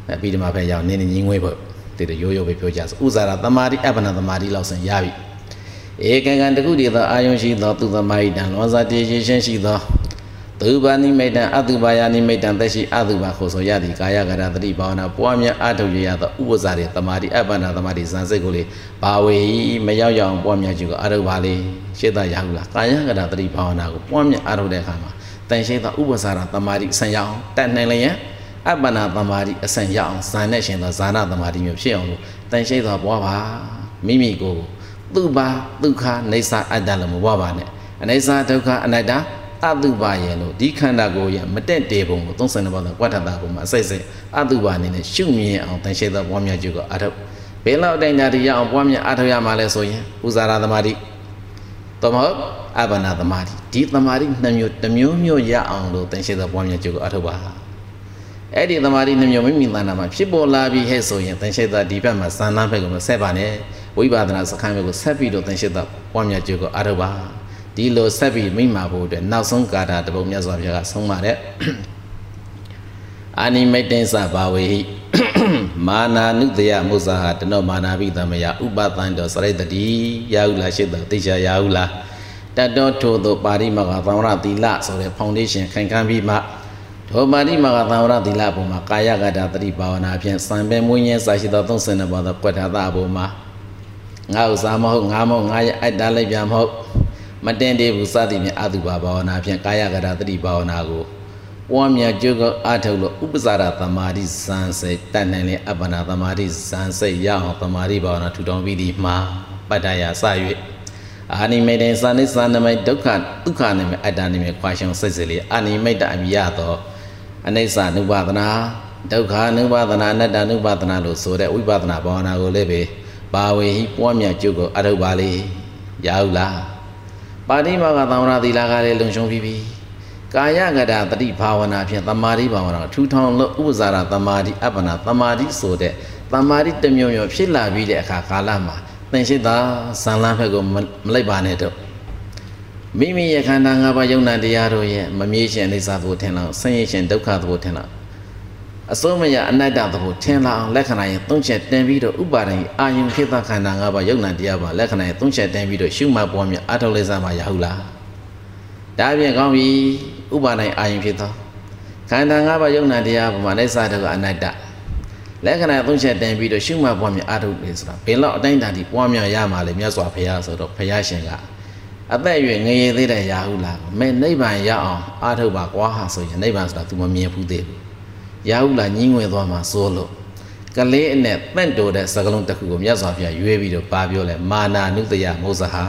အဲပြီးဒီမှာပဲရောက်နင်းနေငင်းငွေဖို့တေတရိုးရိုးပဲပြောကြဆိုဥဇာရသမာဓိအပ္ပနာသမာဓိလောက်ဆင်ရပြီဧကကံတကုတည်သောအာယုံရှိသောသူသမာဟိတံလွန်စာတည်ခြင်းရှိသော သူဘာနိမိတံအတုပါယနိမိတံသက်ရှိအတုပါခိုဆိုရသည်ကာယကရတတိဘာဝနာပွားများအထုတ်ရရသောဥပဇာရေတမာတိအပ္ပနာတမာတိဇန်စိတ်ကိုလေဘာဝေမရောက်ရအောင်ပွားများခြင်းကိုအထုတ်ပါလေရှေ့သာရဟုလားကာယကရတတိဘာဝနာကိုပွားများအထုတ်တဲ့အခါမှာတန်ရှင်းသောဥပဇာရတမာတိဆံရအောင်တတ်နိုင်လျင်အပ္ပနာတမာတိအဆံရအောင်ဇန်နဲ့ရှင်သောဇာနာတမာတိမျိုးဖြစ်အောင်လို့တန်ရှင်းသောပွားပါမိမိကိုယ်သူပါဒုက္ခနေစာအတ္တလည်းမဘွားပါနဲ့အနေစာဒုက္ခအနတ္တ အတုပါရဲ့လို့ဒီခန္ဓာကိုယ်ရမတက်တေပုံကို32ပါးသောကွဋ္ဌတာပုံမှာအစိတ်စိတ်အတုပါအနေနဲ့ရှုမြင်အောင်တန်ရှင်းသောပွားများကျုပ်ကအထုပ်ဘယ်လောက်တိုင်းဓာတိရအောင်ပွားများအထုပ်ရမှာလဲဆိုရင်ဥဇာရသမာဓိတော်မဟုတ်အဘနာသမာဓိဒီသမာဓိနှမျိုးတစ်မျိုးမျိုးရအောင်လို့တန်ရှင်းသောပွားများကျုပ်ကအထုပ်ပါအဲ့ဒီသမာဓိနှမျိုးမိမိသဏ္ဍာန်မှာဖြစ်ပေါ်လာပြီဟဲ့ဆိုရင်တန်ရှင်းသောဒီဘက်မှာဇာနာဘက်ကိုမဆက်ပါနဲ့ဝိပဿနာစခန်းမျိုးကိုဆက်ပြီးတော့သင်ရှိသောပွားများကြိုးကိုအားထုတ်ပါ ဒီလိုဆက်ပြီးမိမှာဖို့အတွက်နောက်ဆုံးကာတာတပုံမြတ်စွာဘုရားကဆုံးပါတယ်အာနိမိတ်တင်္စဘာဝေဟိမာနာနုတယမုဇ္ဇဟာတနောမာနာဘိသမယဥပသန္တောစရိတတိယာဟုလားရှိသောသိချာယာဟုလားတတ်တော်ထို့သောပါရိမဂသံဝရသီလဆိုတဲ့ဖောင်ဒေးရှင်းခိုင်ခံပြီးမှထိုပါရိမဂသံဝရသီလပုံမှာကာယကတာတတိဘာဝနာဖြင့်စံပင်မွေးညင်းစာရှိသော32ပါးသောကွဋ္ဌာသဘုံမှာငါဥစားမဟုတ်ငါမဟုတ်ငါရဲ့အတ္တလိုက်ပြန်မဟုတ် မတင်သေးဘူးစသည်ဖြင့်အတုပါဘာဝနာဖြင့်ကာယကတာတတိဘာဝနာကိုပွားများကြိုးကောအထုတ်လို့ဥပဇာရသမာဓိဇန်စိတ်တတ်နိုင်လေအပ္ပနာသမာဓိဇန်စိတ်ရအောင်သမာဓိဘာဝနာထူထောင်ပြီးဒီမှာပတ္တရာစ၍အာနိမိတ်တေသာနိသနမိတ်ဒုက္ခဒုက္ခနိမိတ်အတ္တနိမိတ်ခွာရှောင်စိတ်စိတ်လေးအာနိမိတ်တအမိယသောအနိစ္စနုပါဒနာဒုက္ခနုပါဒနာအနတ္တနုပါဒနာလို့ဆိုတဲ့ဝိပဿနာဘာဝနာကိုလည်းပဲပါဝေဟိပွားမြတ်ကျုပ်ကိုအထုတ်ပါလေရဟုတ်လား ပါတိမောကသံဝရသီလကလည်းလုံရှုံပြီးပြီကာယကတာတတိဘာဝနာဖြင့်သမာဓိဘာဝနာထူထောင်လို့ဥပဇာရသမာဓိအပ္ပနာသမာဓိဆိုတဲ့သမာဓိတစ်မျိုးမျိုးဖြစ်လာပြီးတဲ့အခါကာလမှာသင်ရှိတာဇန်လန်းဘက်ကိုမလိုက်ပါနဲ့တော့မိမိရဲ့ခန္ဓာ၅ပါးယုံနာတရားတို့ရဲ့မမြဲရှင်အိသဘုထင်လောက်ဆင်းရဲရှင်ဒုက္ခဘုထင်လောက် အစိုးမရအနတ္တသဘောထင်လာအောင်လက္ခဏာရင်သုံးချက်တင်ပြီးတော့ဥပါဒံအာယုံဖြစ်သောခန္ဓာ၅ပါးယုံနာတရားပါလက္ခဏာရင်သုံးချက်တင်ပြီးတော့ရှုမှတ်ပွားမြအထောက်လေးစားမှရဟုတ်လားဒါပြင်ကောင်းပြီဥပါဒံအာယုံဖြစ်သောခန္ဓာ၅ပါးယုံနာတရားပေါ်မှာလက်စားတော့အနတ္တလက္ခဏာသုံးချက်တင်ပြီးတော့ရှုမှတ်ပွားမြအထောက်လေးဆိုတာဘယ်လောက်အတိုင်းတန်ဒီပွားမြရမှာလဲမြတ်စွာဘုရားဆိုတော့ဘုရားရှင်ကအသက်အရွယ်ငရေသေးတဲ့ရာဟုလားမဲနိဗ္ဗာန်ရအောင်အားထုတ်ပါကွာဟာဆိုရင်နိဗ္ဗာန်ဆိုတာ तू မမြင်ဘူးသေးဘူး ရဟုလာညင်းဝင်သွားမှာစိုးလို့ကလေးအနဲ့တန့်တိုတဲ့စကလုံးတစ်ခုကိုမြတ်စွာဘုရားရွေးပြီးတော့ပါပြောလဲမာနာနုတယမောဇဟာ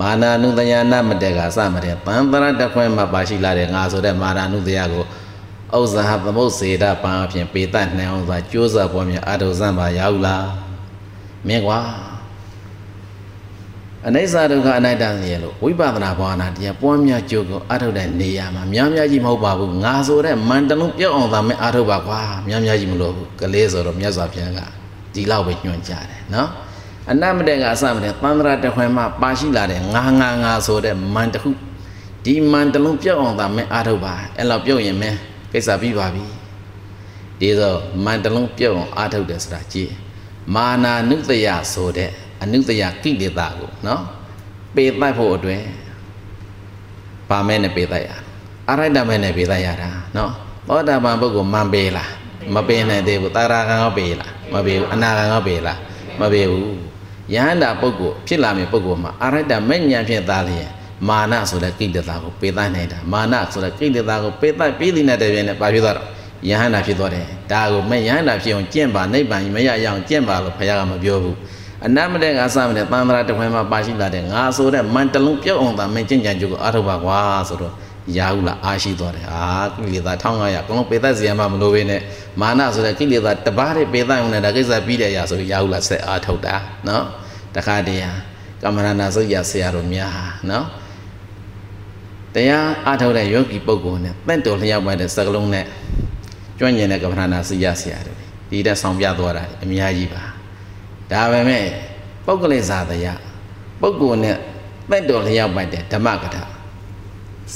မာနာနုတယနာမတေကအစမတေပန္တရတခွဲမှာပါရှိလာတဲ့ငါဆိုတဲ့မာနာနုတယကိုဥဇဟသမုတ်စေတပံအဖြစ်ပေတတ်နှံအောင်သာကြိုးစားပွားများအာထုဇံပါရဟုလားမင်းကွာ အနိစ္စဒုက္ခအနတ္တစီရလို့ဝိပဿနာဘာဝနာတရားပွားများကြိုးကိုအထုတ်တဲ့နေရာမှာများများကြီးမဟုတ်ပါဘူးငါဆိုတဲ့မန်တလုံးပြောက်အောင်သာမဲ့အထုတ်ပါကွာများများကြီးမလို့ဘူးကလေးဆိုတော့မြတ်စွာဘုရားကဒီလောက်ပဲညွှန်ကြတယ်နော်အနတ်မတဲ့ကအစမတဲ့သန္တရာတခွင်မှာပါရှိလာတဲ့ငါငါငါဆိုတဲ့မန်တခုဒီမန်တလုံးပြောက်အောင်သာမဲ့အထုတ်ပါအဲ့လောက်ပြောက်ရင်မဲကိစ္စပြီးပါပြီဒီဆိုမန်တလုံးပြောက်အောင်အထုတ်တယ်ဆိုတာကြည့်မာနာနုတယဆိုတဲ့ အနုတယကိလေသာကိုနော်ပေတတ်ဖို့အတွက်ပါမဲနဲ့ပေတတ်ရအရိုက်တမဲနဲ့ပေတတ်ရတာနော်သောတာပန်ပုဂ္ဂိုလ်မန်ပေလားမပေနိုင်သေးဘူးတာရာကံရောပေလားမပေဘူးအနာကံရောပေလားမပေဘူးယဟန္တာပုဂ္ဂိုလ်ဖြစ်လာမယ့်ပုဂ္ဂိုလ်မှာအရိုက်တမဲ့ညာဖြင့်သားလျင်မာနဆိုတဲ့ကိလေသာကိုပေတတ်နိုင်တာမာနဆိုတဲ့ကိလေသာကိုပေတတ်ပြီးတဲ့တဲ့ပြည့်နဲ့ပါပြသွားတော့ယဟန္တာဖြစ်သွားတယ်ဒါကိုမဲ့ယဟန္တာဖြစ်အောင်ကျင့်ပါနိဗ္ဗာန်မရရအောင်ကျင့်ပါလို့ဘုရားကမပြောဘူး အနတ်မတဲ့ကစမတဲ့သံဃာတခွင်မှာပါရှိလာတဲ့ငါဆိုတဲ့မန်တလုံးပြုတ်အောင်သာမင်းကျင့်ကြံကြုကိုအားထုတ်ပါကွာဆိုတော့ရာဟုလာအားရှိသွားတယ်အာကိလေသာ1500အကုန်လုံးပေသက်စီရမှမလိုဘဲနဲ့မာနဆိုတဲ့ကိလေသာတပါးတဲ့ပေသက်အောင်နဲ့ဒါကိစ္စပြီးတဲ့အရာဆိုရာဟုလာဆက်အားထုတ်တာနော်တခါတည်းကမ္မရဏသုတ်ရဆရာတော်များဟာနော်တရားအားထုတ်တဲ့ယောဂီပုဂ္ဂိုလ်နဲ့တင့်တော်လျောက်ပါတဲ့စကလုံးနဲ့ကျွမ်းကျင်တဲ့ကမ္မရဏသုတ်ရဆရာတော်ဒီတဲ့ဆောင်ပြသွားတာအများကြီးပါ ဒါပဲမဲ့ပုဂ္ဂလိဇာတရားပုဂ္ဂိုလ်နဲ့တင့်တော်လျောက်ပါတဲ့ဓမ္မကထာ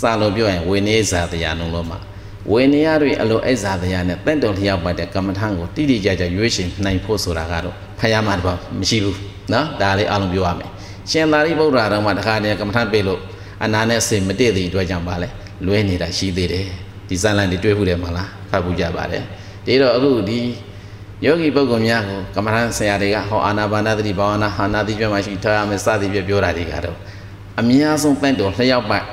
စာလို့ပြောရင်ဝိနည်းဇာတရားလုံးလုံးမှာဝိနည်းရတွေအလိုအိဇာတရားနဲ့တင့်တော်လျောက်ပါတဲ့ကမ္မထံကိုတိတိကျကျရွေးရှင်နိုင်ဖို့ဆိုတာကတော့ဖယားမှာတော့မရှိဘူးနော်ဒါလေးအားလုံးပြောရမယ်ရှင်သာရိပုတ္တရာတော်မှာတခါတည်းကမ္မထံပေးလို့အနာနဲ့စေမတည့်သည့်အတွက်ကြောင့်ပါလဲလွဲနေတာရှိသေးတယ်ဒီဇာလန်တွေတွေ့ဘူးတယ်မလားဖတ်ဘူးကြပါတယ်ဒီတော့အခုဒီ ယောဂီပုဂ္ဂိုလ်များကိုကမ္မထဆရာတွေကဟောအာနာပါနသတိဘာဝနာဟာနာတိကျွမ်းမှရှိထားရမယ်စသည်ပြပြောတာတွေကတော့အများဆုံးတင့်တော်လျှောက်ပတ်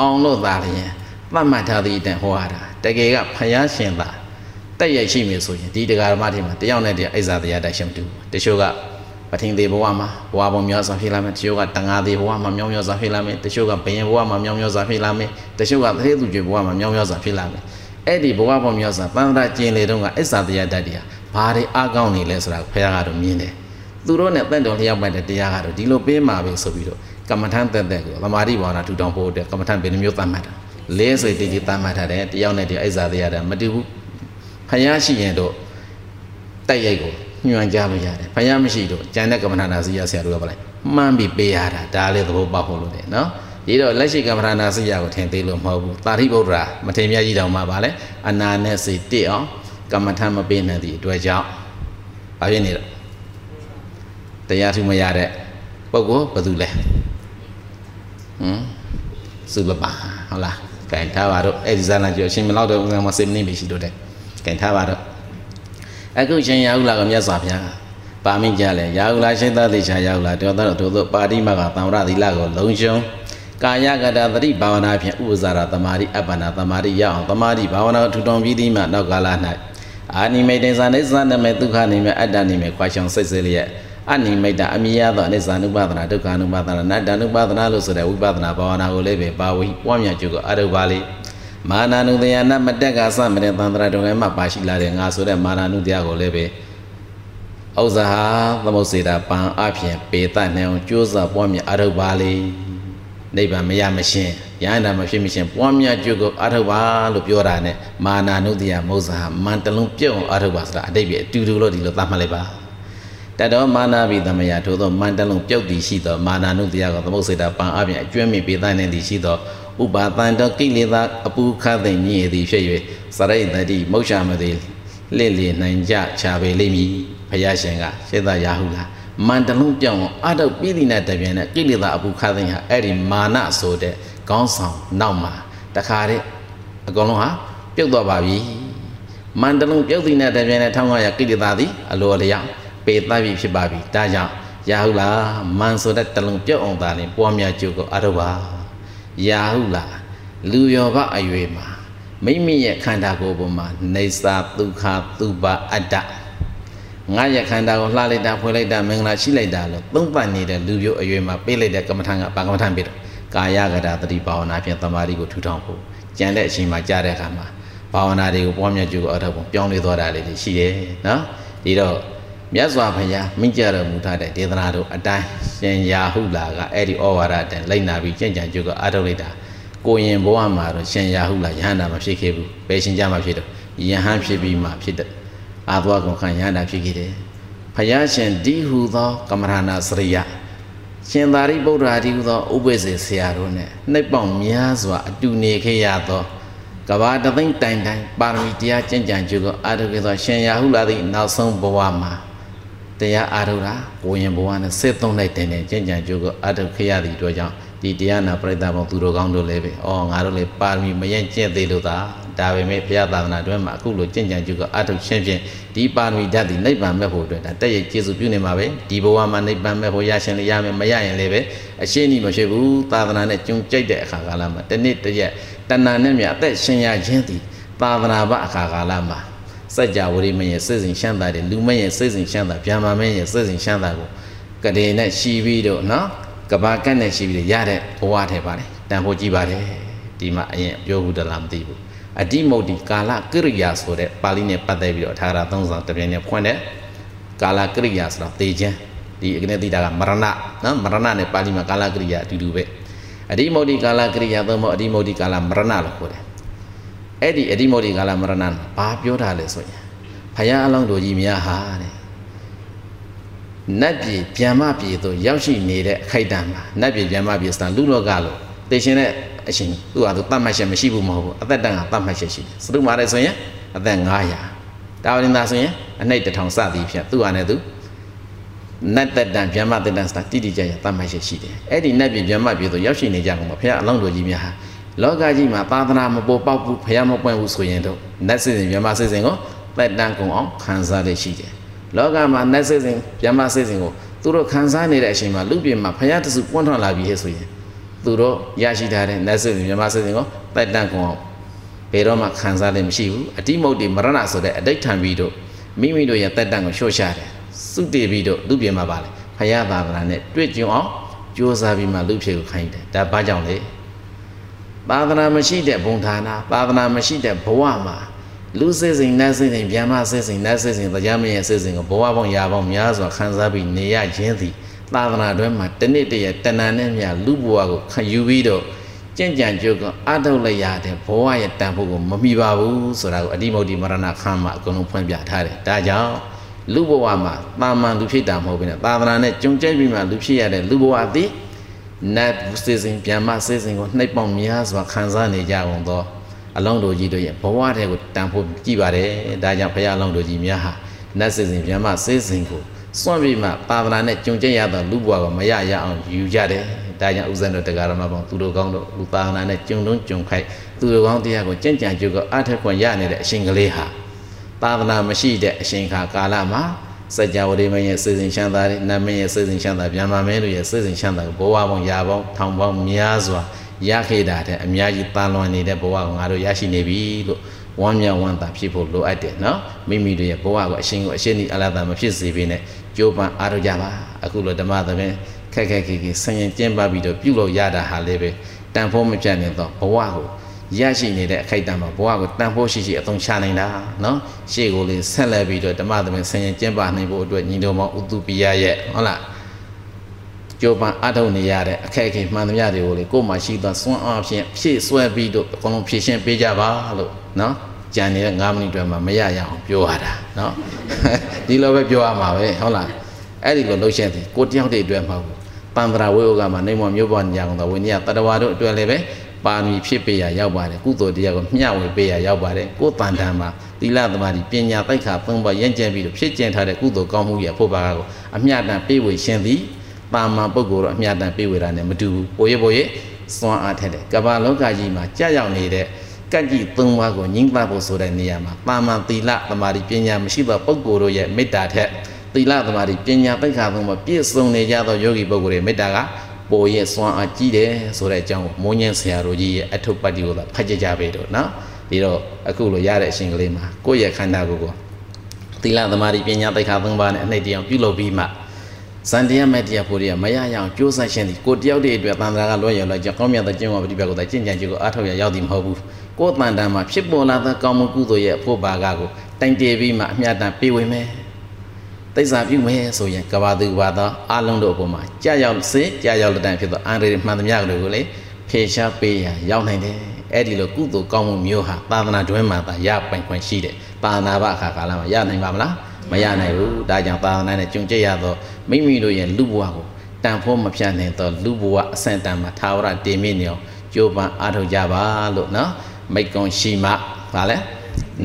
အောင်လို့သာလျင်သတ်မှတ်ထားသည့်အတန်ဟောရတာတကယ်ကဖယားရှင်သာတက်ရိုက်ရှိမယ်ဆိုရင်ဒီတရားဓမ္မတွေမှာတယောက်နဲ့တယောက်အိဇာတရားတိုက်ရှမတူတချို့ကပထင်သေးဘဝမှာဘဝပုံများစွာဖြစ်လာမယ်တချို့ကတန်ဃာသေးဘဝမှာမြောင်းမြောစွာဖြစ်လာမယ်တချို့ကဘယင်ဘဝမှာမြောင်းမြောစွာဖြစ်လာမယ်တချို့ကသေသူကျွေဘဝမှာမြောင်းမြောစွာဖြစ်လာမယ်အဲ့ဒီဘဝပုံများစွာတန်ត្រာကျင်လေတုန်းကအိဇာတရားတိုက်တရား ဘာတွေအကောင်းနေလဲဆိုတာဖခင်ကတော့မြင်တယ်သူတို့နဲ့တင့်တော်လျောက်ပိုက်တဲ့တရားကတော့ဒီလိုပေးမှာပဲဆိုပြီးတော့ကမ္မထန်တက်တက်ကိုသမာဓိဘာဝနာထူထောင်ဖို့အတွက်ကမ္မထန်ဘယ်နှမျိုးသတ်မှတ်တာလဲဆိုတည်တည်သတ်မှတ်ထားတယ်တယောက်နဲ့တယောက်အိဇာတရားတယ်မတူဘူးဖခင်ရှိရင်တော့တိုက်ရိုက်ကိုညွှန်ကြားလို့ရတယ်ဖယားမရှိတော့ကျန်တဲ့ကမ္မထာနာစီရဆရာတို့ကဗလိုက်မှန်းပြီးပေးရတာဒါလည်းသဘောပေါက်ဖို့လို့တယ်နော်ဒီတော့လက်ရှိကမ္မထာနာစီရကိုထင်သေးလို့မဟုတ်ဘူးတာရိပုတ္တရာမထေမြတ်ကြီးတောင်မှဗာလဲအနာနဲ့စိတ်တစ်အောင် ကမ္မထာမပေးနိုင်သည့်အတွက်ကြောင့်ဘာဖြစ်နေတော့တရားထူမရတဲ့ပုဂ္ဂိုလ်ဘယ်သူလဲဟမ်စုလပါဟုတ်လားကင်ထားပါတော့အဲ့ဒီဇာလန်ကျော်ရှင်မလောက်တော့ဥစ္စာမစိမ့်နေပြီရှိတော့တယ်ကင်ထားပါတော့အခုရှင်ရာဟုလာကမြတ်စွာဘုရားပါမိကြလဲရာဟုလာရှင်သာသေချာရာဟုလာတောတော်တို့တို့ပါတိမကသံဝရသီလကိုလုံရှုံကာယကတာသတိဘာဝနာဖြင့်ဥပဇာရသမာဓိအပ္ပနာသမာဓိရအောင်သမာဓိဘာဝနာထူထောင်ပြီးသည်မှနောက်ကာလ၌ အာနိမိတ်တေဇာနိစ္စနမေဒုက္ခနိမေအတ္တနိမေခွာရှောင်စိတ်စေလျက်အနိမိတ်တအမြင်ရသောအနိစ္စ ानु ပါဒနာဒုက္ခ ानु ပါဒနာနတ္တ ानु ပါဒနာလို့ဆိုတဲ့ဝိပဿနာဘာဝနာကိုလည်းပဲပါဝိပွားများကျုပ်ကအရုပ်ပါလိမာနာနုတယနာမတက်ကစမတဲ့သန္တရာတော်ငယ်မှာပါရှိလာတဲ့ငါဆိုတဲ့မာနာနုတရားကိုလည်းပဲဥဇာဟာသမုတ်စေတာပံအဖြစ်ပေတတ်နေအောင်ကြိုးစားပွားများအရုပ်ပါလိနိဗ္ဗာန်မရမရှင်း ရဟန္တာမဖြစ်မရှင်းပွားများကျုပ်ကိုအထုပ်ပါလို့ပြောတာနဲ့မာနာနုတယမုဇာမန်တလုံးပြုတ်အောင်အထုပ်ပါဆိုတာအတိတ်ပဲအတူတူလို့ဒီလိုသတ်မှတ်လိုက်ပါတတော်မာနာဘိသမယထို့သောမန္တလုံးပြုတ်တည်ရှိသောမာနာနုတရားကိုသမုတ်စေတာပံအပြင်အကျွမ်းမြင့်ပေသနေသည်ရှိသောဥပါတန်တော်ကိလေသာအပူခတ်သိမ့်ညည်သည်ဖြစ်၍စရိတ်တတိမုတ်ချမသည်လှစ်လျနိုင်ကြချပေလိမ့်မည်ဘုရားရှင်ကစေတရာဟုလားမန္တလုံးပြောင်းအတုပ်ပြည်တိနဲ့တပြန်နဲ့ကိလေသာအပူခတ်သိမ့်ဟာအဲ့ဒီမာနဆိုတဲ့ ခေါင်းဆောင်နောက်မှာတခါတဲ့အကုန်လုံးဟာပြုတ်သွားပါပြီမန္တလုံးပြုတ်တိနဲ့တပြန်နဲ့1500ကိလေသာသည်အလိုအလျောက်ပေတတ်ပြီဖြစ်ပါပြီဒါကြောင့်ရာဟုလားမန်ဆိုတဲ့တလုံးပြုတ်အောင်သာလင်ပွားများကြိုးကိုအထုပ်ပါရာဟုလားလူရောဘအရွယ်မှာမိမိရဲ့ခန္ဓာကိုယ်ပေါ်မှာနေစာဒုက္ခသူပါအတ္တငါရဲ့ခန္ဓာကိုလှလိုက်တာဖွေလိုက်တာမင်္ဂလာရှိလိုက်တာလို့သုံးပတ်နေတဲ့လူမျိုးအရွယ်မှာပေးလိုက်တဲ့ကမ္မထံကပါကမ္မထံပေးတော့ ကာယကတာတတိဘာဝနာဖြင့်တမာရီကိုထူထောင်ဖို့ကြံတဲ့အချိန်မှာကြားတဲ့အခါမှာဘာဝနာတွေကိုပွားများကြိုးကိုအထောက်ပုံပြောင်းလဲသွားတာလေးရှိတယ်နော်ဒီတော့မြတ်စွာဘုရားမိန့်ကြတော်မူထားတဲ့ဒေသနာတို့အတိုင်းရှင်ရာဟုလာကအဲ့ဒီဩဝါဒတန်လိုက်နာပြီးကြင်ကြံကြုတ်ကအထုတ်လိုက်တာကိုရင်ဘဝမှာတော့ရှင်ရာဟုလာယဟန္တာမဖြစ်ခဲ့ဘူးဘယ်ရှင်ကြမှာဖြစ်တော့ယဟန်ဖြစ်ပြီးမှဖြစ်တဲ့အာသဝကုံခံယဟန္တာဖြစ်ခဲ့တယ်ဘုရားရှင်ဒီဟုသောကမ္မရဏစရိယ ရှင်သာရိပုတ္တရာဒီဟုသောဥပ္ပဇေဆရာတို့နဲ့နှိပ်ပေါင်များစွာအတူနေခဲ့ရသောကဘာတသိမ့်တိုင်တိုင်ပါရမီတရားကျင့်ကြံကြုတ်ကိုအာထုခဲ့သောရှင်ရာဟုလာသည့်နောက်ဆုံးဘဝမှာတရားအာထုတာကိုရင်ဘဝနဲ့စစ်သုံးလိုက်တဲ့နဲ့ကျင့်ကြံကြုတ်ကိုအာထုခဲ့ရသည့်အတွက်ကြောင့်ဒီတရားနာပရိသတ်ပေါင်းသူတော်ကောင်းတို့လည်းပဲအော်ငါတို့လည်းပါရမီမရင်ကျင့်သေးလို့သာ ဒါပေမဲ့ဘုရားသာသနာတွင်မှာအခုလိုကျင့်ကြံကြုတ်ကအထုရှင်းဖြင့်ဒီပါရမီဓာတ်ဒီနိဗ္ဗာန်မဲ့ဖို့အတွက်ဒါတက်ရကျေစုပြုနေမှာပဲဒီဘဝမှာနိဗ္ဗာန်မဲ့ဖို့ရရှင်လည်းရမယ်မရရင်လည်းပဲအရှင်းကြီးမရှိဘူးသာသနာနဲ့ကျုံကြိတ်တဲ့အခါကာလမှာတနေ့တရက်တဏ္ဍာနဲ့မြအသက်ရှင်ရခြင်းသည်သာသနာပအခါကာလမှာစัจ java ဝရိမရဲ့စိတ်စဉ်ရှမ်းသာတယ်လူမရဲ့စိတ်စဉ်ရှမ်းသာဗျာမာမရဲ့စိတ်စဉ်ရှမ်းသာကိုကတိနဲ့ရှီပြီးတော့နော်ကဘာကတ်နဲ့ရှီပြီးရတဲ့ဘဝထဲပါတယ်တန်ဖို့ကြည့်ပါတယ်ဒီမှာအရင်ပြောဘူးတလားမသိဘူး အတိမုတ်ဒီကာလကရိယာဆိုတဲ့ပါဠိနဲ့ပတ်သက်ပြီးတော့ထာဂရသုံးဆောင်တပြိုင်နဲ့ဖွင့်တဲ့ကာလကရိယာဆိုတာသေခြင်းဒီအကနေတိတာကမရဏနော်မရဏနဲ့ပါဠိမှာကာလကရိယာအတူတူပဲအတိမုတ်ဒီကာလကရိယာသုံးဖို့အတိမုတ်ဒီကာလမရဏလို့ခေါ်တယ်အဲ့ဒီအတိမုတ်ဒီကာလမရဏဘာပြောတာလဲဆိုရင်ဖယားအလောင်းတော်ကြီးများဟာတဲ့နတ်ပြည်ပြန်မပြည်သို့ရောက်ရှိနေတဲ့အခိုက်အတန့်မှာနတ်ပြည်ပြန်မပြည်စံလူလောကလို့တေရှင်တဲ့ အရှင်သူ့ဟာသူတတ်မှတ်ချက်မရှိဘူးမဟုတ်ဘူးအသက်တန်ကတတ်မှတ်ချက်ရှိတယ်စတုမာရဲဆိုရင်အသက်900တာဝရင်သာဆိုရင်အနှိတ်တစ်ထောင်စသည်ဖြင့်သူ့ဟာနဲ့သူနတ်တက်တန်ဗျမတက်တန်စတာတိတိကျကျတတ်မှတ်ချက်ရှိတယ်အဲ့ဒီနတ်ပြည်ဗျမပြည်သို့ရောက်ရှိနေကြကုန်ပါဘုရားအလောင်းတော်ကြီးများဟာလောကကြီးမှာသာသနာမပေါ်ပေါက်ဘူးဘုရားမပွင့်ဘူးဆိုရင်တော့နတ်စစ်စဉ်ဗျမစစ်စဉ်ကိုတက်တန်ကုန်အောင်ခံစားရရှိတယ်လောကမှာနတ်စစ်စဉ်ဗျမစစ်စဉ်ကိုသူတို့ခံစားနေတဲ့အချိန်မှာလူပြည်မှာဘုရားတဆူပွင့်ထွန်းလာပြီဟဲ့ဆိုရင် သူတို့ရရှိထားတဲ့နတ်စစ်စဉ်မြမစစ်စဉ်ကိုတိုက်တန့်ကုန်အောင်ဘယ်တော့မှခံစားလည်းမရှိဘူးအတိမုတ်တိမရဏဆိုတဲ့အတိတ်ထံပြီးတော့မိမိတို့ရဲ့တိုက်တန့်ကိုလျှော့ချတယ်စုတည်ပြီးတော့လူပြင်မှာပါလေဖယားသာသနာနဲ့တွေ့ကြုံအောင်ကြိုးစားပြီးမှလူဖြေကိုခိုင်းတယ်ဒါဘာကြောင့်လဲသာသနာမရှိတဲ့ဘုံဌာနသာသနာမရှိတဲ့ဘဝမှာလူစိတ်စဉ်နတ်စိတ်စဉ်ဗျာမစိတ်စဉ်နတ်စိတ်စဉ်တရားမရဲ့စိတ်စဉ်ကိုဘဝပေါင်းရာပေါင်းများစွာခံစားပြီးနေရခြင်းသည် သာသနာတွင်မှာတနစ်တည်းတဏ္ဍာနဲ့မြလူဘဝကိုခံယူပြီးတော့ကြင်ကြံကြုတ်ကအထုတ်လိုက်ရတဲ့ဘဝရဲ့တန်ဖို့ကိုမမိပါဘူးဆိုတာကိုအတိမုတ်တိမရဏခမ်းမှာအကုန်လုံးဖွင့်ပြထားတယ်ဒါကြောင့်လူဘဝမှာတာမန်လူဖြစ်တာမဟုတ်ဘဲနဲ့သာသနာနဲ့ကြုံကြိတ်ပြီးမှလူဖြစ်ရတဲ့လူဘဝသည်နတ်စေစဉ်ပြန်မစေစဉ်ကိုနှိပ်ပေါင်းများစွာခံစားနေကြအောင်သောအလောင်းတော်ကြီးတို့ရဲ့ဘဝတဲ့ကိုတန်ဖို့ကြည့်ပါတယ်ဒါကြောင့်ဘုရားအလောင်းတော်ကြီးများဟာနတ်စေစဉ်ပြန်မစေစဉ်ကို စွန့်ပြီးမှသာသနာနဲ့ကြုံကျက်ရသောလူဘဝကိုမရရအောင်ယူကြတယ်ဒါကြောင့်ဥဇ္ဇံတို့တရားတော်မှာပေါ့သူတို့ကောင်းတို့လူသာသနာနဲ့ကြုံလုံးကြုံခိုက်သူတို့ကောင်းတရားကိုကြင်ကြံကြုတ်ကအထက်ခွန်ရနေတဲ့အရှင်ကလေးဟာသာသနာမရှိတဲ့အရှင်ခါကာလမှာစัจ java ရိမရဲ့စေစဉ်ချမ်းသာတဲ့နတ်မင်းရဲ့စေစဉ်ချမ်းသာဗျာမာမင်းတို့ရဲ့စေစဉ်ချမ်းသာကိုဘဝပေါင်းရာပေါင်းထောင်ပေါင်းများစွာရခဲ့တာတဲ့အများကြီးတန်လွန်နေတဲ့ဘဝကိုငါတို့ရရှိနေပြီလို့ဝမ်းမြောက်ဝမ်းသာဖြစ်ဖို့လိုအပ်တယ်နော်မိမိတို့ရဲ့ဘဝကိုအရှင်ကိုအရှင်ဒီအလားတာမဖြစ်စေဘဲနဲ့ ကြိုးပမ်းအားထုတ်ကြပါအခုလိုဓမ္မသဘင်ခက်ခက်ခဲခဲဆင်ရင်ကျင်းပပြီးတော့ပြုလို့ရတာဟာလည်းပဲတန်ဖိုးမပြတ်နေတော့ဘဝကိုရရှိနေတဲ့အခိုက်အတန့်မှာဘဝကိုတန်ဖိုးရှိရှိအသုံးချနိုင်တာနော်ရှေ့ကိုလေးဆက်လက်ပြီးတော့ဓမ္မသဘင်ဆင်ရင်ကျင်းပနိုင်ဖို့အတွက်ညီတော်မောင်ဥတုပိယရဲ့ဟုတ်လားကြိုးပမ်းအထုတ်နေရတဲ့အခက်အခဲမှန်သမျှတွေကိုလေကိုယ်မှရှိသောစွမ်းအားဖြင့်ဖြည့်ဆွဲပြီးတော့အကုန်လုံးဖြည့်ရှင်းပေးကြပါလို့နော် ကြံနေတဲ့9မိနစ်တွင်မှမရရအောင်ပြောရတာเนาะဒီလိုပဲပြောရမှာပဲဟုတ်လားအဲ့ဒီလိုလှုပ်ရှင်းသည်ကိုတယောက်တည်းအတွက်မဟုတ်ဘူးပန္တရာဝိဩကမှာနေမမျိုးပေါ်ညာကုန်သောဝိညာဉ်တတဝါတို့အတွက်လည်းပဲပါမီဖြစ်ပေးရရောက်ပါတယ်ကုသိုလ်တရားကိုမျှဝေပေးရရောက်ပါတယ်ကိုယ်တန်တန်မှာသီလသမာဓိပညာတိုက်ခါသုံးပါရင့်ကျက်ပြီးတော့ဖြစ်ကျင်ထားတဲ့ကုသိုလ်ကောင်းမှုရဲ့အဖို့ပါကိုအမျှတန်ပေးဝေရှင်သည်ပါမန်ပုဂ္ဂိုလ်တော့အမျှတန်ပေးဝေတာနဲ့မတူဘူးပိုရပိုရစွမ်းအားထက်တယ်ကမ္ဘာလောကကြီးမှာကြာရောက်နေတဲ့ ကန့်ကြီးသုံးပါးကိုငြင်းပဖို့ဆိုတဲ့နေရာမှာပါမန်သီလသမာဓိပညာမရှိသောပုဂ္ဂိုလ်တို့ရဲ့မေတ္တာထက်သီလသမာဓိပညာပိဋကသုံးပါးပြည့်စုံနေကြသောယောဂီပုဂ္ဂိုလ်ရဲ့မေတ္တာကပိုရဲ့စွမ်းအားကြီးတယ်ဆိုတဲ့အကြောင်းကိုမိုးညင်းဆရာတို့ကြီးရဲ့အထုပ်ပတ်တီကိုသာဖတ်ကြကြပေတော့နော်ဒီတော့အခုလိုရတဲ့အရှင်ကလေးမှာကိုယ့်ရဲ့ခန္ဓာကိုယ်ကိုသီလသမာဓိပညာပိဋကသုံးပါးနဲ့အနှိတ်တရားပြုလုပ်ပြီးမှဇန်တရားမဲ့တရားဖို့ရမရရအောင်ကြိုးစားခြင်းဒီကိုတယောက်တည်းအတွက်သံဃာကလွှဲရလိုက်ကြောင်းကောင်းမြတ်တဲ့ကျင့်ဝတ်ပฏิပတ်ကိုသာကျင့်ကြံကြည့်ကိုအားထုတ်ရရောက်သည်မဟုတ်ဘူး ကိုယ်တန်တန်မှာဖြစ်ပေါ်လာသောကောင်းမှုကုသိုလ်ရဲ့အဖို့ပါကကိုတိုင်တည်ပြီးမှအမြတ်တန်ပေးဝင်မယ်သိစ္စာပြုမယ်ဆိုရင်ကဘာသူဘာသောအလုံးတို့အပေါ်မှာကြာရောက်စေကြာရောက်တဲ့တိုင်ဖြစ်သောအန္တရာယ်မှန်သမျှတွေကိုလေဖြေရှားပေးရရောက်နိုင်တယ်အဲ့ဒီလိုကုသိုလ်ကောင်းမှုမျိုးဟာသာသနာတွင်မှာသာရပိုင်ခွင့်ရှိတယ်သာသနာ့ဘအခါကာလမှာရနိုင်ပါမလားမရနိုင်ဘူးဒါကြောင့်သာသနာနဲ့ကြုံကြရသောမိမိတို့ရဲ့လူဘဝကိုတန်ဖိုးမဖြတ်နိုင်သောလူဘဝအဆင့်တန်မှာသာဝရတည်မြင့်နေအောင်ကြိုးပမ်းအားထုတ်ကြပါလို့နော် မိတ်ကုံရှိမှဗာလဲ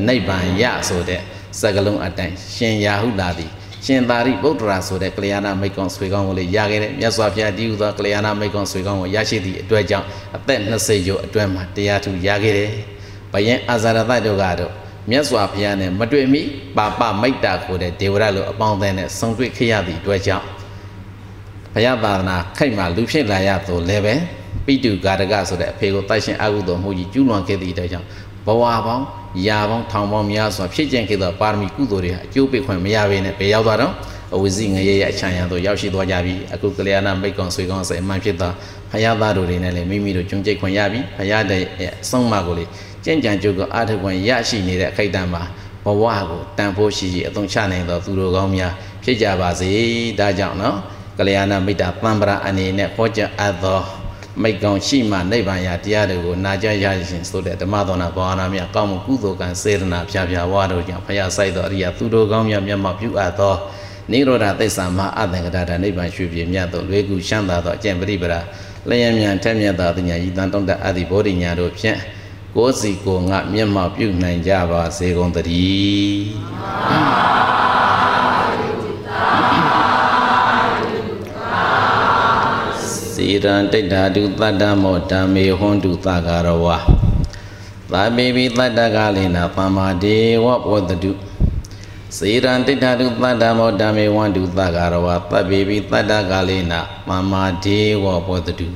နိဗ္ဗာန်ရဆိုတဲ့စကလုံးအတိုင်းရှင်ရာဟုလာသည်ရှင်သာရိပုတ္တရာဆိုတဲ့ကလျာဏမိတ်ကုံဆွေကောင်းကိုလည်းရခဲ့တဲ့မြတ်စွာဘုရားတည်ဟူသောကလျာဏမိတ်ကုံဆွေကောင်းကိုရရှိသည့်အတွက်ကြောင့်အသက်20ကျော်အတွင်းမှာတရားထူရခဲ့တယ်။ဘယင်အာဇာရတတို့ကတော့မြတ်စွာဘုရားနဲ့မတွေ့မီပါပမိတ်တာကိုတဲ့ဒေဝရလိုအပေါင်းအသင်းနဲ့ဆုံတွေ့ခဲ့ရသည့်အတွက်ကြောင့်ဘုရားသာသနာခိုက်မှလူဖြစ်လာရသို့လည်းပဲ ပိတုကာရကဆိုတဲ့အဖေကိုတိုက်ရှင်အကုသိုလ်မှုကြီးကျူးလွန်ခဲ့သည့်အတွက်ကြောင့်ဘဝပေါင်းရာပေါင်းထောင်ပေါင်းများစွာဖြစ်ကျင်ခဲ့သောပါရမီကုသိုလ်တွေဟာအကျိုးပေးခွင့်မရဘဲနဲ့ဘယ်ရောက်သွားတော့အဝိဇ္ဇိငရေရဲ့အချမ်းရံသို့ရောက်ရှိသွားကြပြီအခုကလျာဏမိတ်ကောင်ဆွေကောင်ဆယ်မှန်ဖြစ်သောဖယားသားတို့တွေနဲ့လည်းမိမိတို့ကျုံကြိတ်ခွင့်ရပြီဖယားတဲ့အဆုံးအမကိုလေကြင်ကြံကြုတ်ကအာထခွင့်ရရှိနေတဲ့အခိုက်အတန့်မှာဘဝကိုတန်ဖိုးရှိရှိအသုံးချနိုင်သောသူတို့ကောင်းများဖြစ်ကြပါစေဒါကြောင့်နော်ကလျာဏမိတ်တာတံ္ပရာအနေနဲ့ဟောကြားအပ်သော မိတ်ကောင်ရှိမှနိဗ္ဗာန်ရာတရားတွေကိုနာကြားရရှင်ဆိုတဲ့ဓမ္မသောနာဘာဝနာမြတ်ကောင်းမှုကုသိုလ်ကံစေတနာဖြာဖြာဝါတို့ကြောင့်ဖယားဆိုင်သောအရိယာသူတို့ကောင်းများမျက်မှောက်ပြုအပ်သောနိရောဓသစ္စာမအသင်္ကတတာနိဗ္ဗာန်ရွှေပြည်မြတ်သောလွေကူရှမ်းသာသောအကျင့်ပရိပရာလျံမြန်ထက်မြတ်သောအညာဤတန်တုံးတဲ့အသည့်ဘောဓိညာတို့ဖြင့်ကိုယ်စီကိုငါမျက်မှောက်ပြုနိုင်ကြပါစေကုန်သတည်း စေရန်တိဋ္ဌာတုတတ္တမောဓမ္မေဟွန်တုသကာရဝသာပေပိတတ္တကလိနာပမ္မာဒေဝဘောတတုစေရန်တိဋ္ဌာတုတတ္တမောဓမ္မေဝန္တုသကာရဝသဗ္ဗေပိတတ္တကလိနာပမ္မာဒေဝဘောတတု